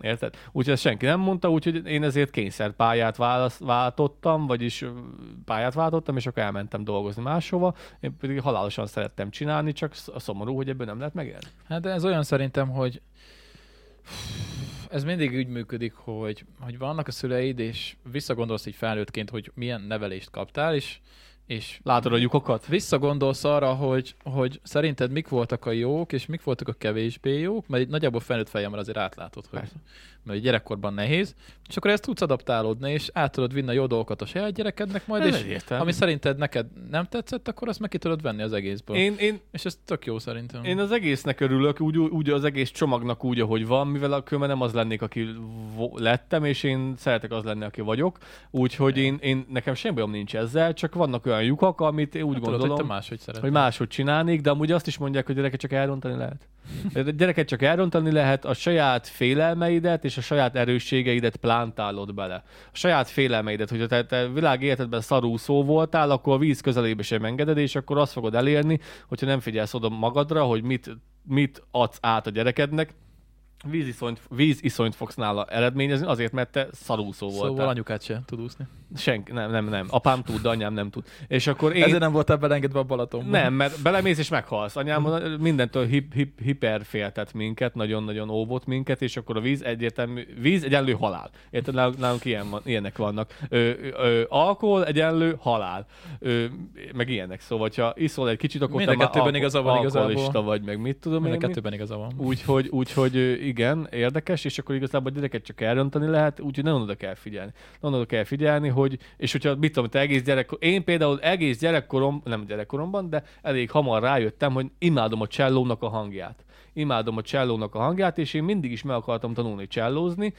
Érted? Úgyhogy ezt senki nem mondta, úgyhogy én ezért kényszerpályát válasz, váltottam, vagyis pályát váltottam, és akkor elmentem dolgozni máshova. Én pedig halálosan szerettem csinálni, csak sz- szomorú, hogy ebből nem lehet megélni. Hát ez olyan szerintem, hogy ez mindig úgy működik, hogy, hogy vannak a szüleid, és visszagondolsz így felnőttként, hogy milyen nevelést kaptál, és, és Látod a lyukokat? visszagondolsz arra, hogy, hogy szerinted mik voltak a jók, és mik voltak a kevésbé jók, mert így nagyjából felnőtt fejemmel azért átlátod, hogy Persze. Mert gyerekkorban nehéz, és akkor ezt tudsz adaptálódni, és át tudod vinni a jó dolgokat a saját gyerekednek majd, Ez és egyértelmű. ami szerinted neked nem tetszett, akkor azt meg ki tudod venni az egészből. Én, én, És ez tök jó szerintem. Én az egésznek örülök, úgy, úgy az egész csomagnak úgy, ahogy van, mivel a különben nem az lennék, aki lettem, és én szeretek az lenni, aki vagyok. Úgyhogy én, én, nekem semmi bajom nincs ezzel, csak vannak olyan lyukak, amit én úgy Hát gondolom, Tudod, hogy te máshogy hogy máshogy csinálnék, de amúgy azt is mondják, hogy gyereket csak elrontani lehet. A gyereket csak elrontani lehet, a saját félelmeidet és a saját erősségeidet plántálod bele. A saját félelmeidet, hogyha te, te világ életedben szarúszó voltál, akkor a víz közelébe sem engeded, és akkor azt fogod elérni, hogyha nem figyelsz oda magadra, hogy mit, mit adsz át a gyerekednek, víziszonyt, víziszonyt fogsz nála eredményezni, azért, mert te szarúszó voltál. Szóval anyukát se tud úszni. Senki, nem, nem, nem. Apám tud, de anyám nem tud. És akkor én... Ezért nem voltál belengedve a Balatonba. Nem, mert belemész és meghalsz. Anyám mindentől hip, hip, hiperféltett minket, nagyon-nagyon óvott minket, és akkor a víz egyértelmű, víz egyenlő halál. Érted, nálunk, nálunk ilyen van, ilyenek vannak. Ö, ö, alkohol egyenlő halál. Ö, meg ilyenek. Szóval, ha iszol egy kicsit, akkor Mind te a már kettőben igaza van alkoholista igazából. vagy, meg mit tudom Mind a én. mi. kettőben igaza van. Úgyhogy, úgyhogy igen, érdekes, és akkor igazából a gyereket csak elrontani lehet, úgyhogy nagyon oda kell figyelni. Nagyon oda kell figyelni, hogy, és hogyha mit tudom, te egész gyerek, én például egész gyerekkorom, nem gyerekkoromban, de elég hamar rájöttem, hogy imádom a csellónak a hangját. Imádom a csellónak a hangját, és én mindig is meg akartam tanulni csellózni,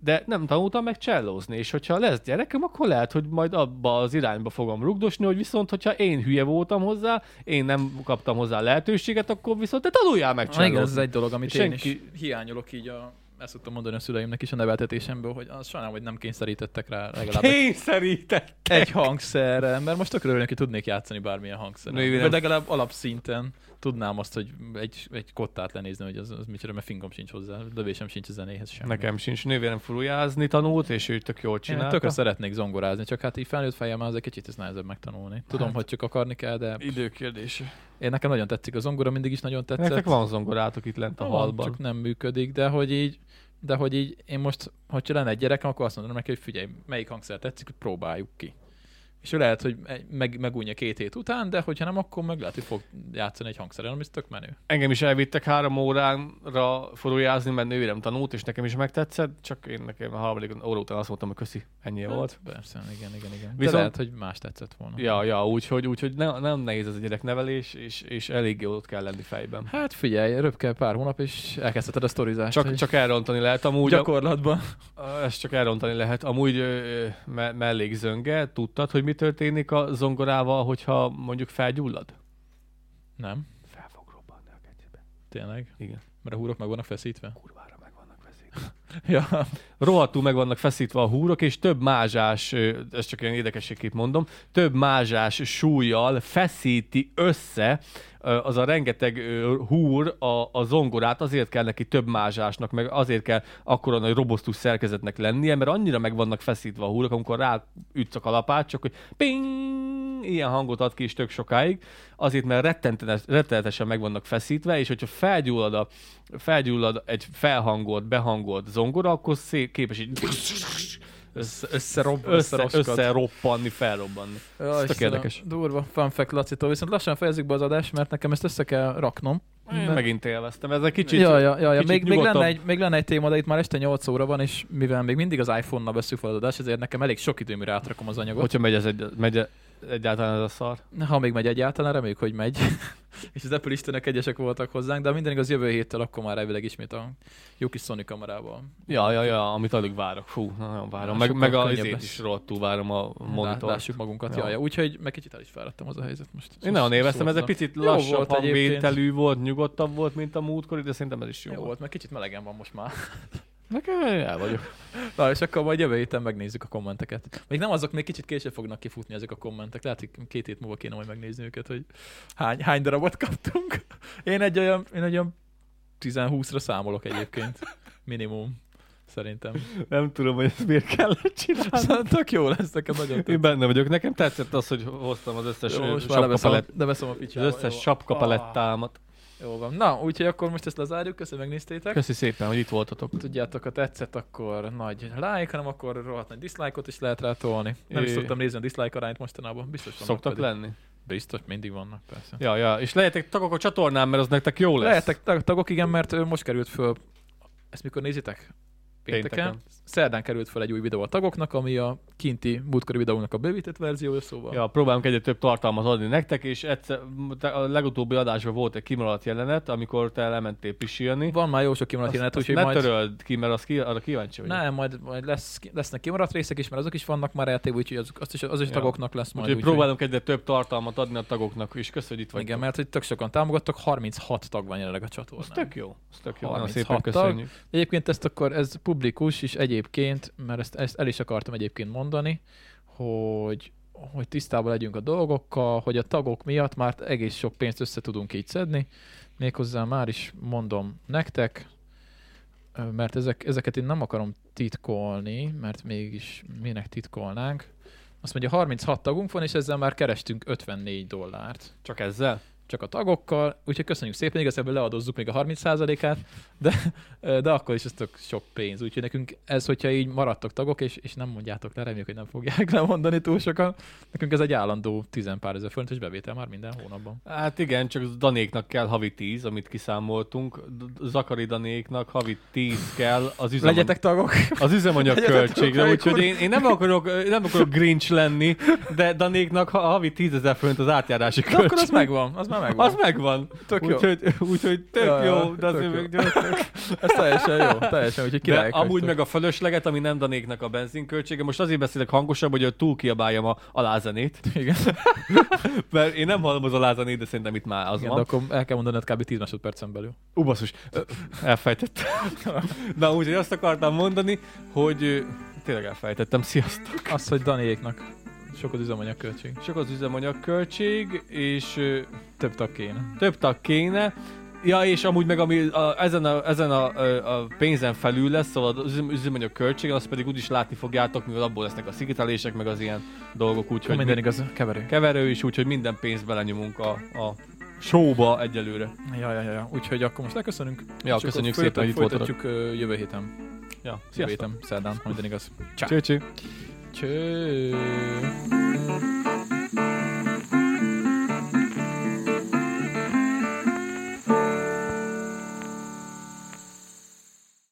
de nem tanultam meg csellózni, és hogyha lesz gyerekem, akkor lehet, hogy majd abba az irányba fogom rugdosni, hogy viszont, hogyha én hülye voltam hozzá, én nem kaptam hozzá lehetőséget, akkor viszont te tanuljál meg Na, igen, ez csellózni. egy dolog, amit Senki- én is hiányolok így a ezt szoktam mondani a szüleimnek is a neveltetésemből, hogy az sajnálom, hogy nem kényszerítettek rá legalább egy, Kényszerített. egy hangszerre, mert most tökre örülök, hogy tudnék játszani bármilyen nem- Vagy legalább alapszinten tudnám azt, hogy egy, egy kottát lenézni, hogy az, az micsoda, mert fingom sincs hozzá, lövésem sincs a zenéhez sem. Nekem sincs nővérem furujázni tanult, és ő tök jól Én csinálta. tökre szeretnék zongorázni, csak hát így felnőtt fejem az egy kicsit ez nehezebb megtanulni. Tudom, Hát- hogy csak akarni kell, de Időkérdése. én nekem nagyon tetszik a zongora, mindig is nagyon tetszett. Nektek van zongorátok itt lent a Van, halban. Csak nem működik, de hogy így, de hogy így én most, hogyha lenne egy gyerekem, akkor azt mondom neki, hogy figyelj, melyik hangszer tetszik, hogy próbáljuk ki. És ő lehet, hogy meg, megújja két hét után, de hogyha nem, akkor meg lehet, hogy fog játszani egy hangszeren, ami tök menő. Engem is elvittek három óránra furujázni, mert nővérem tanult, és nekem is megtetszett, csak én nekem a harmadik óra után azt mondtam, hogy köszi, ennyi volt. Hát, persze, igen, igen, igen. De Viszont- lehet, hogy más tetszett volna. Ja, ja, úgyhogy, úgyhogy ne, nem nehéz ez a gyereknevelés, és, és elég ott kell lenni fejben. Hát figyelj, röpke pár hónap, és elkezdheted a sztorizást. Csak, csak elrontani lehet, amúgy a, gyakorlatban. ezt csak elrontani lehet. Amúgy me, mellékzönge, tudtad, hogy mi történik a zongorával, hogyha mondjuk felgyullad? Nem, Fel fog robbanni a kecsibe. tényleg. Igen. Mert a húrok meg vannak feszítve. Kurvára meg vannak veszélyben. Ja. rohadtul meg vannak feszítve a húrok, és több mázsás, ez csak ilyen érdekességként mondom, több mázsás súlyjal feszíti össze az a rengeteg húr a, a zongorát, azért kell neki több mázsásnak, meg azért kell akkora nagy robosztus szerkezetnek lennie, mert annyira meg vannak feszítve a húrok, amikor ráütsz a kalapát, csak hogy ping, ilyen hangot ad ki is tök sokáig, azért mert rettenetesen meg vannak feszítve, és hogyha felgyullad, a, felgyullad egy felhangolt, behangolt zongora, akkor szép, képes így Össze, összerob, össze, összeroppanni, felrobbanni. Ja, Ez tök érdekes. Durva. Fun fact Lacitól. Viszont lassan fejezzük be az adást, mert nekem ezt össze kell raknom. Én De- megint élveztem. Ez egy kicsit... ja, ja, ja, ja. kicsit Még, még, lenne egy, még lenne egy téma, de itt már este 8 óra van, és mivel még mindig az iPhone-nal veszük fel az adást, ezért nekem elég sok idő, mire átrakom az anyagot. Hogyha megy, ez egy, megy egyáltalán ez a szar. Ha még megy egyáltalán, reméljük, hogy megy. és az Apple istenek egyesek voltak hozzánk, de minden igaz jövő héttel akkor már elvileg ismét a jó kis Sony kamerával. Ja, ja, ja, amit alig várok. Fú, nagyon várom. Meg, meg a izét is rohadtul várom a Lá- monitort. Lássuk magunkat. Ja. Ja. Ja, Úgyhogy meg kicsit el is fáradtam az a helyzet most. Én nagyon élveztem, ez egy Szóval- picit lassabb volt hangvételű volt, nyugodtabb volt, mint a múltkori, de szerintem ez is jó, Jó volt. volt, mert kicsit melegen van most már. Nekem el vagyok. Na, és akkor majd jövő héten megnézzük a kommenteket. Még nem azok, még kicsit később fognak kifutni ezek a kommentek. Lehet, hogy két hét múlva kéne majd megnézni őket, hogy hány, hány darabot kaptunk. Én egy olyan, én egy olyan 10-20-ra számolok egyébként. Minimum. Szerintem. Nem tudom, hogy ezt miért kellett csinálni. Szóval tök jó lesz, nekem nagyon Én tetszik. benne vagyok. Nekem tetszett az, hogy hoztam az összes Jó, most már leveszem, a- sapkapalett, leveszem a az picsába. összes sapkapalettámat. Jó van. Na, úgyhogy akkor most ezt lezárjuk. Köszönöm, megnéztétek. Köszi szépen, hogy itt voltatok. Tudjátok, ha tetszett, akkor nagy like, hanem akkor rohadt nagy dislike-ot is lehet rá tolni. Nem is É. szoktam nézni a dislike arányt mostanában. Biztos vannak Szoktak pedig. lenni? Biztos, mindig vannak, persze. Ja, ja, és lehetek tagok a csatornán, mert az nektek jó lesz. Lehetek tag- tagok, igen, mert most került föl. Ezt mikor nézitek? Pénteken. Pénteken. Szerdán került föl egy új videó a tagoknak, ami a kinti múltkori videónak a bővített verziója, szóval. Ja, próbálunk egyre több tartalmat adni nektek, és egyszer, a legutóbbi adásban volt egy kimaradt jelenet, amikor te lementél pisilni. Van már jó sok kimaradt jelenet, úgyhogy ne majd... töröld ki, mert az ki, arra kíváncsi vagyok. Nem, majd, majd lesz, lesznek kimaradt részek is, mert azok is vannak már eltéve, úgyhogy az, azt is, az is Ja. tagoknak lesz majd. Úgyhogy próbálunk egyre több tartalmat adni a tagoknak, és köszönjük, hogy itt vagy. Igen, mert hogy tök sokan támogattak, 36 tag van jelenleg a csatornán. Az tök jó. Az tök jó. Nagyon 36 szépen tag. Egyébként ezt akkor, ez publikus is egyébként, mert ezt, ezt el is akartam egyébként mondani, hogy hogy tisztában legyünk a dolgokkal, hogy a tagok miatt már egész sok pénzt össze tudunk így szedni. Méghozzá már is mondom nektek, mert ezek, ezeket én nem akarom titkolni, mert mégis minek titkolnánk. Azt mondja, 36 tagunk van, és ezzel már kerestünk 54 dollárt. Csak ezzel? Csak a tagokkal, úgyhogy köszönjük szépen, igazából leadozzuk még a 30%-át, de, de akkor is ez tök sok pénz. Úgyhogy nekünk ez, hogyha így maradtok tagok, és, és nem mondjátok le, reméljük, hogy nem fogják lemondani túl sokan, nekünk ez egy állandó 10 pár ezer forintos bevétel már minden hónapban. Hát igen, csak Danéknak kell havi 10, amit kiszámoltunk. Zakari Danéknak havi 10 kell az, üzemanyag, Legyetek tagok! az üzemanyag költségre, úgyhogy én, én nem, akarok, nem akarok Grinch lenni, de Danéknak ha- havi 10 ezer forint az átjárási De akkor az költség. megvan, az már megvan. Az megvan. Tök jó. Úgyhogy, úgyhogy tök Ja, jó, de azért még. Ez teljesen jó, teljesen, úgyhogy De királyok amúgy meg a fölösleget, ami nem Danéknak a benzinköltsége, most azért beszélek hangosabb, hogy túl kiabáljam a alázenét, Igen, mert én nem hallom az alázenét, de szerintem itt már az Igen van. de akkor el kell mondanod kb. 10 másodpercen belül. Ú, basszus, elfejtettem. Na, úgyhogy azt akartam mondani, hogy tényleg elfejtettem, sziasztok. Az, hogy Daniéknak sok az üzemanyag költség. Sok az üzemanyag költség, és ö, Több tag kéne. több tag kéne. Ja, és amúgy meg ami a, ezen, a, ezen a, a, pénzen felül lesz, szóval az üzem, üzemanyag költség, azt pedig úgyis látni fogjátok, mivel abból lesznek a szigetelések, meg az ilyen dolgok, Hogy úgyhogy minden mi- igaz, keverő. keverő is, úgyhogy minden pénzt belenyomunk a, a showba egyelőre. Ja, ja, ja, ja. Úgyhogy akkor most leköszönünk. Ja, és köszönjük szépen, hogy itt voltatok. folytatjuk jövő héten. Ja, Jövő sziasztok. héten, szerdán, minden igaz. Cső, cső. Cső.